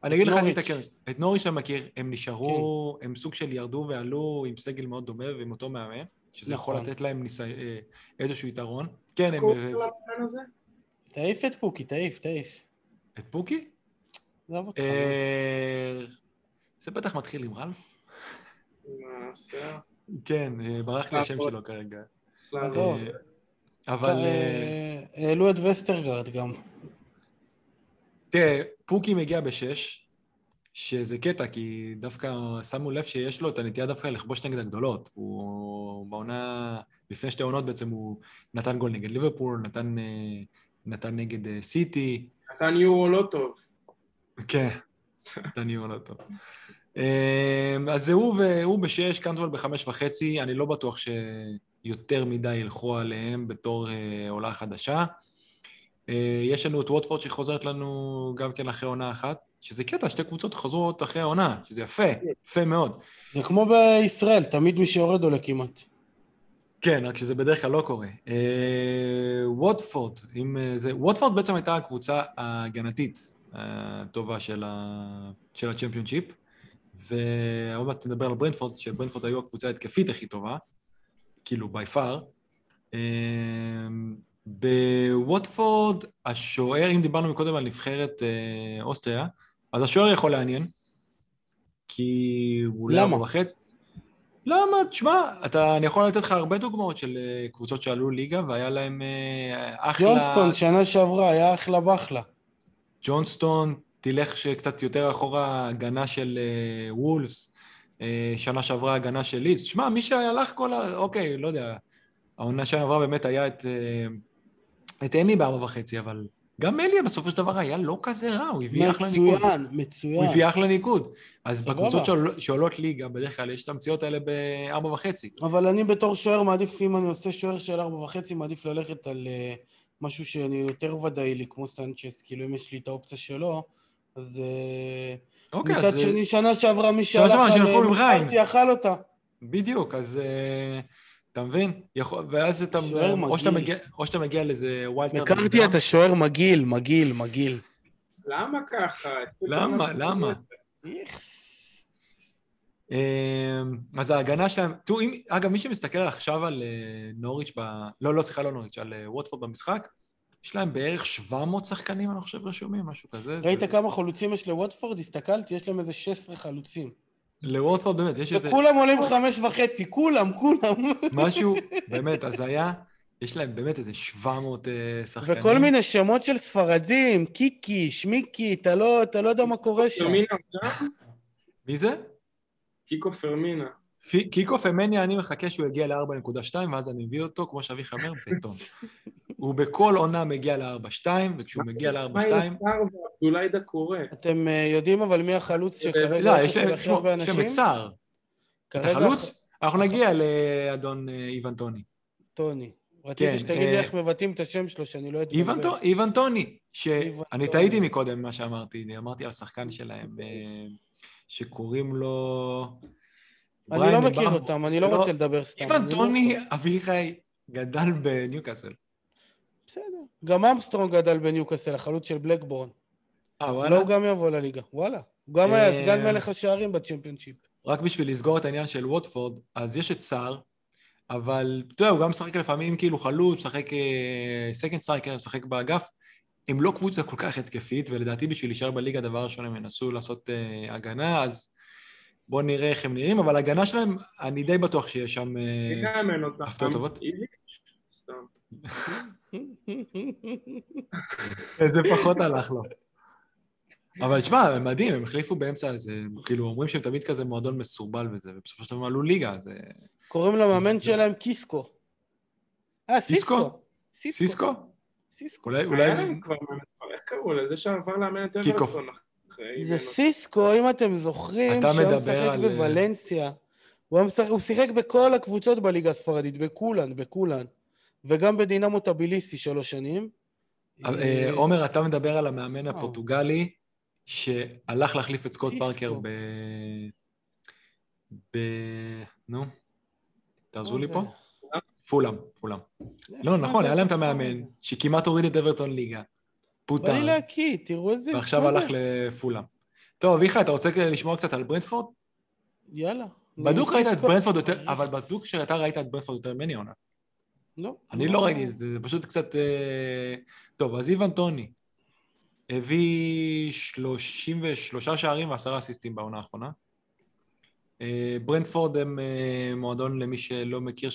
אני אגיד לך, אני. אתקן. את נוריץ' אתה מכיר, הם נשארו, הם סוג של ירדו ועלו עם סגל מאוד דומה ועם אותו מאמן, שזה יכול נכון. לתת להם ניסי... אה, איזשהו יתרון. כן, הם... אה? תעיף את פוקי, תעיף, תעיף. את פוקי? עזוב אותך. אה, זה בטח מתחיל עם רלף. כן, אה, ברח לי השם שלו כרגע. אה, אבל... העלו את וסטרגרד גם. תראה, פוקי מגיע בשש, שזה קטע, כי דווקא שמו לב שיש לו את הנטייה דווקא לכבוש נגד הגדולות. הוא בעונה, לפני שתי עונות בעצם הוא נתן גול נגד ליברפול, נתן, נתן נגד סיטי, נתן יורו לא טוב. כן, לא טוב. אה, אז זה הוא, ו- הוא בשש, קנטוול בחמש וחצי, אני לא בטוח שיותר מדי ילכו עליהם בתור אה, עולה חדשה. אה, יש לנו את ווטפורד שחוזרת לנו גם כן אחרי עונה אחת, שזה קטע, שתי קבוצות חוזרות אחרי העונה, שזה יפה, יפה מאוד. זה כמו בישראל, תמיד מי שיורד עולה כמעט. כן, רק שזה בדרך כלל לא קורה. אה, ווטפורד, אם זה... ווטפורד בעצם הייתה הקבוצה ההגנתית הטובה של, ה, של הצ'מפיונשיפ, ועוד מעט נדבר על ברנפורד, שברנפורד היו הקבוצה ההתקפית הכי טובה, כאילו by far. אה, בווטפורד, השוער, אם דיברנו מקודם על נבחרת אה, אוסטריה, אז השוער יכול לעניין, כי הוא למה? לארבע וחצי. למה? תשמע, אתה, אני יכול לתת לך הרבה דוגמאות של אה, קבוצות שעלו ליגה והיה להם אה, אחלה... ג'ונסטון, שנה שעברה, היה אחלה בחלה. ג'ונסטון, תלך שקצת יותר אחורה, הגנה של אה, וולפס, אה, שנה שעברה הגנה של ליז. תשמע, מי שהלך כל ה... אוקיי, לא יודע, העונה שעברה באמת היה את, אה, את אמי בארבע וחצי, אבל גם אליה בסופו של דבר היה לא כזה רע, הוא הביא אחלה ניקוד. מצוין, הוא מצוין. הביא אחלה ניקוד. אז. בקבוצות שעול, שעולות ליגה, בדרך כלל יש את המציאות האלה בארבע וחצי. אבל אני בתור שוער מעדיף, אם אני עושה שוער של ארבע וחצי, מעדיף ללכת על אה, משהו שאני יותר ודאי לי, כמו סנצ'ס, כאילו אם יש לי את האופציה שלו, אז... אה, אוקיי, מצד אז... אה, שני, שנה שעברה מי שהלך על ריין. מקארתי אכל אותה. בדיוק, אז אה, אתה מבין? יכול, ואז אתה, שוער או שאתה, מגעיל. מגיע, או שאתה מגיע לאיזה wildcard מקארתי. אתה שוער מגעיל, מגעיל, מגעיל. למה ככה? למה? למה? איכס. אה, אז ההגנה שלהם, תראו, אם, אגב, מי שמסתכל עכשיו על אה, נוריץ', ב... לא, לא, סליחה, לא נוריץ', על אה, ווטפורד במשחק, יש להם בערך 700 שחקנים, אני חושב, רשומים, משהו כזה. ראית זה- כמה חלוצים יש לווטפורד? הסתכלתי, יש להם איזה 16 חלוצים. לווטפורד באמת, יש איזה וכולם עולים חמש וחצי, כולם, כולם. משהו, באמת, הזיה, יש להם באמת איזה 700 אה, שחקנים. וכל מיני שמות של ספרדים, קיקי, שמיקי, אתה לא, אתה לא יודע מה קורה שם? מי זה? קיקו פרמינה. פי- קיקו פמניה, אני מחכה שהוא יגיע ל-4.2, ואז אני מביא אותו, כמו שאביך אומר, בטון. הוא בכל עונה מגיע ל-4.2, וכשהוא מגיע מה ל-4.2... עם ועבדוליידה קורא? אתם אה, יודעים אבל מי החלוץ שכרגע לא, יש להם? את סער. את החלוץ, אנחנו נגיע לאדון אה, איוון טוני. טוני. כן, רציתי שתגיד לי אה, איך מבטאים את השם שלו, שאני לא אתבלבל. איוון טו- איוון טוני, שאני. טעיתי מקודם במה שאמרתי, אני אמרתי על שחקן שלהם, אה, שקוראים לו... אני לא מכיר אמבמו. אותם, אני לא רוצה לדבר סתם. איוון לא- טוני, אביחי, גדל בניוקאסל. בסדר. גם אמסטרונג גדל בניוקאסל, החלוץ של בלקבורן. אה, לא, וואלה? הוא גם יבוא לליגה. וואלה. הוא גם היה אה, סגן מלך השערים בצ'מפיונשיפ. רק בשביל לסגור את העניין של ווטפורד, אז יש את סער, אבל אתה יודע, הוא גם משחק לפעמים כאילו חלוץ, משחק second striker, משחק באגף. הם לא קבוצה כל כך התקפית, ולדעתי בשביל להישאר בליגה, דבר ראשון הם ינסו לעשות uh, הגנה, אז בואו נראה איך הם נראים, אבל ההגנה שלהם, אני די בטוח שיש שם... Uh? הפתעות טובות? זה פחות הלך לו. אבל שמע, מדהים, הם החליפו באמצע איזה, כאילו, אומרים שהם תמיד כזה מועדון מסורבל וזה, ובסופו של דבר עלו ליגה, זה... קוראים למאמן שלהם קיסקו. אה, סיסקו. סיסקו? סיסקו? אולי, אולי... היה להם כבר מאמן, איך קראו לזה שעבר לאמן את. אברטון אחרי... זה סיסקו, אם אתם זוכרים, אתה שהוא משחק אה, בוולנסיה. הוא שיחק בכל הקבוצות בליגה הספרדית, בכולן, בכולן. וגם בדינמו טביליסי שלוש שנים. אה, עומר, אתה מדבר על המאמן אה. הפורטוגלי שהלך להחליף את סקוט. פארקר ב... ב... נו, תעזרו לי פה? פולאם, פולאם. לא, נכון, היה להם את המאמן? שכמעט הוריד את אברטון ליגה. פוטר, לי להקיא, תראו איזה... ועכשיו הלך? לפולאם. טוב, אביחי, אתה רוצה לשמוע קצת על ברנדפורד? יאללה. בדוק ראית את ברנדפורד יותר, אבל בדוק שאתה ראית את ברנדפורד יותר ממני עונה. לא. אני לא ראיתי את זה, זה פשוט קצת... אה, טוב, אז איוון טוני הביא 33 שערים ועשרה אסיסטים בעונה האחרונה. אה, ברנדפורד הם אה, מועדון למי שלא מכיר,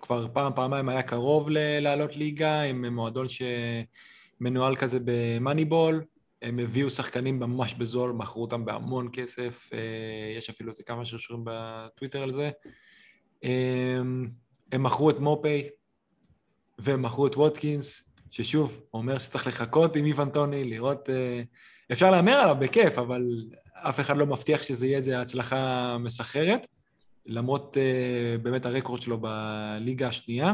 שכבר פעם, פעמיים היה קרוב לעלות ליגה, הם מועדון שמנוהל כזה במאניבול, הם הביאו שחקנים ממש בזול, מכרו אותם בהמון כסף, אה, יש אפילו איזה כמה שרשורים בטוויטר על זה. אה, הם מכרו את מופי, והם מכרו את ווטקינס, ששוב, אומר שצריך לחכות עם איוון טוני, לראות... אה, אפשר להמר עליו בכיף, אבל אף אחד לא מבטיח שזה יהיה איזו הצלחה מסחררת, למרות אה, באמת הרקורד שלו בליגה השנייה.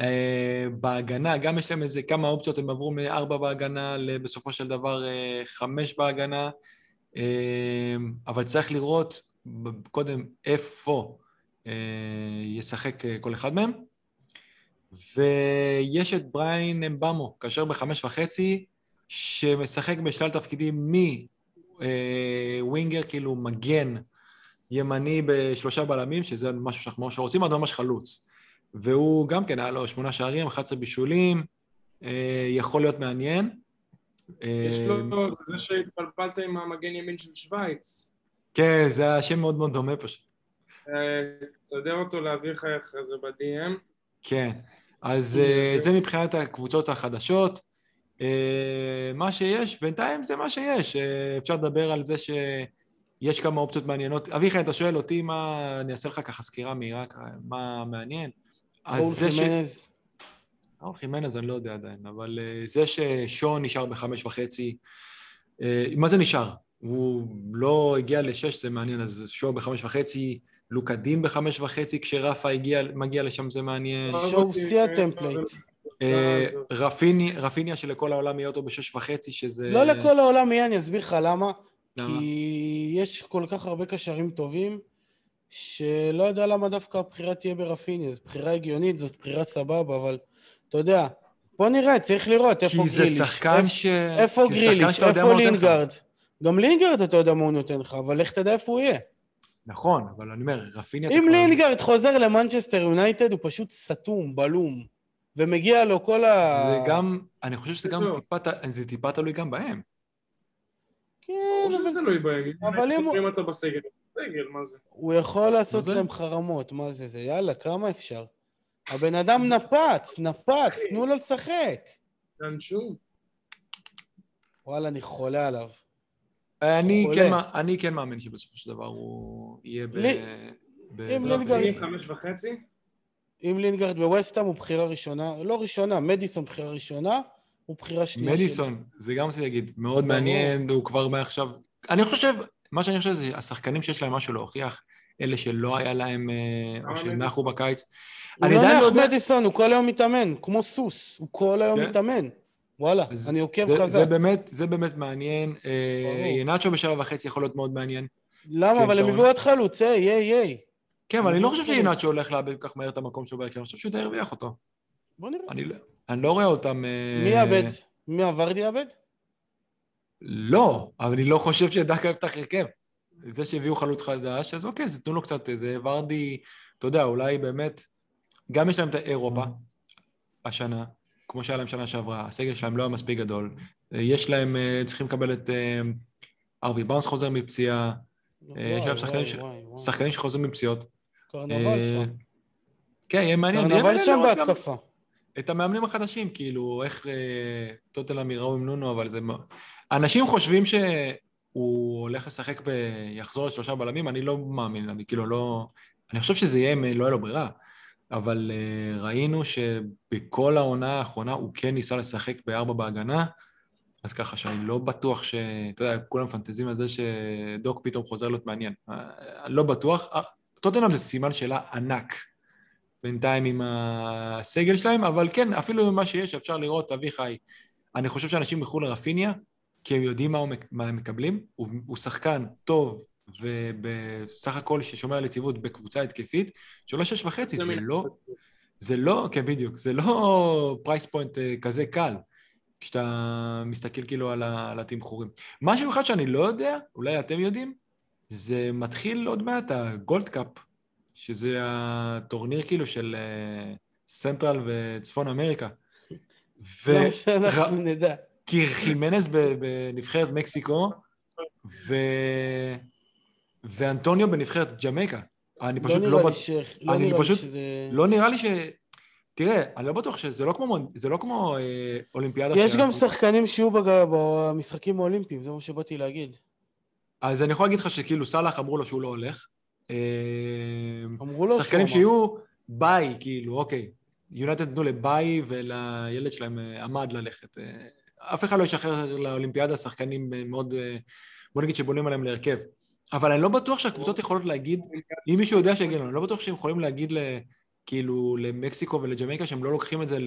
אה, בהגנה, גם יש להם איזה כמה אופציות, הם עברו מארבע בהגנה לבסופו של דבר אה, חמש בהגנה, אבל צריך לראות קודם איפה ישחק כל אחד מהם. ויש את בריין אמבמו, כאשר בחמש וחצי, שמשחק בשלל תפקידים מווינגר, כאילו מגן ימני בשלושה בלמים, שזה משהו שאנחנו ממש לא רוצים, עד ממש חלוץ. והוא גם כן, היה לו שמונה שערים, 11 בישולים, אה, יכול להיות מעניין. יש אה, לו, זה שהתבלבלת עם המגן ימין של שווייץ. כן, זה היה שם מאוד מאוד דומה פשוט. אה, תסדר אותו לאביך אחרי זה ב-DM. כן, אז אה, זה מבחינת הקבוצות החדשות. אה, מה שיש, בינתיים זה מה שיש. אה, אפשר לדבר על זה שיש כמה אופציות מעניינות. אביחי, אתה שואל אותי מה, אני אעשה לך ככה סקירה מהירה, מה מעניין. אז זה ש... ראול חימנז אני לא יודע עדיין, אבל אה, זה ששו נשאר בחמש וחצי, אה, מה זה נשאר? הוא לא הגיע לשש, זה מעניין, אז שו בחמש וחצי, לוקאס דין בחמש וחצי, כשרפה הגיע, מגיע לשם זה מעניין. שו שיא ה template. אה, רפיני- רפיניה שלכל העולם יהיה אותו בשש וחצי, שזה... לא לכל העולם יהיה, אני אסביר לך למה. למה? כי יש כל כך הרבה קשרים טובים, שלא יודע למה דווקא הבחירה תהיה ברפיניה. זו בחירה הגיונית, זאת בחירה סבבה, אבל אתה יודע, בוא נראה, צריך לראות איפה ג'ק גריליש. זה שחקן איפה- ש... איפה ג'ק גריליש, יודע איפה. לינגארד. גם לינגארד אתה יודע מה הוא נותן לך, אבל לך תדע איפה הוא יהיה. נכון, אבל אני אומר, רפיניה... אתה אם לינגארד חוזר למנצ'סטר יונייטד, הוא פשוט סתום, בלום. ומגיע לו כל ה... זה גם, אני חושב שזה גם לא. טיפה, זה טיפה תלוי גם בהם. כן, ברור שזה אבל תלוי בהם. אבל אם הוא- אם אתה בסגל, בסגל, מה זה? הוא יכול לעשות? להם חרמות, מה זה זה? יאללה, כמה אפשר? הבן אדם נפץ, נפץ, תנו לו לשחק. דן שום. וואלה, אני חולה עליו. אני. כן, אני כן מאמין שבסופו של דבר הוא יהיה ב... אם לינגארד- אם חמש וחצי? אם לינגארד בווסטהאם הוא בחירה ראשונה, לא ראשונה, מדיסון בחירה ראשונה, הוא בחירה שנייה. שלי. מדיסון, זה גם רציתי להגיד, מאוד. מעניין, הוא כבר מעכשיו... אני חושב, מה שאני חושב זה השחקנים שיש להם משהו להוכיח, אלה שלא היה להם, אה, או שנחו בקיץ. הוא לא נח יודע... מדיסון, הוא כל היום מתאמן, כמו סוס, הוא כל היום כן. מתאמן. וואלה, אז אני עוקב זה- חזק. זה באמת, זה באמת מעניין. אה. איהנאצ'ו בשבע וחצי יכול להיות מאוד מעניין. למה? אבל הם. הביאו עוד חלוץ, היי, היי, היי. כן, אבל אני לא חושב. שינאצ'ו הולך לאבד כל כך מהר את המקום שלו בהרכב, אני חושב שהוא די הרוויח אותו. בוא נראה. אני לא- אני לא רואה אותם... אה, מי יאבד? מי הוורדי יאבד? לא, אבל אני לא חושב שדקה יפתח הרכב. זה שהביאו חלוץ חדש, אז אוקיי, אז תנו לו קצת איזה ורדי, אתה יודע, אולי באמת, גם יש להם את אירופה השנה, כמו שהיה להם שנה שעברה, הסגל שלהם לא היה מספיק גדול. אה, יש להם, אה, צריכים לקבל את ארווי בארנס חוזר מפציעה, יש להם שחקנים ש-. שחקנים שחוזרים מפציעות. קרנבל שם. כן, יהיה מעניין. קרנבל שם בהתקפה. את המאמנים החדשים, כאילו, איך אה, טוטלם יראו עם נונו, אבל זה... אנשים חושבים שהוא הולך לשחק ב... יחזור לשלושה בלמים, אני לא מאמין, אני כאילו לא... אני חושב שזה יהיה לא יהיה לו ברירה, אבל אה, ראינו שבכל העונה האחרונה הוא כן ניסה לשחק בארבע בהגנה, אז ככה שאני לא בטוח ש... אתה יודע, כולם מפנטזים על זה שדוק פתאום חוזר להיות מעניין. אה, לא בטוח. אה, טוטנאם זה סימן שאלה ענק. בינתיים עם הסגל שלהם, אבל כן, אפילו עם מה שיש, אפשר לראות, אביחי, אני חושב שאנשים ילכו לרפיניה, כי הם יודעים מה, הוא, מה הם מקבלים. הוא, הוא שחקן טוב, ובסך הכל ששומר על יציבות בקבוצה התקפית, שעולה שש וחצי, זה לא, זה לא, כן, בדיוק, זה לא price point אה, כזה קל, כשאתה מסתכל כאילו על, ה, על התמחורים. משהו אחד שאני לא יודע, אולי אתם יודעים, זה מתחיל עוד מעט ה Gold Cup, שזה הטורניר כאילו של אה, central וצפון אמריקה. ו... למה שאנחנו נדע. כי חימנז ב- בנבחרת מקסיקו, ו... ואנטוניו בנבחרת ג'מייקה. אני לא פשוט לא... נראה לי ש... לא נראה לי פשוט שזה... לא נראה לי ש... תראה, אני לא בטוח שזה לא כמו, זה לא כמו אה, אולימפיאדה יש גם שחקנים שיהיו בג- במשחקים האולימפיים, זה מה שבאתי להגיד. אז אני יכול להגיד לך שכאילו סאלח אמרו לו שהוא לא הולך. אה, אמרו לו שחקנים. שיהיו ביי, כאילו, אוקיי. יונייטד נתנו לביי ולילד שלהם אה, עמד ללכת. אה, אף אחד לא ישחרר לאולימפיאדה שחקנים אה, מאוד, בוא נגיד שבונים עליהם להרכב. אבל אני לא בטוח שהקבוצות יכולות להגיד, אם מישהו יודע שיגיד לנו, אני לא בטוח שהם יכולים להגיד ל, כאילו למקסיקו ולג'מייקה שהם לא לוקחים את זה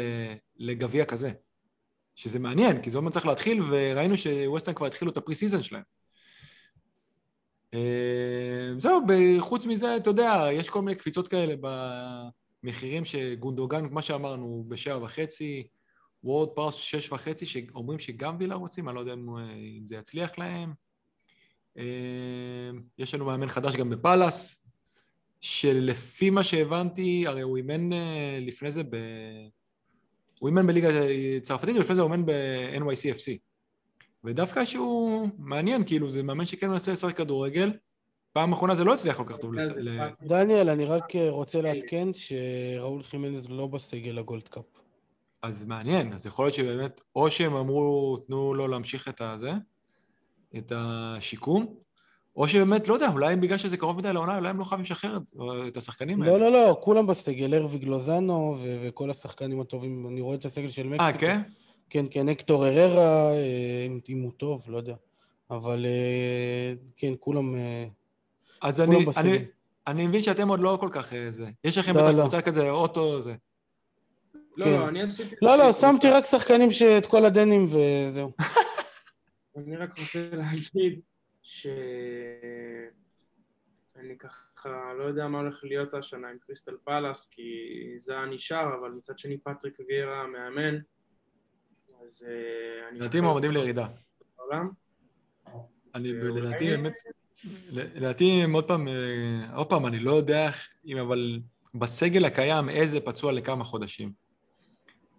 לגביע כזה. שזה מעניין, כי זה עוד מעט צריך להתחיל, וראינו שווסטהאם כבר התחילו את ה pre-season שלהם. אה, זהו, חוץ מזה, אתה יודע, יש כל מיני קפיצות כאלה במחירים שגונדוגן, כמו שאמרנו, בשבע וחצי, וורד פראוס שש וחצי, שאומרים שגם וילה רוצים, אני לא יודע אם אם זה יצליח להם. אה, יש לנו מאמן חדש גם בפאלאס, שלפי מה שהבנתי, הרי הוא אימן אה, לפני זה ב... הוא אימן בליגה צרפתית, ולפני זה הוא אימן ב-NYCFC. ודווקא שהוא מעניין, כאילו, זה מאמן שכן מנסה לשחק כדורגל. פעם אחרונה זה לא הצליח כל כך טוב. ל- דניאל, אני רק אה, רוצה לעדכן שראול חימנז לא בסגל הגולד קאפ. אז מעניין, אז יכול להיות שבאמת, או שהם אמרו, תנו לו להמשיך את הזה, את השיקום, או שבאמת, לא יודע, אולי בגלל שזה קרוב מדי לעונה, אולי הם לא חייבים לשחרר את- את השחקנים האלה. לא, לא, לא, כולם בסגל, הרוויג לוזאנו וכל השחקנים הטובים, אני רואה את הסגל של מקסיקו. אה, כן? כן, כן, אקטור הררה, אה, אם- אם הוא טוב, לא יודע. אבל אה, כן, כולם... אה, אז כולם אני, בסגל. אני, אני מבין שאתם עוד לא כל כך זה. יש לכם לא, בטח לא. קבוצה כזה, אוטו זה. לא, כן. לא, אני עשיתי... לא, לא, שמתי רק שחקנים שאת כל הדנים וזהו. אני רק רוצה להגיד ש... אני ככה לא יודע מה הולך להיות השנה עם קריסטל פלאס, כי זה היה נשאר, אבל מצד שני פטריק ויארה המאמן, אז אה, אני... לדעתי מועמדים לירידה. בעולם. אני, אה, לדעתי באמת, לדעתי הם עוד פעם, אה, עוד פעם, אני לא יודע אם אבל בסגל הקיים, איזה פצוע לכמה חודשים.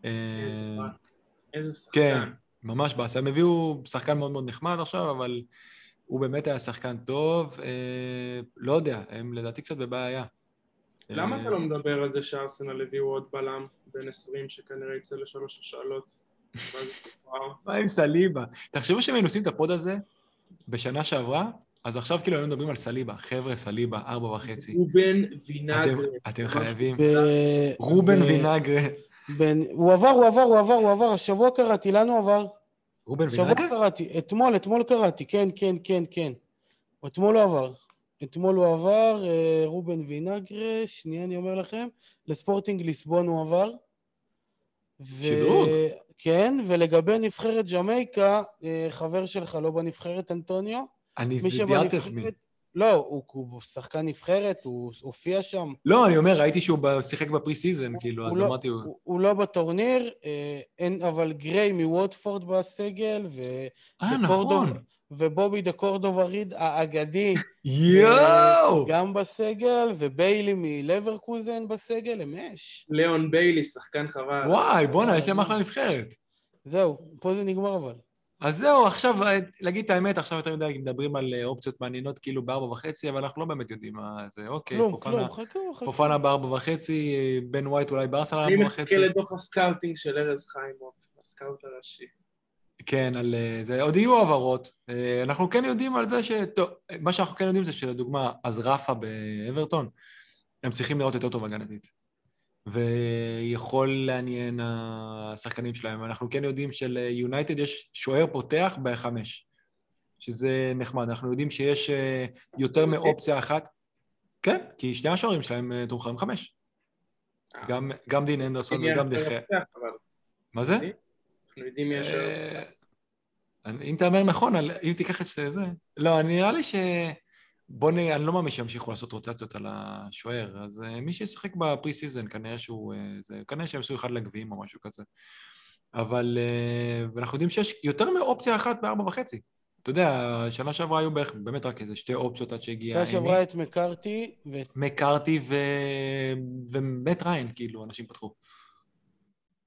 אה, איזה. איזה כן, שחקן. ממש באסה. הם הביאו שחקן מאוד מאוד נחמד עכשיו, אבל הוא באמת היה שחקן טוב. אה, לא יודע, הם לדעתי קצת בבעיה. למה אה, אתה לא מדבר על זה שארסנל הביאו עוד בלם בן 20 שכנראה יצא לשלוש השאלות? מה עם סליבה? תחשבו שהם היינו עושים את הפוד הזה, בשנה שעברה, אז עכשיו כאילו היו מדברים על סליבה. חבר'ה, סליבה, ארבע וחצי. רובן אתם, וינגרט. אתם חייבים. רובן וינגרה. הוא עבר, הוא עבר, הוא עבר, הוא עבר, השבוע קראתי, לאן הוא עבר? רובן השבוע וינגרה? קראתי, אתמול, אתמול קראתי, כן, כן, כן, כן. אתמול הוא עבר. אתמול הוא עבר, אה, רובן וינגרה, שנייה אני אומר לכם, לספורטינג ליסבון הוא עבר. ו... שדרוג. כן, ולגבי נבחרת ג'מייקה, אה, חבר שלך לא בנבחרת, אנטוניו? אני מי זיהיתי את עצמי. לא, הוא, הוא שחקן נבחרת, הוא הופיע שם. לא, אני אומר, ראיתי שהוא שיחק ב pre-season, כאילו, אז לא- אמרתי... הוא- הוא, לא בטורניר, אה, אין, אבל גריי מווטפורד בסגל, ו... אה, נכון. ובובי דה קורדובה ריד האגדי יואו! גם בסגל, וביילי מלברקוזן בסגל, הם אש. ליאון ביילי, שחקן חבל. וואי, בואנה, יש להם אחלה נבחרת. זהו, פה זה נגמר אבל. אז זהו, עכשיו, אה, להגיד את האמת, עכשיו יותר מדי מדברים על אה, אופציות מעניינות כאילו בארבע וחצי, אבל אנחנו לא באמת יודעים מה זה. אוקיי, כלום, פופנה, כלום, חכו, חכו. פופנה בארבע וחצי, אה, בן ווייט אולי בארסנל אני ארבע מחכה וחצי. לדוח הסקאוטינג של ארז חיימוב, הסקאוט הראשי. כן, על אה, זה. עוד יהיו העברות. אה, אנחנו כן יודעים על זה ש... טוב, מה שאנחנו כן יודעים זה שלדוגמה, אז רפה באברטון, הם צריכים לראות יותר טוב הגנתית. ויכול לעניין השחקנים שלהם. אנחנו כן יודעים שליונייטד יש שוער פותח בחמש, שזה נחמד. אנחנו יודעים שיש אה, יותר מאופציה אחת. כן, כי שני השוערים שלהם תומכים חמש. גם, גם דין אנדרסון וגם דחה. מה זה? אנחנו יודעים מי השוער. אם תאמר נכון, על- אם תיקח את זה, לא, נראה לי ש... בוא נ... אני לא מאמין שימשיכו לעשות רוטציות על השוער, אז אה, מי שישחק בפרי סיזן, כנראה שהוא... אה, זה, כנראה שהם עשו אחד לגביעים או משהו כזה. אבל... אה, ואנחנו יודעים שיש יותר מאופציה אחת בארבע וחצי. אתה יודע, שנה שעברה היו בערך באמת רק איזה שתי אופציות עד שהגיע שנה. שעברה את מקארתי, ואת מקארתי ו... ומט ריין, כאילו, אנשים פתחו.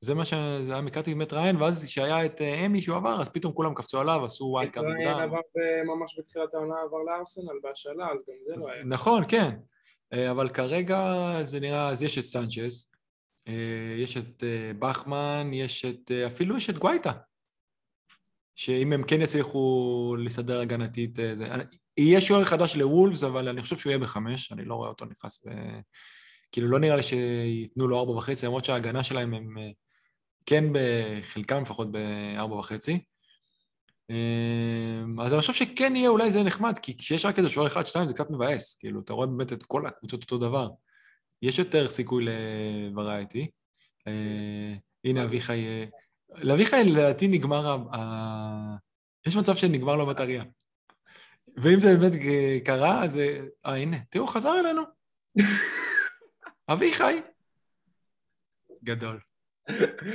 זה מה ש... זה היה מקארתי ומט ריין, ואז כשהיה את אה, אמי שהוא עבר, אז פתאום כולם קפצו עליו, עשו ווילד קאפ ריין מוקדם. עבר ב- ממש בתחילת העונה עבר לארסנל בהשאלה, אז גם זה לא היה. נכון, כן. אה, אבל כרגע זה נראה, אז יש את סנצ'ז, אה, יש את אה, בכמן, יש את... אה, אפילו יש את גווייטה. שאם הם כן יצליחו לסדר הגנתית, אה, זה... יהיה שוער חדש לוולפס, אבל אני חושב שהוא יהיה בחמש, אני לא רואה אותו נכנס ב... כאילו, לא נראה לי שייתנו לו ארבע וחצי, למרות שההגנה שלהם הם אה, כן בחלקם לפחות בארבע וחצי. אה, אז אני חושב שכן יהיה, אולי זה נחמד, כי כשיש רק איזה שוער אחד, שתיים, זה קצת מבאס. כאילו, אתה רואה באמת את כל הקבוצות אותו דבר. יש יותר סיכוי לוורייטי. אה, הנה אביחי... לאביחי לדעתי נגמר ה... יש מצב שנגמר לו בטריה. ואם זה באמת קרה, אז... אה, הנה, תראו, חזר אלינו. אביחי. גדול.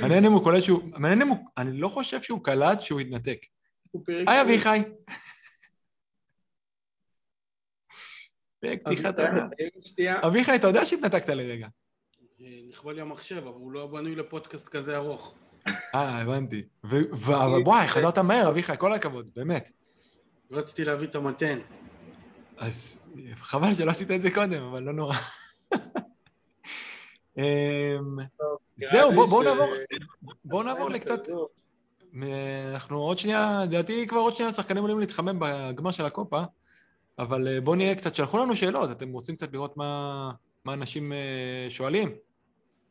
מעניין אם הוא קולט שהוא... מעניין אם הוא... אני לא חושב שהוא קלט שהוא התנתק. היי אביחי. פרק פתיחת אביחי, העונה. אביחי, אתה יודע שהתנתקת לרגע. אה, נכבה לי המחשב, אבל הוא לא בנוי לפודקאסט כזה ארוך. אה, הבנתי. ו- ו- אבל וואי, חזרת מהר, אביחי, כל הכבוד, באמת. רציתי להביא את המתן. אז חבל שלא עשית את זה קודם, אבל לא נורא. אמ, זהו, בואו נעבור, בואו נעבור לקצת... אנחנו עוד שנייה, לדעתי כבר עוד שנייה השחקנים עולים להתחמם בגמר של הקופה, אבל אה, בואו נראה קצת, שלחו לנו שאלות, אתם רוצים קצת לראות מה מה אנשים אה, שואלים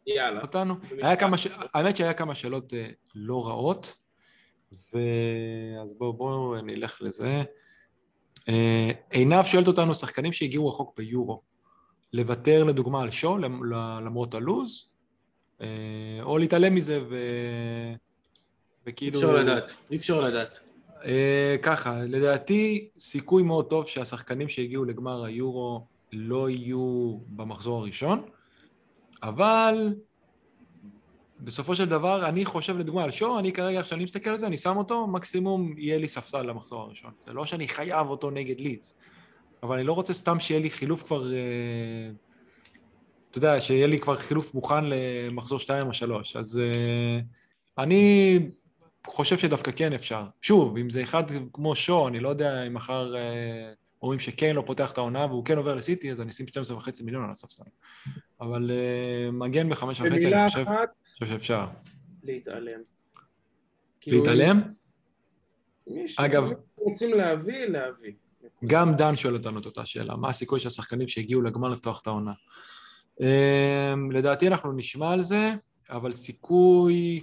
יאללה. אותנו? היה כמה, ש- האמת שהיה כמה שאלות אה, לא רעות, ו... אז בואו בוא נלך לזה. עינב שואלת אותנו, שחקנים שהגיעו רחוק ביורו, לוותר לדוגמה על שואו למ- למרות הלוז, אה, או להתעלם מזה ו... אי וכאילו... אפשר לדעת, אי אפשר לדעת. אה, ככה, לדעתי סיכוי מאוד טוב שהשחקנים שהגיעו לגמר היורו לא יהיו במחזור הראשון, אבל בסופו של דבר, אני חושב לדוגמה על שואו, אני כרגע, כשאני מסתכל על זה, אני שם אותו, מקסימום יהיה לי ספסל למחזור הראשון. זה לא שאני חייב אותו נגד לידס, אבל אני לא רוצה סתם שיהיה לי חילוף כבר, אה, אתה יודע, שיהיה לי כבר חילוף מוכן למחזור 2 או 3. אז אה, אני חושב שדווקא כן אפשר. שוב, אם זה אחד כמו שואו, אני לא יודע אם מחר אה, אומרים שקיין לא פותח את העונה והוא כן עובר לסיטי, אז אני אשים 12.5 מיליון על הספסל. אבל מגן בחמש וחצי, במילה אני חושב, אחת, חושב שאפשר. להתעלם. כאילו, להתעלם? מי אגב- שרוצים להביא, להביא. גם דן שואל אותנו את אותה שאלה, מה הסיכוי של השחקנים שהגיעו לגמר לפתוח את העונה? אמ, לדעתי אנחנו נשמע על זה, אבל סיכוי...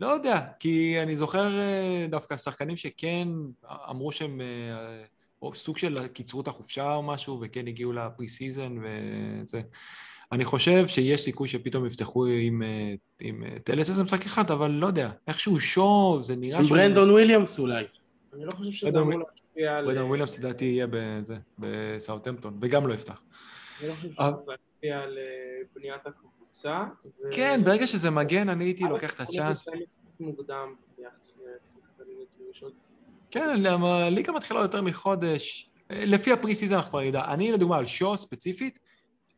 לא יודע, כי אני זוכר אה, דווקא שחקנים שכן אמרו שהם אה, או סוג של קיצרו את החופשה או משהו, וכן הגיעו ל pre-season וזה. אני חושב שיש סיכוי שפתאום יפתחו עם, אה, עם טלס איזה משחק אחד, אבל לא יודע, איכשהו שואו, זה נראה עם ברנדון וויליאמס אולי. אני לא חושב שזה אמור. ברנדון וויליאמס לדעתי יהיה בזה, בסאוטהמפטון, וגם לא יפתח. אני לא חושב אה. שזה להשפיע על אה, בניית הקבוצה. כן, ברגע שזה מגן, אני הייתי לוקח את הצ'אנס. מוקדם ביחס כן, למה- הליגה מתחילה יותר מחודש. לפי ה pre-season אנחנו כבר נדע. אני לדוגמה, על שואו ספציפית,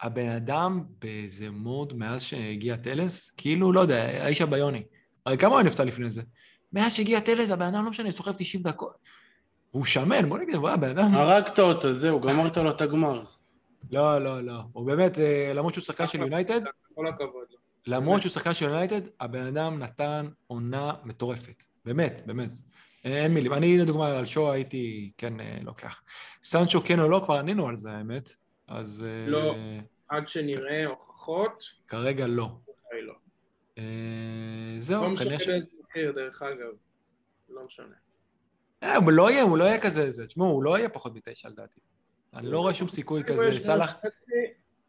הבן אדם באיזה מוד מאז שהגיע טלס, כאילו, לא יודע, האיש הביוני. הרי כמה הוא נפצע לפני זה? מאז שהגיע טלס, הבן אדם לא משנה, סוחב 90 דקות. והוא שמן, בוא נגיד, וואי, הבן אדם... הרגת אותו, זהו, גמרת לו את הגמר. לא, לא, לא. הוא באמת, אה, למרות שהוא שחקן של יונייטד, כל הכבוד לו. למרות שהוא שחקן של יונייטד, הבן אדם נתן עונה מטורפת. באמת, באמת. אין מילים. אני, לדוגמה, על שואו הייתי כן אה, לוקח. סנצ'ו כן או לא, כבר ענינו על זה, האמת. אז... אה, לא. עד שנראה הוכחות, כרגע לא. לא. לא זהו, משנה כנראה ש... באיזה מחיר, דרך אגב. לא משנה. אה, הוא לא יהיה, הוא לא יהיה כזה, זה. תשמעו, הוא לא יהיה פחות מתשע לדעתי. אני לא רואה שום סיכוי כזה. סאלח...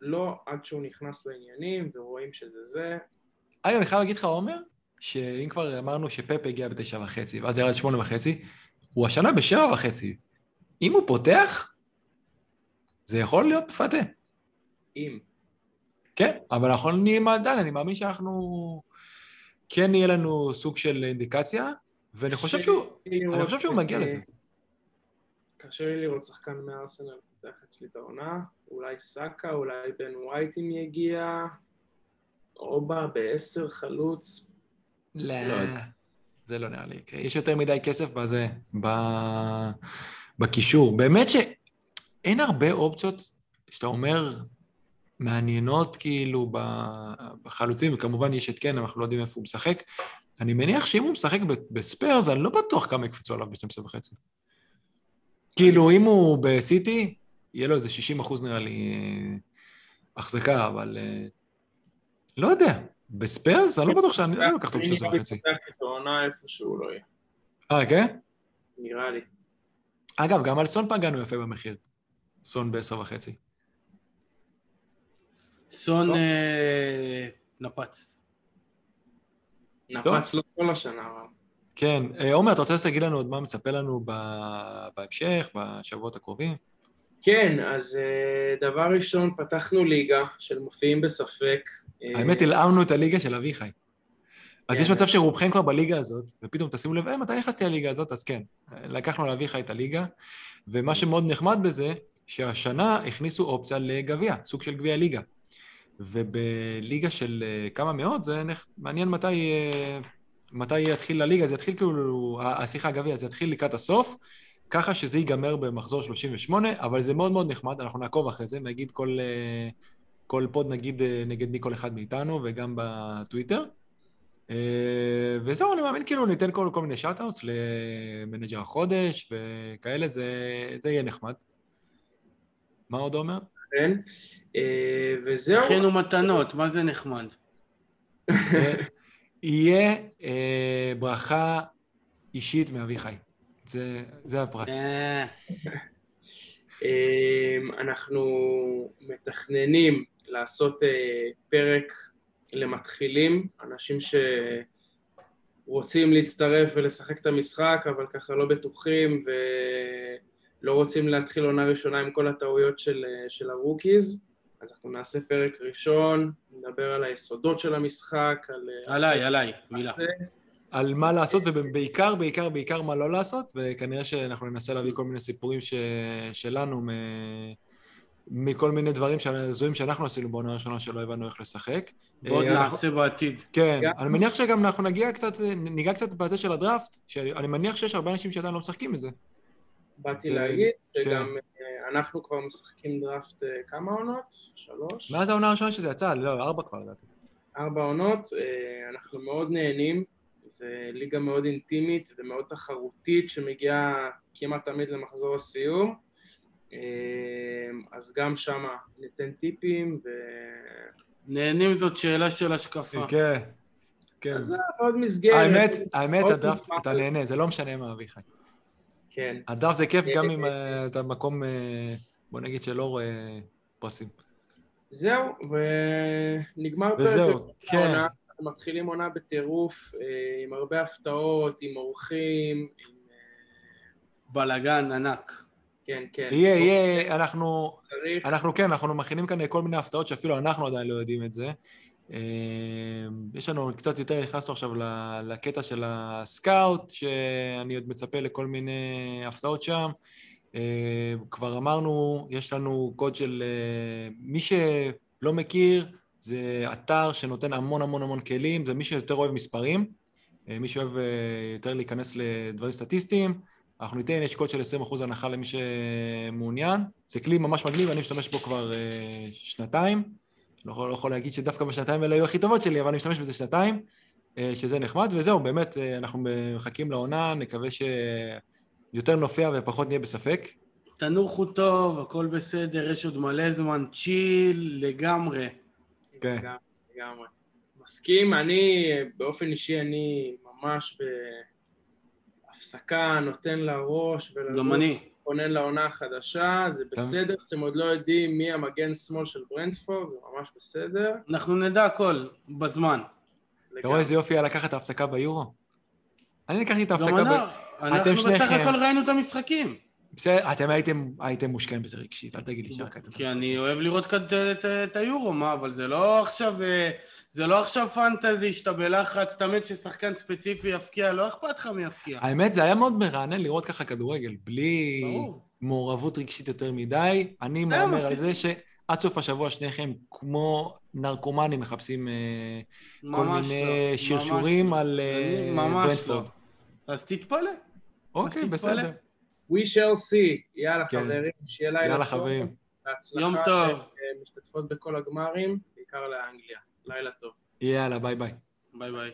לא, עד שהוא נכנס לעניינים ורואים שזה זה. אגב, אני חייב להגיד לך, עומר, שאם כבר אמרנו שפפ הגיע בתשע וחצי, ואז ירד שמונה וחצי, הוא השנה בשבע וחצי. אם הוא פותח, זה יכול להיות מפתה. אם. כן, אבל אנחנו נהיה עדיין, אני מאמין שאנחנו... כן יהיה לנו סוג של אינדיקציה, ואני חושב שהוא... אני חושב שהוא מגיע לזה. קשה לי לראות שחקן מארסנל פותח אצלי את העונה. אולי סאקה, אולי בן ווייט אם יגיע. אובה בעשר חלוץ. לא, לא. זה לא נראה לי יקרה. יש יותר מדי כסף בזה. בקישור. באמת שאין הרבה אופציות שאתה אומר מעניינות כאילו בחלוצים, וכמובן יש את קן, אנחנו לא יודעים איפה הוא משחק. אני מניח שאם הוא משחק בספיירס, אני לא בטוח כמה יקפצו עליו ב-12 וחצי. כאילו, אם הוא בסיטי, יהיה לו איזה 60 אחוז נראה לי אה, החזקה, אבל אה, לא יודע. בספיירס? אני לא בטוח שאני לא לוקח אותו אני ב-12 נראה לי וחצי. פותח את העונה איפה שהוא לא יהיה. אה, כן? נראה לי. אגב, גם על סון פגענו יפה במחיר. סון בעשר וחצי. סון נפץ. נפץ לו כל השנה, אבל. כן. אה, עומר, אתה רוצה להגיד לנו עוד מה מצפה לנו בהמשך, בשבועות הקרובים? כן, אז אה, דבר ראשון, פתחנו ליגה של מופיעים בספק. אה, האמת, הלאמנו את הליגה של אביחי. אז כן. יש מצב שרובכם כבר בליגה הזאת, ופתאום תשימו לב, אה, מתי נכנסתי לליגה הזאת? אז כן, לקחנו לאביחי את הליגה, ומה שמאוד נחמד בזה, שהשנה הכניסו אופציה לגביע, סוג של גביע ליגה. ובליגה של אה, כמה מאות, זה. מעניין מתי, אה, מתי יתחיל הליגה, זה יתחיל כאילו, ה- סליחה, הגביע, זה יתחיל לקראת הסוף, ככה שזה ייגמר במחזור 38, אבל זה מאוד מאוד נחמד, אנחנו נעקוב אחרי זה, נגיד כל, אה, כל pod נגיד אה, נגד מי כל אחד מאיתנו, וגם בטוויטר. אה, וזהו, אני מאמין כאילו ניתן כל, כל מיני shout-outs ל manager החודש וכאלה, זה, זה יהיה נחמד. מה עוד אומר? כן. אה, וזהו. הכינו מתנות, מה זה נחמד? יהיה אה, ברכה אישית מאביחי. זה, זה הפרס. אה, אמ, אנחנו מתכננים לעשות פרק למתחילים, אנשים שרוצים להצטרף ולשחק את המשחק, אבל ככה לא בטוחים ולא רוצים להתחיל עונה ראשונה עם כל הטעויות של, אה, של ה rookies. אז אנחנו נעשה פרק ראשון, נדבר על היסודות של המשחק, על... אה, עליי, עשה- עליי, מילה. עשה. על מה לעשות, ובעיקר, בעיקר, בעיקר מה לא לעשות, וכנראה שאנחנו ננסה להביא כל מיני סיפורים ש... שלנו מ... מכל מיני דברים הזויים שאנחנו עשינו בעונה הראשונה שלא הבנו איך לשחק. ועוד אה, אנחנו- נעשה בעתיד. כן, גם- אני מניח שגם אנחנו נגיע קצת, ניגע קצת בזה של הדראפט, שאני מניח שיש הרבה אנשים שעדיין לא משחקים את זה. באתי להגיד כן. שגם אה, אנחנו כבר משחקים דראפט אה, כמה עונות? שלוש? מאז העונה הראשונה שזה יצא, לא, ארבע כבר לדעתי. ארבע עונות, אה, אנחנו מאוד נהנים, זה ליגה מאוד אינטימית ומאוד תחרותית שמגיעה כמעט תמיד למחזור הסיום. אז גם שם ניתן טיפים ו... נהנים זאת שאלה של השקפה. כן, כן. אז זה עוד מסגרת. האמת, האמת, הדראפט. אתה נהנה, זה לא משנה מה, אביחי. כן. הדראפט זה כיף גם אם אה, אתה במקום, אה, בוא נגיד שלא רואה פרסים. זהו, ונגמר פרק וזהו, כן. מתחילים עונה בטירוף, אה, עם הרבה הפתעות, עם אורחים, עם... אה, בלאגן ענק. כן, כן. יהיה, יהיה, אנחנו, צריך. אנחנו כן, אנחנו מכינים כאן כל מיני הפתעות שאפילו אנחנו עדיין לא יודעים את זה. אה, יש לנו קצת יותר, נכנסנו עכשיו לקטע של הסקאוט, שאני עוד מצפה לכל מיני הפתעות שם. אה, כבר אמרנו, יש לנו קוד של... אה, מי שלא מכיר, זה אתר שנותן המון המון המון כלים, זה מי שיותר אוהב מספרים, אה, מי שאוהב אה, יותר להיכנס לדברים סטטיסטיים. אנחנו ניתן, יש קוד של 20% הנחה למי שמעוניין. זה כלי ממש מגניב, אני משתמש בו כבר שנתיים. לא יכול, לא יכול להגיד שדווקא בשנתיים האלה היו הכי טובות שלי, אבל אני משתמש בזה שנתיים, אה, שזה נחמד, וזהו, באמת, אה, אנחנו מחכים לעונה, נקווה שיותר נופיע ופחות נהיה בספק. תנוחו טוב, הכל בסדר, יש עוד מלא זמן, צ'יל לגמרי. כן. לגמרי, לגמרי. מסכים, אני, באופן אישי, אני ממש בהפסקה, נותן לראש, גם אני. ולכונן לעונה החדשה, זה בסדר שאתם עוד לא יודעים מי המגן שמאל של ברנדפורד, זה ממש בסדר. אנחנו נדע הכל בזמן. אתה רואה איזה יופי היה לקחת את ההפסקה ביורו? אני לקחתי את ההפסקה ב... אנחנו, אנחנו בסך. הכל ראינו את המשחקים. בסדר, אתם הייתם, הייתם מושקעים בזה רגשית, אל תגיד לי שרק הייתם... כי אני אוהב לראות כאן את- את- את היורו, מה, אבל זה לא עכשיו, אה, זה לא עכשיו פנטזי שאתה בלחץ, תמיד ששחקן ספציפי יפקיע, לא אכפת לך מי יפקיע. האמת, זה היה מאוד מרענן לראות ככה כדורגל, בלי ברור. מעורבות רגשית יותר מדי. אני מהמר על. זה שעד סוף השבוע שניכם, כמו נרקומנים, מחפשים אה, כל מיני לא, שרשורים לא. על אה, ממש ברנדפורד. לא. אז תתפלא. אוקיי, תתפלא. בסדר. We shall see. יאללה כן. חברים, שיהיה לילה יאללה טוב. חברים. בהצלחה יום טוב. משתתפות בכל הגמרים, בעיקר לאנגליה. לילה טוב. יאללה, ביי ביי. ביי ביי.